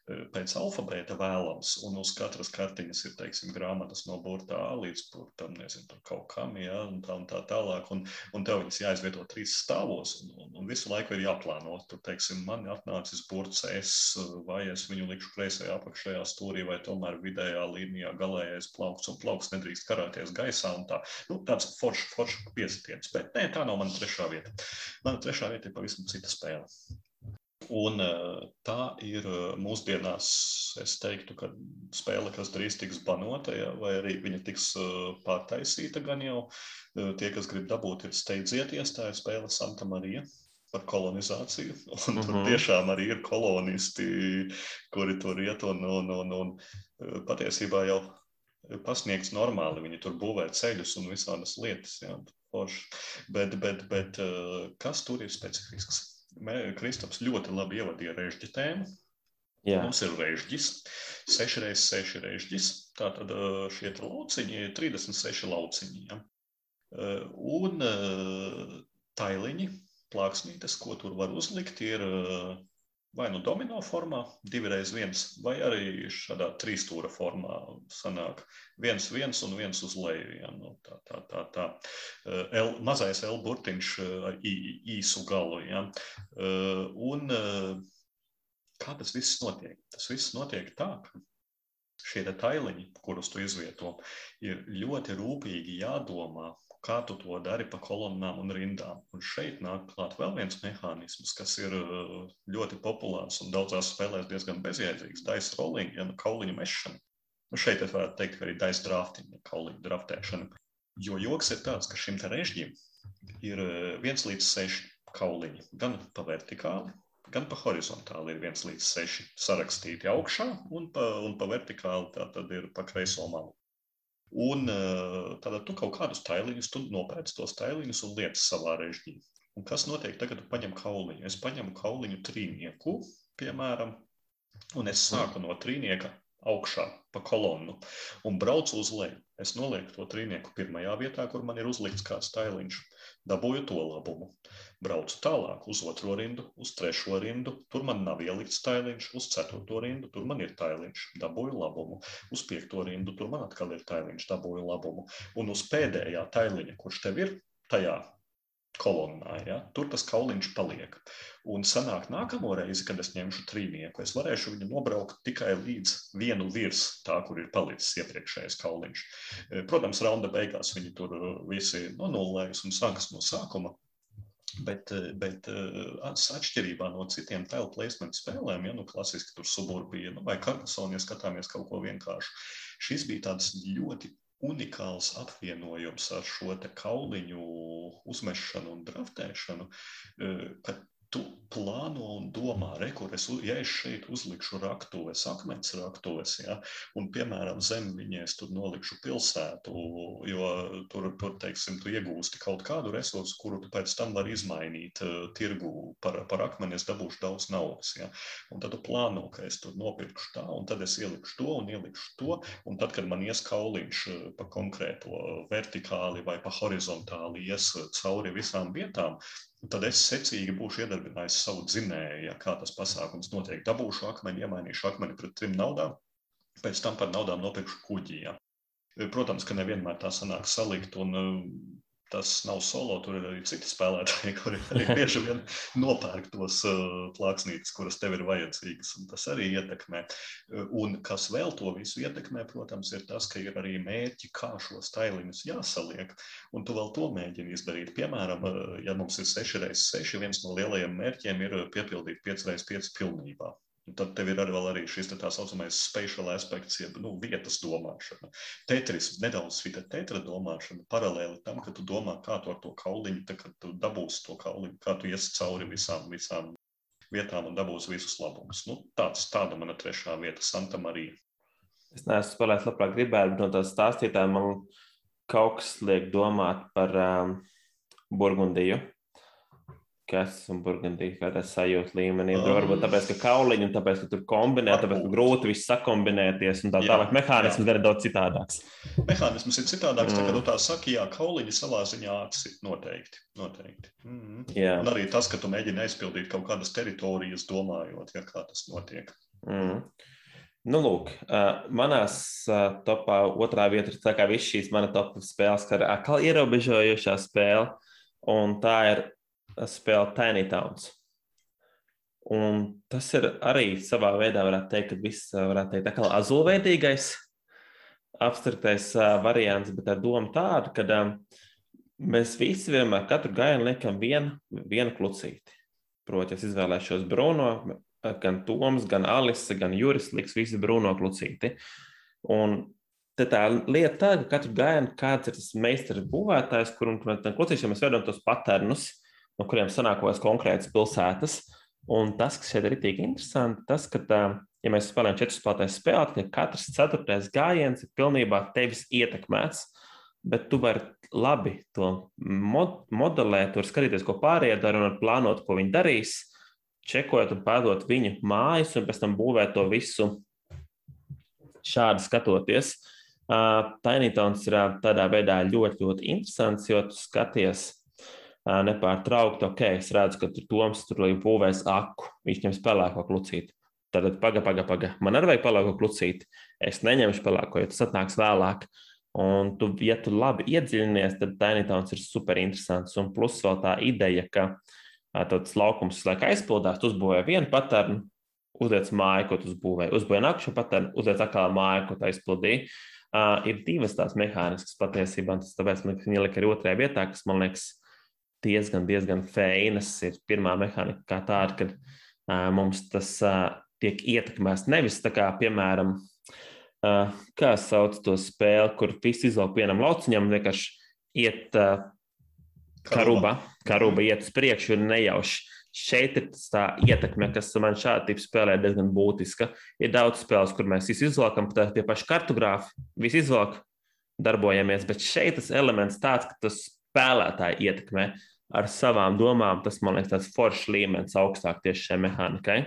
pēc alfabēta vēlams, un uz katras kartiņas ir, teiksim, grāmatas no burtā līdz burtam, nezinu, kaut kam, ja, un tā un tā tālāk, un, un tev viņas jāizvieto trīs stāvos, un, un, un visu laiku ir jāplāno. Tur, teiksim, man atnācis burts S, vai es viņu likšu kreisajā apakšējā stūrī, vai tomēr vidējā līnijā galējais plaukts, un plaukts nedrīkst karāties gaisā, tā. Nu, tāds foršs, foršs piesitiens, bet nē, tā nav mana trešā vieta. Mana trešā vieta ir pavisam cita spēle. Un eh, tā ir eh, mūsdienās, es teiktu, ka spēle, kas drīz tiks banota, ja, vai arī viņa tiks eh, pārtaisīta gan jau. Tie, kas grib dabūt, ir steidziet iestāju spēle Santa Marija par kolonizāciju. Un uh -huh. tur mhm. tiešām arī ir kolonisti, kuri tur iet un, un, un, un patiesībā jau pasniegts normāli. Viņi tur būvē ceļus un visādas lietas. Jā, bet, bet, bet kas tur ir specifisks? Kristaps ļoti labi ievadīja režģi tēmu. Jā. Mums ir režģis, 6 reizes 6 režģis. Tātad šie lauciņi ir 36 lauciņi. Ja? Un tailiņi, plāksnītes, ko tur var uzlikt, ir vai nu domino formā, divi reizes viens, vai arī šādā trīsstūra formā sanāk viens, viens un viens uz leju. Ja? Nu, tā, tā, tā, tā. L, mazais L burtiņš ar īsu galu. Ja? Un kā tas viss notiek? Tas viss notiek tā, ka šie tailiņi, kurus tu izvieto, ir ļoti rūpīgi jādomā kā tu to dari pa kolonnām un rindām. Un šeit nāk klāt vēl viens mehānisms, kas ir uh, ļoti populārs un daudzās spēlēs diezgan bezjēdzīgs - dice rolling, ja nu kauliņu mešana. Nu, šeit es varētu teikt, ka arī dice drafting, ja kauliņu draftēšana. Jo joks ir tāds, ka šim te režģim ir uh, viens līdz seši kauliņi, gan pa vertikāli, gan pa horizontāli ir viens līdz seši sarakstīti augšā, un pa, un pa vertikāli tā tad ir pa kreiso malu. Un tad tu kaut kādus tailiņus, tu nopērci tos tailiņus un liec savā režģī. Un kas notiek tagad, kad tu paņem kauliņu? Es paņemu kauliņu trīnieku, piemēram, un es sāku no trīnieka augšā pa kolonnu un braucu uz leju. Es nolieku to trīnieku pirmajā vietā, kur man ir uzlikts kāds tailiņš, dabūju to labumu. Braucu tālāk uz otro rindu, uz trešo rindu. Tur man nav ielikts tailiņš, uz ceturto rindu. Tur man ir tailiņš, dabūju labumu. Uz piekto rindu tur man atkal ir tailiņš, dabūju labumu. Un uz pēdējā tailiņa, kurš tev ir tajā kolonnā, ja, tur tas kauliņš paliek. Un sanāk nākamo reizi, kad es ņemšu trīnieku, es varēšu viņu nobraukt tikai līdz vienu virs tā, kur ir palicis iepriekšējais kauliņš. Protams, raunda beigās viņi tur visi nonulējas un sākas no sākuma. Bet, eh, bet atšķirībā no citiem tēlu placement spēlēm, ja nu klasiski tur suburbija nu, vai karkasoni, ja skatāmies kaut ko vienkāršu, šis bija tāds ļoti unikāls apvienojums ar šo kauliņu uzmešanu un draftēšanu, eh, ka tu plāno un domā, re, kur es, ja es šeit uzlikšu raktuves, akmens raktuves, ja, un, piemēram, zem viņas tur nolikšu pilsētu, jo tur, tur teiksim, tu iegūsti kaut kādu resursu, kuru tu pēc tam vari izmainīt uh, tirgu par, par akmeni, es dabūšu daudz naudas, ja, un tad tu plāno, ka es tur nopirkšu tā, un tad es ielikšu to un ielikšu to, un tad, kad man ies kauliņš uh, pa konkrēto vertikāli vai pa horizontāli ies uh, cauri visām vietām, tad es secīgi būšu iedarbinājis savu dzinēju, ja kā tas pasākums notiek. Dabūšu akmeni, iemainīšu akmeni pret trim naudām, pēc tam par naudām nopirkšu kuģi. Ja. Protams, ka nevienmēr tā sanāk salikt, un tas nav solo, tur ir arī citi spēlētāji, kuri arī bieži vien nopērk tos uh, plāksnītes, kuras tev ir vajadzīgas. Tas arī ietekmē. Un kas vēl to visu ietekmē, protams, ir tas, ka ir arī mērķi, kā šos tailiņus jāsaliek. Un tu vēl to mēģini izdarīt. Piemēram, ja mums ir 6x6, viens no lielajiem mērķiem ir piepildīt 5x5 pilnībā. Un tad tev ir arī, arī šis tā saucamais spatial aspekts, jeb nu, vietas domāšana. Tetris nedaudz šī tetra domāšana paralēli tam, ka tu domā, kā tu ar to kauliņu, tad, kad tu dabūsi to kauliņu, kā tu iesi cauri visām, visām vietām un dabūsi visus labumus. Nu, tāds, tāda mana trešā vieta, Santa Marija. Es neesmu spēlējis, labprāt gribētu, bet no tās stāstītājiem man kaut kas liek domāt par um, Burgundiju kas un burgundija, kā tas sajūta līmenī. Um, varbūt tāpēc, ka kauliņi un tāpēc, ka tur kombinē, tāpēc, ka grūti viss sakombinēties un tā tālāk. Mehānisms ir daudz citādāks. Mehānisms ir citādāks, mm. tā kā tu tā saki, jā, kauliņi savā ziņā atsit noteikti. noteikti. Mm. Jā. Un arī tas, ka tu mēģini aizpildīt kaut kādas teritorijas, domājot, ja kā tas notiek. Mm. Nu, lūk, manās uh, topā otrā vieta ir tā kā viss šīs mana topa spēles, kā atkal ierobežojošā spēle. Un tā ir spēle Tiny Towns. Un tas ir arī savā veidā, varētu teikt, ka viss varētu teikt, tā kā azulveidīgais, abstraktais variants, bet ar domu tādu, ka um, mēs visi vienmēr katru gājienu liekam vienu, vienu klucīti. Proti, es izvēlēšos Bruno, gan Toms, gan Alise, gan Juris liks visi Bruno klucīti. Un tā lieta tā, ka katru gājienu kāds ir tas meistars būvētājs, kur un klucīšiem mēs veidojam tos patērnus, no kuriem sanākos konkrētas pilsētas. Un tas, kas šeit ir tik interesanti, tas, ka, tā, ja mēs spēlējam četras spēlētājas spēli, tad katrs ceturtais gājiens ir pilnībā tevis ietekmēts, bet tu vari labi to mod modelēt, tur skatīties, ko pārējie dara un plānot, ko viņi darīs, čekojot un pēdot viņu mājas un pēc tam būvēt to visu šādi skatoties. Uh, Tainītons ir tādā veidā ļoti, ļoti interesants, jo tu skaties nepārtraukti, ok, es redzu, ka tur Toms tur būvēs aku, viņš ņems pelēko klucīti. Tad paga, paga, paga. Man arī vajag pelēko klucīti. Es neņemšu pelēko, jo tas atnāks vēlāk. Un, tu, ja tu labi iedziļinies, tad Tainitons ir super interesants. Un plus vēl tā ideja, ka tāds laukums laika aizpildās, tu uzbūvēji vienu paternu, uzliec māju, ko tu uzbūvēji, uzbūvēji nākamo paternu, uzliec atkal māju, ko tu aizpildīji. Uh, ir divas tās mehāniskas patiesībā, tas tāpēc man viņa lika arī otrajā vietā, kas man liekas diezgan, diezgan feinas. Ir pirmā mehānika kā tāda, kad uh, mums tas uh, tiek ietekmēts nevis tā kā, piemēram, uh, kā sauc to spēli, kur viss izvelk vienam lauciņam vienkārši iet uh, karuba, karuba iet uz priekšu un nejauši. Šeit ir tā ietekme, kas man šādi tipi spēlē diezgan būtiska. Ir daudz spēles, kur mēs visi izvelkam, tā tie paši kartogrāfi, visi izvelk, darbojamies, bet šeit tas elements tāds, ka tas spēlētāji ietekmē ar savām domām, tas man liekas, tāds foršs līmenis augstāk tieši šai mehānikai.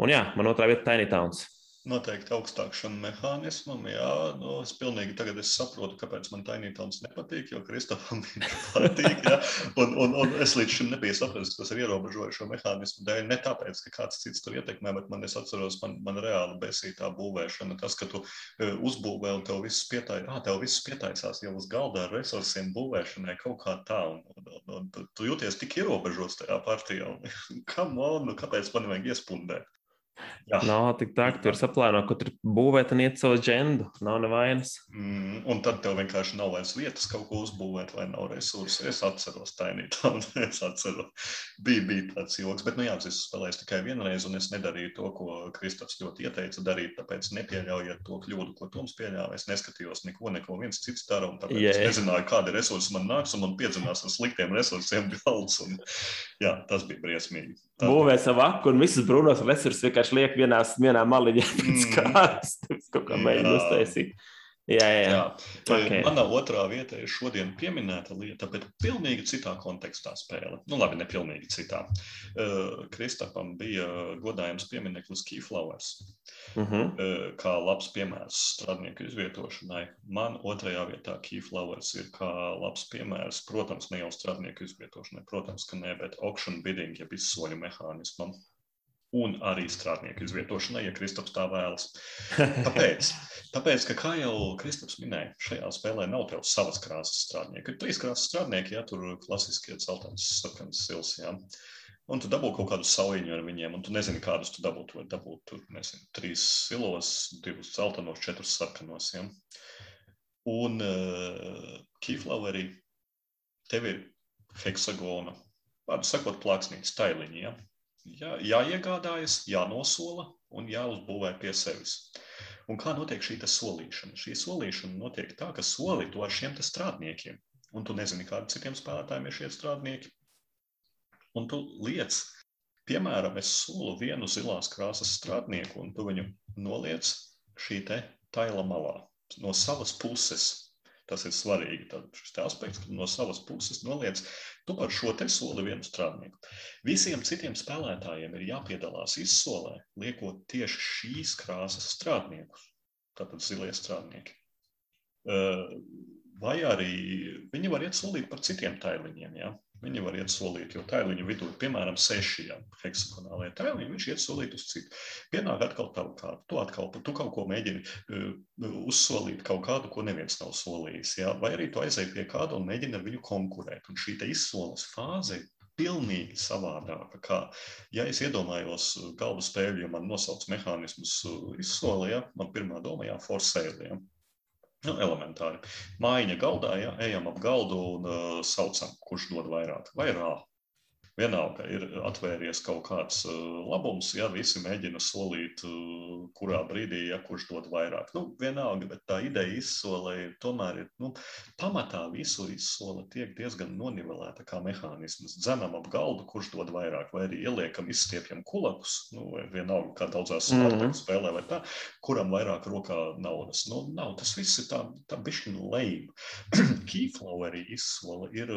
Un jā, man otrā vieta - Tiny Towns noteikti augstāk šim mehānismam. Jā, nu, es pilnīgi tagad es saprotu, kāpēc man Tainītons nepatīk, jo Kristofam viņš patīk. Jā, un, un, un es līdz šim nebiju sapratis, kas ir ierobežojušo mehānismu dēļ. Ne tāpēc, ka kāds cits tur ietekmē, bet man es atceros, man, man reāli besītā būvēšana. Tas, ka tu e, uzbūvē un tev viss pietājas, ah, tev viss pietājas jau uz galda ar resursiem būvēšanai kaut kā tā. Un, un, un, un tu, jūties tik ierobežots tajā partijā. Kam on, nu, kāpēc man vajag iespundēt? Jā. Nav tik tā, ka tur saplāno, ka tur būvēt un iet savu džendu. Nav nevainas. Mm, un tad tev vienkārši nav vairs vietas kaut ko uzbūvēt, vai nav resursi. Es atceros tainīt, es atceros, bija, bija tāds joks. Bet, nu jā, es spēlēju tikai vienreiz, un es nedarīju to, ko Kristaps ļoti ieteica darīt. Tāpēc nepieļaujiet to kļūdu, ko Toms pieļāva. Es neskatījos neko, neko viens cits dara, un tāpēc yeah. es nezināju, kādi resursi man nāks, un man piedzinās ar sliktiem resursiem galds. Un, jā, tas bija briesmīgi. Būvē savu aku un visus brūnos resursus vienkārši liek vienā, vienā maliņā pēc mm. kārtas. Kaut kā mēģina uztaisīt. Jā, jā. jā. Okay. Mana otrā vieta ir šodien pieminēta lieta, bet pilnīgi citā kontekstā spēle. Nu, labi, ne pilnīgi citā. Uh, Kristapam bija godājams piemineklis Keyflowers, uh -huh. uh, kā labs piemērs strādnieku izvietošanai. Man otrajā vietā Keyflowers ir kā labs piemērs, protams, ne jau strādnieku izvietošanai, protams, ka ne, bet auction bidding, jeb izsoļu mehānismam un arī strādnieku izvietošanai, ja Kristaps tā vēlas. Kāpēc? Tāpēc, ka, kā jau Kristaps minēja, šajā spēlē nav tev savas krāsas strādnieki. Ir trīs krāsas strādnieki, ja tur klasiskie celtnes, sarkanas sils, jā. Un tu dabū kaut kādu saujiņu ar viņiem, un tu nezini, kādus tu dabūtu. Vai dabūt tur, nezinu, trīs silos, divus celtenos, četrus sarkanos, ja. Un uh, Keyflowerī tev ir heksagona, vārdu sakot, plāksnītes tailiņi, ja jā, jāiegādājas, jānosola un jāuzbūvē pie sevis. Un kā notiek šī solīšana? Šī solīšana notiek tā, ka soli to ar šiem strādniekiem, un tu nezini, kādiem citiem spēlētājiem ir šie strādnieki. Un tu liec, piemēram, es solu vienu zilās krāsas strādnieku, un tu viņu noliec šī te taila malā no savas puses. Tas ir svarīgi. Tad šis aspekts, ka no savas puses noliec tu par šo te soli vienu strādnieku. Visiem citiem spēlētājiem ir jāpiedalās izsolē, liekot tieši šīs krāsas strādniekus, tātad zilie strādnieki. Vai arī viņi var iet solīt par citiem tailiņiem. Ja? Viņi var iet solīt, jo tēliņu vidū ir piemēram seši ja, heksagonālie tēliņi, viņš iet solīt uz citu. Pienāk atkal tavu kārtu, tu atkal, tu kaut ko mēģini uh, uzsolīt kaut kādu, ko neviens nav solījis, ja? vai arī tu aizēji pie kāda un mēģini ar viņu konkurēt. Un šī izsoles fāze ir pilnīgi savādāka. Kā, ja es iedomājos galvu spēļu, ja man nosauc mehānismus izsolē, ja, man pirmā doma jā, forsēliem. Nu, elementāri. Mājiņa galdā, ja ejam ap galdu un uh, saucam, kurš dod vairāk, vai rā. Vienalga ir atvēries kaut kāds uh, labums, ja visi mēģina solīt, uh, kurā brīdī, ja kurš dod vairāk. Nu, vienalga, bet tā ideja izsolē tomēr ir, nu, pamatā visu izsole tiek diezgan nonivelēta kā mehānisms. Dzenam ap galdu, kurš dod vairāk, vai arī ieliekam, izstiepjam kulakus, nu, vienalga, kā daudzās mm -hmm. spēlē vai tā, kuram vairāk rokā naudas. Nu, nav, tas viss ir tā, tā bišķiņa lejba. Keyflow arī izsola ir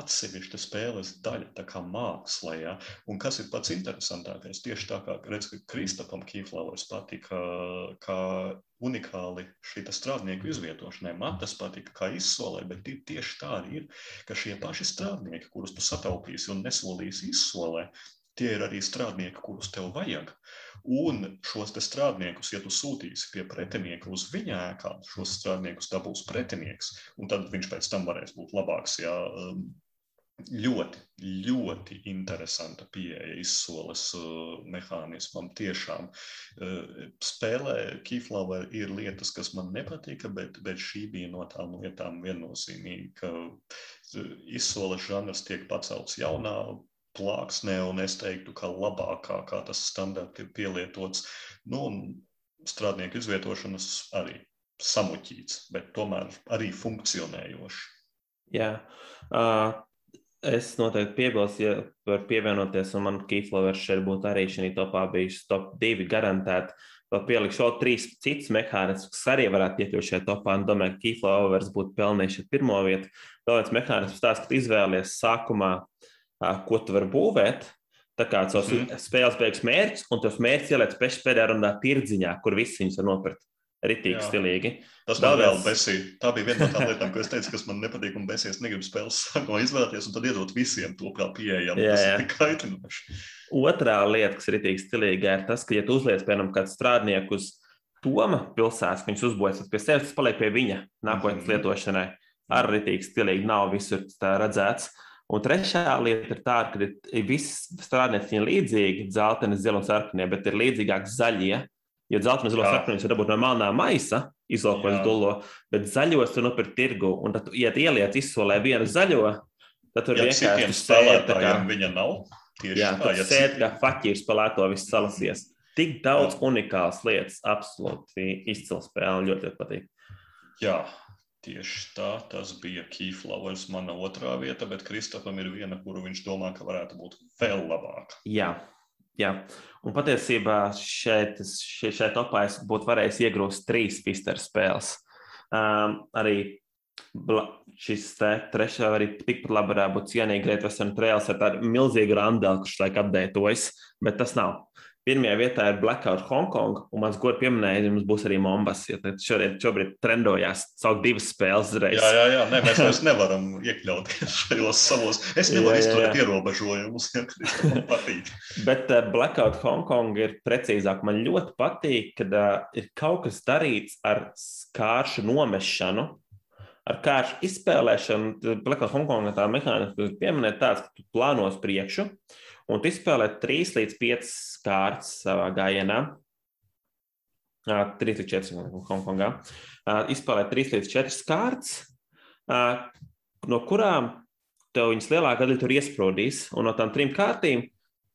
atsevišķa spēles daļa, tā kā māksla. Ja? Un kas ir pats interesantākais? Tieši tā kā redz, ka Kristapam Kīflauers patika, kā unikāli šī strādnieku izvietošanai. Man tas patika kā izsolē, bet tieši tā arī ir, ka šie paši strādnieki, kurus tu sataupīsi un nesolīsi izsolē, tie ir arī strādnieki, kurus tev vajag. Un šos strādniekus, ja tu sūtīsi pie pretinieka uz viņa ēkām, šos strādniekus dabūs pretinieks, un tad viņš pēc tam varēs būt labāks. Ja, ļoti, ļoti interesanta pieeja izsoles uh, mehānismam. Tiešām uh, spēlē Keyflower ir lietas, kas man nepatika, bet, bet šī bija no tām lietām viennozīmīgi, ka uh, izsoles žanrs tiek pacelts jaunā plāksnē, un es teiktu, ka labākā, kā tas standarti ir pielietots. Nu, strādnieku izvietošanas arī samuķīts, bet tomēr arī funkcionējoši. Jā, uh, Es noteikti piebilstu, ja var pievienoties, un man Keyflowers šeit būtu arī šī topā bijis top 2 garantēti. Vēl pielikšu vēl trīs citus mehānismus, kas arī varētu iekļūt šajā topā. Un domāju, ka Keyflowers būtu pelnījis pirmo vietu. Vēl viens mehānisms tāds, ka izvēlies sākumā, ko tu vari būvēt. Tā kā tas mm. spēles beigas mērķis, un tos mērķus ieliec pēdējā rundā tirdziņā, kur visi viņus var nopirkt. Ritīgi stilīgi. Tas man vēl besīja. Tā bija viena no tām lietām, ko es teicu, kas man nepatīk un besies. Negribu spēles sākumā izvēlēties un tad iedot visiem to kā pieejamu. Jā, jā. Tas ir kaitinoši. Otrā lieta, kas ir ritīgi stilīga, ir tas, ka, ja tu uzliec, piemēram, kādu strādnieku uz Toma pilsētas, ka viņš uzbūvēs pie sevis, tas paliek pie viņa nākotnes mm -hmm. lietošanai. Arī ritīgi stilīgi nav visur redzēts. Un trešā lieta ir tā, ka ir viss strādnieki līdzīgi, dzelteni, zili un sarkanie, bet ir līdzīgāk zaļie. Jo dzeltenis zilo sarkanus var dabūt no melnā maisa, izlokojot dullo, bet zaļos tu nopirkt tirgu. Un tad, ja ieliec izsolē vienu zaļo, tad tur Ja vienkārši tā kā, viņa nav. Tieši jā, tā, tur sēž citiem- kā faķīrs spēlēto visu salasies. Tik daudz unikālas lietas, absolūti izcila spēle, un ļoti, patīk. Jā, tieši tā. Tas bija Keyflowers, mana otrā vieta, bet Kristofam ir viena, kuru viņš domā, ka varētu būt vēl labāka. Jā, jā. un patiesībā šeit, šeit, šeit topā es būtu varējis iegrūst trīs Fister spēles. Um, arī šis te trešā arī tikpat labi varētu būt cienīgi Great Western Trails ar tādu milzīgu randelu, kurš laik apdētojas, bet tas nav. Pirmajā vietā ir Blackout Hongkong, un mans gods mums būs arī Mombas. Ja šodien, šobrīd trendojās saukt divas spēles uzreiz. Jā, jā, jā. Nē, mēs vairs nevaram iekļauties šajos savos. Es nevaru izturēt ierobežojumus, ja Kristofam patīk. Bet uh, Blackout Hongkong ir precīzāk. Man ļoti patīk, ka uh, ir kaut kas darīts ar skāršu nomešanu, ar kāršu izspēlēšanu. Blackout Hongkong tā mehānisms, kas pieminēt tāds, ka tu plāno uz priekšu un tu izspēlē 3 līdz 5 kārtas savā gājienā. Uh, 3 līdz 4 Hongkongā. Izspēlē 3 līdz 4 kārtas, no kurām tev viņas lielākā daļa tur iesprūdīs. Un no tām trim kārtīm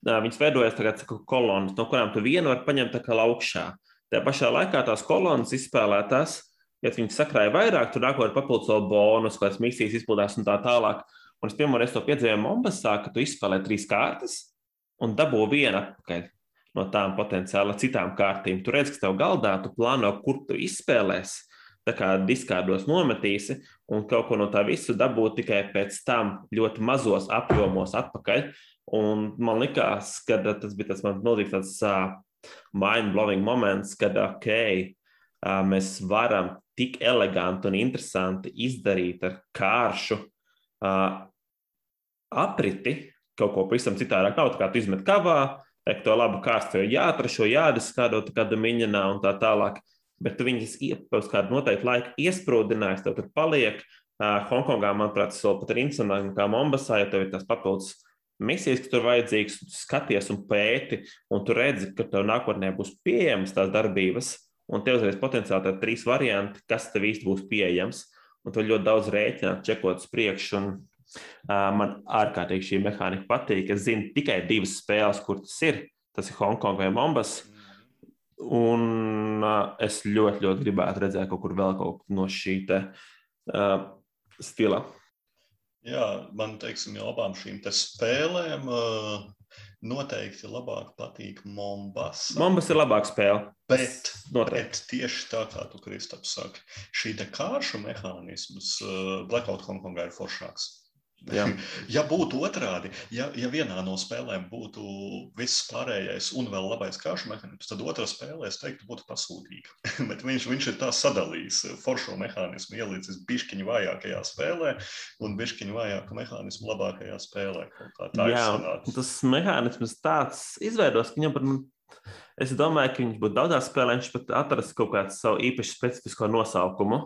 Viņas veidojas tagad kolonas, no kurām tu vienu vari paņemt tā kā augšā. Tajā pašā laikā tās kolonas izspēlētās, ja viņas sakrāja vairāk, tur nākot papildus vēl bonus, kādas misijas izpildās un tā tālāk. Un es pirmo reizi to piedzīvoju Mombasā, ka tu izspēlē trīs kārtas un dabū vienu atpakaļ no tām potenciāli citām kārtīm. Tu redz, ka tev galdā tu plāno, kur tu izspēlēsi. Tā kā diskārdos nometīsi, un kaut ko no tā visu dabūt tikai pēc tam ļoti mazos apjomos atpakaļ. Un man liekas, ka tas bija tas man milzīgs tāds uh, mind-blowing moments, kad ok, uh, mēs varam tik eleganti un interesanti izdarīt ar kāršu uh, apriti kaut ko pavisam citādāk. Nav tā kā tu izmet kavā, teikt, to labu kārstu jāatrašo, jādiskādot kādu miņanā un tā tālāk. Bet tu viņus pēc kāda noteikta laika iesprūdinājis, tev tur paliek. Hongkongā, manuprāt, tas vēl pat ir interesantāk nekā Mombasā, ja tev ir tas papildus misijas, kas tur vajadzīgs, tu skaties un pēti, un tu redzi, ka tev nākotnē būs pieejamas tās darbības, un tev uzreiz potenciāli ir trīs varianti, kas tev īsti būs pieejams. Un tu ļoti daudz rēķināt, čekot uz priekšu. Un, man ārkārtīgi šī mehānika patīk. Es zinu tikai divas spēles, kur tas ir. Tas ir Hongkong vai Mombas. Un es ļoti, ļoti gribētu redzēt kaut kur vēl kaut no šī te, uh, stila. Jā, man teiksim, jau abām šīm spēlēm uh, noteikti labāk patīk Mombasa. Mombas ir labāka spēle. Bet, bet tieši tā, kā tu, Kristaps, saki, šī kāršu mehānisms uh, Blackout Hongkongā ir foršāks. Jā. Ja būtu otrādi, ja, ja vienā no spēlēm būtu viss pārējais un vēl labais kāršu mehānisms, tad otrā spēlē, es teiktu, būtu pasūtīga. Bet viņš, viņš ir tā sadalījis foršo mehānismu, ielicis bišķiņu vājākajā spēlē un bišķiņu vājāku mehānismu labākajā spēlē. Tā ir Jā, tas mehānisms tāds izveidos, ka viņam pat, man, es domāju, ka viņš būtu daudzās spēlēs, viņš pat atrast kaut kādu savu īpašu specifisko nosaukumu.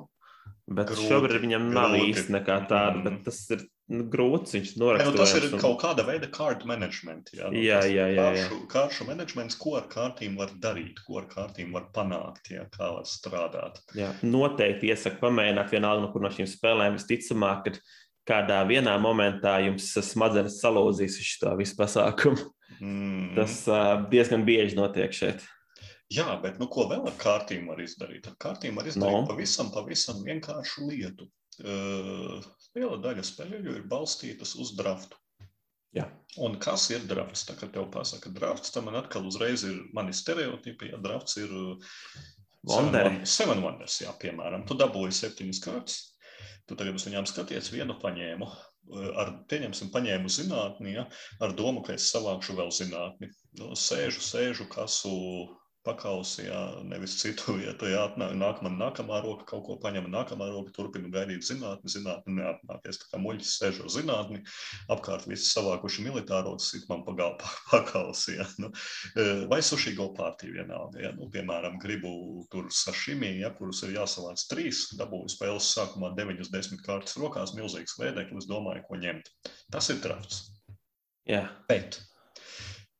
Bet Grūti, šobrīd viņam nav grūti. īsti nekā tāda, Mm. tas ir nu, grūts. Viņš Ja, nu, tas ir un- kaut kāda veida card management. Jā, nu, Jā, jā, jā, jā. Kāršu, kāršu menedžments, ko ar kārtīm var darīt, ko ar kārtīm var panākt, jā, kā var strādāt. Jā, noteikti iesaku pamēģināt vienalga no kur no šīm spēlēm. Visticamāk, ka kādā vienā momentā jums smadzenes salūzīs uz šo visu pasākumu. Mm. Tas uh, diezgan bieži notiek šeit. Jā, bet nu, ko vēl ar kārtīm var izdarīt? Ar kārtīm var izdarīt no. pavisam, pavisam vienkāršu lietu. Liela daļa spēļu ir balstītas uz draftu. Jā. Un kas ir drafts? Tā kā tev pasaka drafts, tad man atkal uzreiz ir mani stereotipi. Ja drafts ir uh, Wonderi. Seven, seven Wonders, jā, piemēram. Tu dabūji septiņas kārtas, tu tagad uz viņām skaties, vienu paņēmu. Uh, Ar, pieņemsim, paņēmu zinātnī, ja, ar domu, ka es savākšu vēl zinātni. Nu, sēžu, sēžu, kasu pakausi, jā, nevis citu vietu. Jā, nākamā, nākamā roka kaut ko paņem, nākamā roka turpina gaidīt zinātni, zinātni neatnākies. Tā kā muļķis sēž uz zinātni, apkārt visi savākuši militāros, sit man pagalpā pakausi. Jā, nu, e, vai suši go pārtī vienalga. Jā, nu, piemēram, gribu tur sašimī, ja, kurus ir jāsavāc trīs, dabūju spēles sākumā deviņas, desmit kārtas rokās, milzīgs vēdeklis, domāju, ko ņemt. Tas ir drafts. Jā. Bet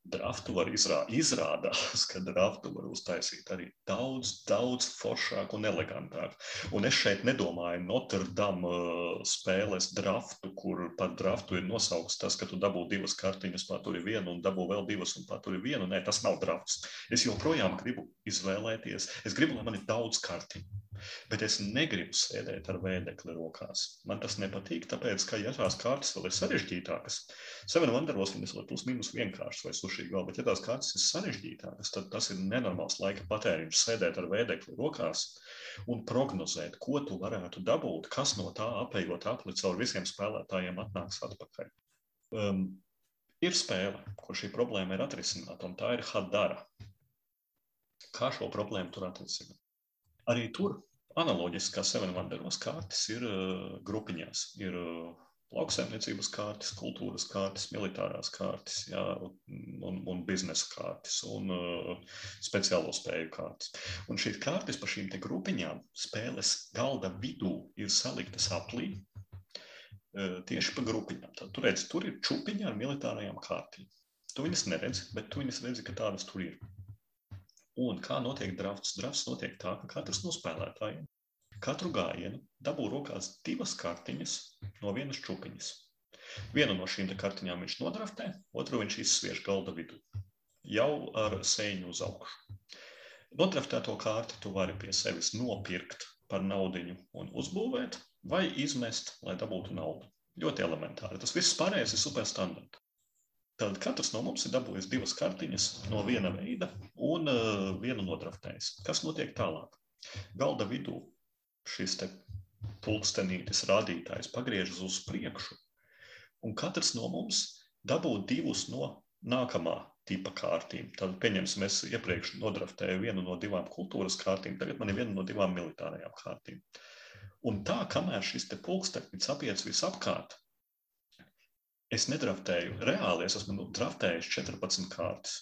draftu var izrādīt. Izrādās, ka draftu var uztaisīt arī daudz, daudz foršāk un elegantāk. Un es šeit nedomāju Notre Dame uh, spēles draftu, kur par draftu ir nosaukts tas, ka tu dabū divas kartiņas, paturi vienu un dabū vēl divas un paturi vienu. Nē, tas nav drafts. Es joprojām gribu izvēlēties. Es gribu, lai man ir daudz kartiņu. Bet es negribu sēdēt ar vēdekli rokās. Man tas nepatīk, tāpēc, ka ja tās kārtas vēl ir sarežģītākas, Seven Wonderos viņas vēl plus mīnus vienkāršas vai sušīgi vēl, bet ja tās kārtas ir sarežģītākas, tad tas ir nenormāls laika patēriņš sēdēt ar vēdekli rokās un prognozēt, ko tu varētu dabūt, kas no tā apējot apli caur visiem spēlētājiem atnāks atpakaļ. Um, ir spēle, kur šī problēma ir atrisināta, un tā ir Hadara. Kā šo problēmu tur atrisināt? Arī tur analoģiski kā Seven Wonderos kārtas ir uh, grupiņās. Ir uh, lauksaimniecības kārtas, kultūras kārtas, militārās kārtas, jā, un, un biznesa kārtas un uh, speciālo spēju kārtas. Un šīs kārtas pa šīm grupiņām spēles galda vidū ir saliktas aplī. Uh, tieši pa grupiņām. Tad, tu redzi, tur ir čūpiņa ar militārajām kārtīm. Tu viņas neredzi, bet tu viņas redzi, ka tādas tur ir. Un kā notiek drafts? Drafts notiek tā, ka katrs no spēlētājiem katru gājienu dabū rokās divas kartiņas no vienas čūpiņas. Vienu no šīm kartiņām viņš nodraftē, otru viņš izsviež galda vidū. Jau ar sēņu uz augšu. Nodraftēto kārti tu vari pie sevis nopirkt par naudiņu un uzbūvēt, vai izmest, lai dabūtu naudu. Ļoti elementāri. Tas viss pārējais ir superstandarta. Tad katrs no mums ir dabūjis divas kartiņas no viena veida un uh, vienu nodraftējis. Kas notiek tālāk? Galda vidū šis pulkstenītis rādītājs pagriežas uz priekšu, un katrs no mums dabū divus no nākamā tipa kārtīm. Tad, pieņemsim, es iepriekš nodraftēju vienu no divām kultūras kārtīm, tagad man ir viena no divām militārajām kārtīm. Un tā, kamēr šis pulkstenis apiet visapkārt, Es nedraftēju reāli, es esmu nu, draftējis 14 kārtas.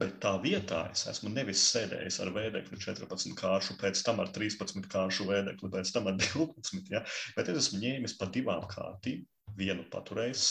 Bet tā vietā es esmu nevis sēdējis ar vēdekli 14 kāršu, pēc tam ar 13 kāršu vēdekli, pēc tam ar 12. Ja? Bet es esmu ņēmis pa divām kārtīm, vienu paturējis,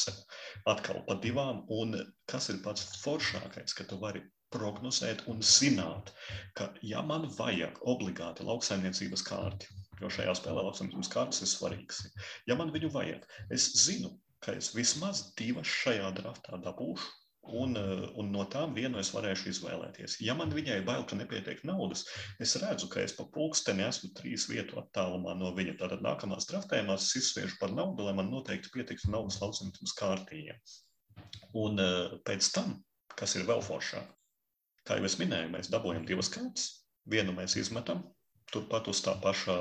atkal pa divām. Un kas ir pats foršākais, ka tu vari prognozēt un zināt, ka ja man vajag obligāti lauksaimniecības kārti, jo šajā spēlē lauksaimniecības kārtas ir svarīgas, ja man viņu vajag, es zinu, ka es vismaz divas šajā draftā dabūšu. Un, eh, un no tām vienu es varēšu izvēlēties. Ja man viņai bail, ka nepietiek naudas, es redzu, ka es pa pulksteni esmu trīs vietu attālumā no viņa. Tātad nākamās draftējumās es izsviežu par naudu, lai man noteikti pietiktu naudas lauksimtums kārtījiem. Un uh, pēc tam, kas ir vēl foršāk, kā jau es minēju, mēs dabūjam divas kārtas. Vienu mēs izmetam, turpat uz tā paša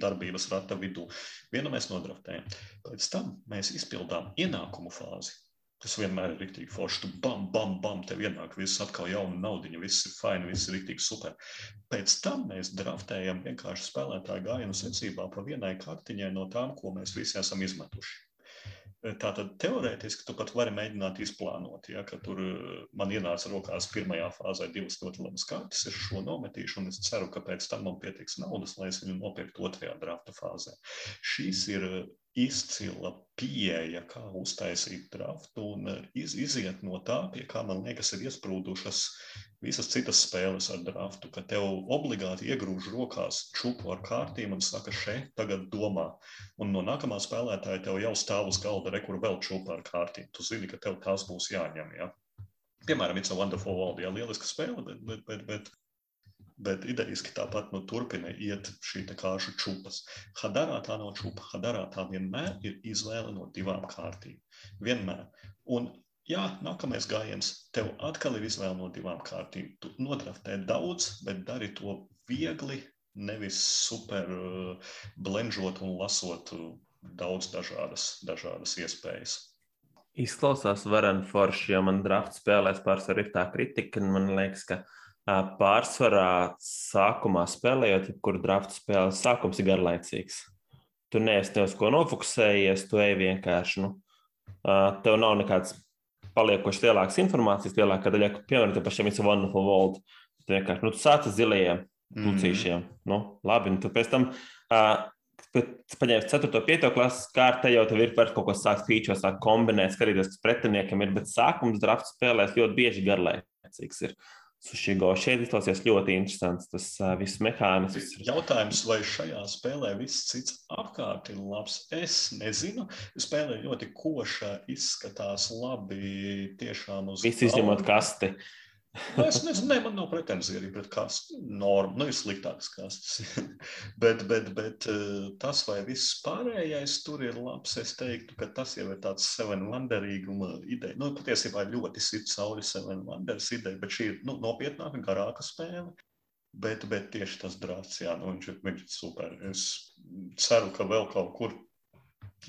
darbības rata vidū. Vienu mēs nodraftējam. Pēc tam mēs izpildām ienākumu fāzi. Tas vienmēr ir rīktīgi forši. Tu bam, bam, bam, tev ienāk viss atkal jauna naudiņa, viss ir fini, viss ir rīktīgi super. Pēc tam mēs draftējam vienkārši spēlētāju gājienu secībā pa vienai kartiņai no tām, ko mēs visi esam izmetuši. Tātad teorētiski tu pat vari mēģināt izplānot, ja, tur eh, man ienāca rokās pirmajā fāzē divas ļoti labas kartes, es šo nometīšu, un es ceru, ka pēc tam man pietiks naudas, lai es viņu nopirktu otrajā drafta fāzē. Šīs ir izcila pieeja, kā uztaisīt draftu un eh, iz, iziet no tā, pie kā man liekas, ir iesprūdušas visas citas spēles ar draftu, ka tev obligāti iegrūž rokās čupu ar kārtīm un saka, šeit tagad domā. Un no nākamā spēlētāja tev jau stāv uz galda, re, kur vēl čupa ar kārtīm. Tu zini, ka tev tās būs jāņem. Ja? Piemēram, It's a Wonderful World, ja lieliska spēle, bet, bet, bet, bet bet idejiski tāpat nu, turpina iet šī kāršu čūpas. Hadarā tā nav čūpa. Hadarā tā vienmēr ir izvēle no divām kārtīm. Vienmēr. Un, jā, nākamais gājiens tev atkal ir izvēle no divām kārtīm. Tu nodraftē daudz, bet dari to viegli, nevis super uh, blendžot un lasot uh, daudz dažādas, dažādas iespējas. Izklausās vareni forši, jo man drafts spēlēs pārsvarā ir tā kritika, un man liekas, ka pārsvarā sākumā spēlējot, jebkuru draftu spēli, sākums ir garlaicīgs. Tu neesi ne uz ko nofokusējies, tu ej vienkārši. Nu, tev nav nekāds paliekoši lielākas informācijas, lielākā daļa, piemēram, te pašiem It's a Wonderful World. Tu vienkārši, nu, tu sāc ar zilajiem lucīšiem. Mm. Nu, labi, un tu pēc tam uh, paņēmis 4. 5. klases kārtē, jau tev ir par kaut ko sākt pīčot, sākt kombinēt, skatīties, kas pretiniekam ir, bet sākums drafts spēlēs ļoti bieži garlaicīgs. Ir. Sušigo šeit izklausies ļoti interesants. Tas uh, viss mehānisms. Jautājums, vai šajā spēlē viss cits apkārt ir labs? Es nezinu. Spēlē ļoti koša, izskatās labi. Tiešām uz. Viss izņemot kasti. Nu, es nezinu, ne, man nav pretenzija arī pret kastu. Norma, nu, ir sliktākas kastes. bet, bet, bet eh, tas, vai viss pārējais tur ir labs, es teiktu, ka tas jau ir tāds seven wonderīguma ideja. Nu, patiesībā ļoti sit sauli seven wonders ideja, bet šī ir nu, nopietnāka, garāka spēle. Bet, bet tieši tas drāts, jā, nu, viņš, viņš ir super. Es ceru, ka vēl kaut kur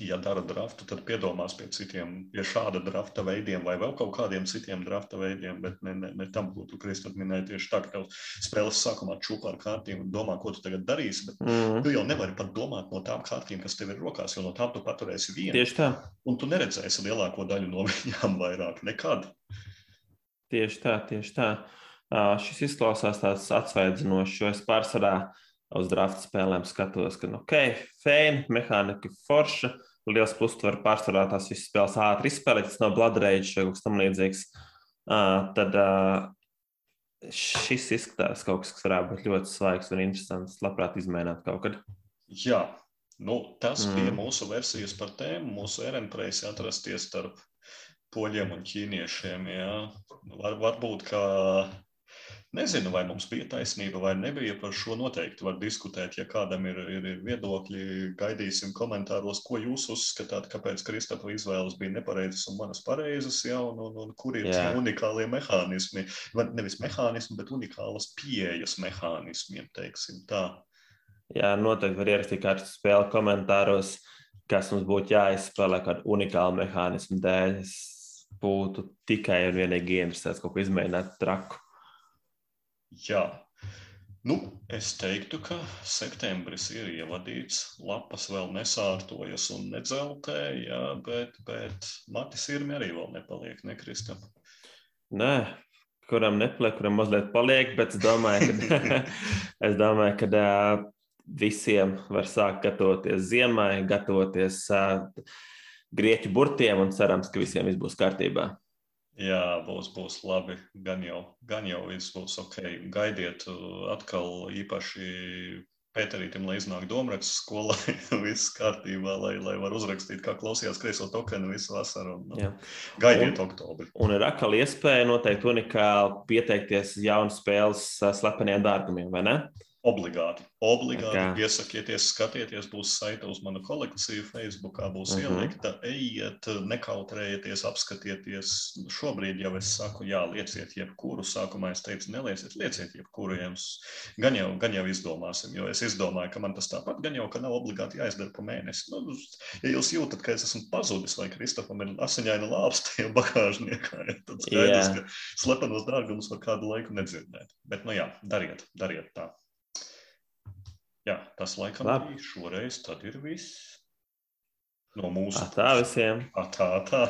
ja dara draftu, tad piedomās pie citiem, pie šāda drafta veidiem vai vēl kaut kādiem citiem drafta veidiem, bet ne, ne, ne tam, ko tu Kristofers minēji tieši tā, ka tev spēles sākumā čūpā ar kārtīm un domā, ko tu tagad darīsi, bet mm -hmm. tu jau nevari pat domāt no tām kārtīm, kas tev ir rokās, jo no tām tu paturēsi vienu. Tieši tā. Un tu neredzēsi lielāko daļu no viņām vairāk nekad. Tieši tā, tieši tā. Uh, šis izklausās tāds atsvaidzinošs, jo es pārsvarā uz drafta spēlēm skatos, ka, nu, ok, fēni, mehānika forša, liels pluss, tu vari pārsvarā tās visas spēles ātri izspēlēt, tas nav Rage vai kaut kas tam līdzīgs. Uh, tad uh, šis izskatās kaut kas, kas varētu būt ļoti svaigs un interesants, labprāt izmēģināt kaut kad. Jā, nu, tas mm. bija mūsu versijas par tēmu. Mūsu ērenpreis atrasties starp poļiem un ķīniešiem. Jā. Var, varbūt, ka Nezinu, vai mums bija taisnība vai nebija. Par šo noteikti var diskutēt. Ja kādam ir, ir, ir viedokļi, gaidīsim komentāros, ko jūs uzskatāt, kāpēc Kristofa izvēles bija nepareizas un manas pareizas, ja, un, un, un kur ir Jā. tie unikālie mehānismi. Nevis mehānismi, bet unikālas pieejas mehānismiem, teiksim tā. Jā, noteikti var ierakstīt kādu spēli komentāros, kas mums būtu jāizspēlē kādu unikālu mehānismu dēļ. Es būtu tikai un vienīgi interesēts kaut ko izmēģināt traku. Jā. Nu, es teiktu, ka septembris ir ievadīts, lapas vēl nesārtojas un nedzeltē, jā, bet, bet Matis Irmi arī vēl nepaliek, nekristam. Nē, kuram nepaliek, kuram mazliet paliek, bet es domāju, ka, es domāju, ka visiem var sākt gatavoties ziemai, gatavoties grieķu burtiem un cerams, ka visiem viss būs kārtībā. Jā, būs, būs labi. Gan jau, gan jau viss būs ok. Gaidiet uh, atkal īpaši Pēterītam, lai iznāk domāts skolā, viss kārtībā, lai, lai var uzrakstīt, kā klausījās kreiso tokenu visu vasaru. Un, Jā. gaidiet un, oktobri. Un ir atkal iespēja noteikti unikāli pieteikties jaunu spēles uh, slepeniem dārgumiem, vai ne? Obligāti. Obligāti Kā? iesakieties, skatieties, būs saita uz manu kolekciju, Facebookā būs uh mhm. -huh. ielikta. Ejiet, nekautrējieties, apskatieties. Šobrīd jau es saku, jā, lieciet jebkuru. Sākumā es teicu, nelieciet, lieciet jebkuru. Gan jau, gan jau izdomāsim, jo es izdomāju, ka man tas tāpat gan jau, ka nav obligāti jāizdara pa mēnesi. Nu, ja jūs jūtat, ka es esmu pazudis vai Kristofam ir asiņaina lāpsta jau bagāžniekā, tad skaidrs, yeah. ka slepenos dārgumus var kādu laiku nedzirdēt. Bet, nu jā, dariet, dariet tā. Jā, tas laikam Labi. arī šoreiz tad ir viss. No mūsu puses. Tā visiem. Tā, tā.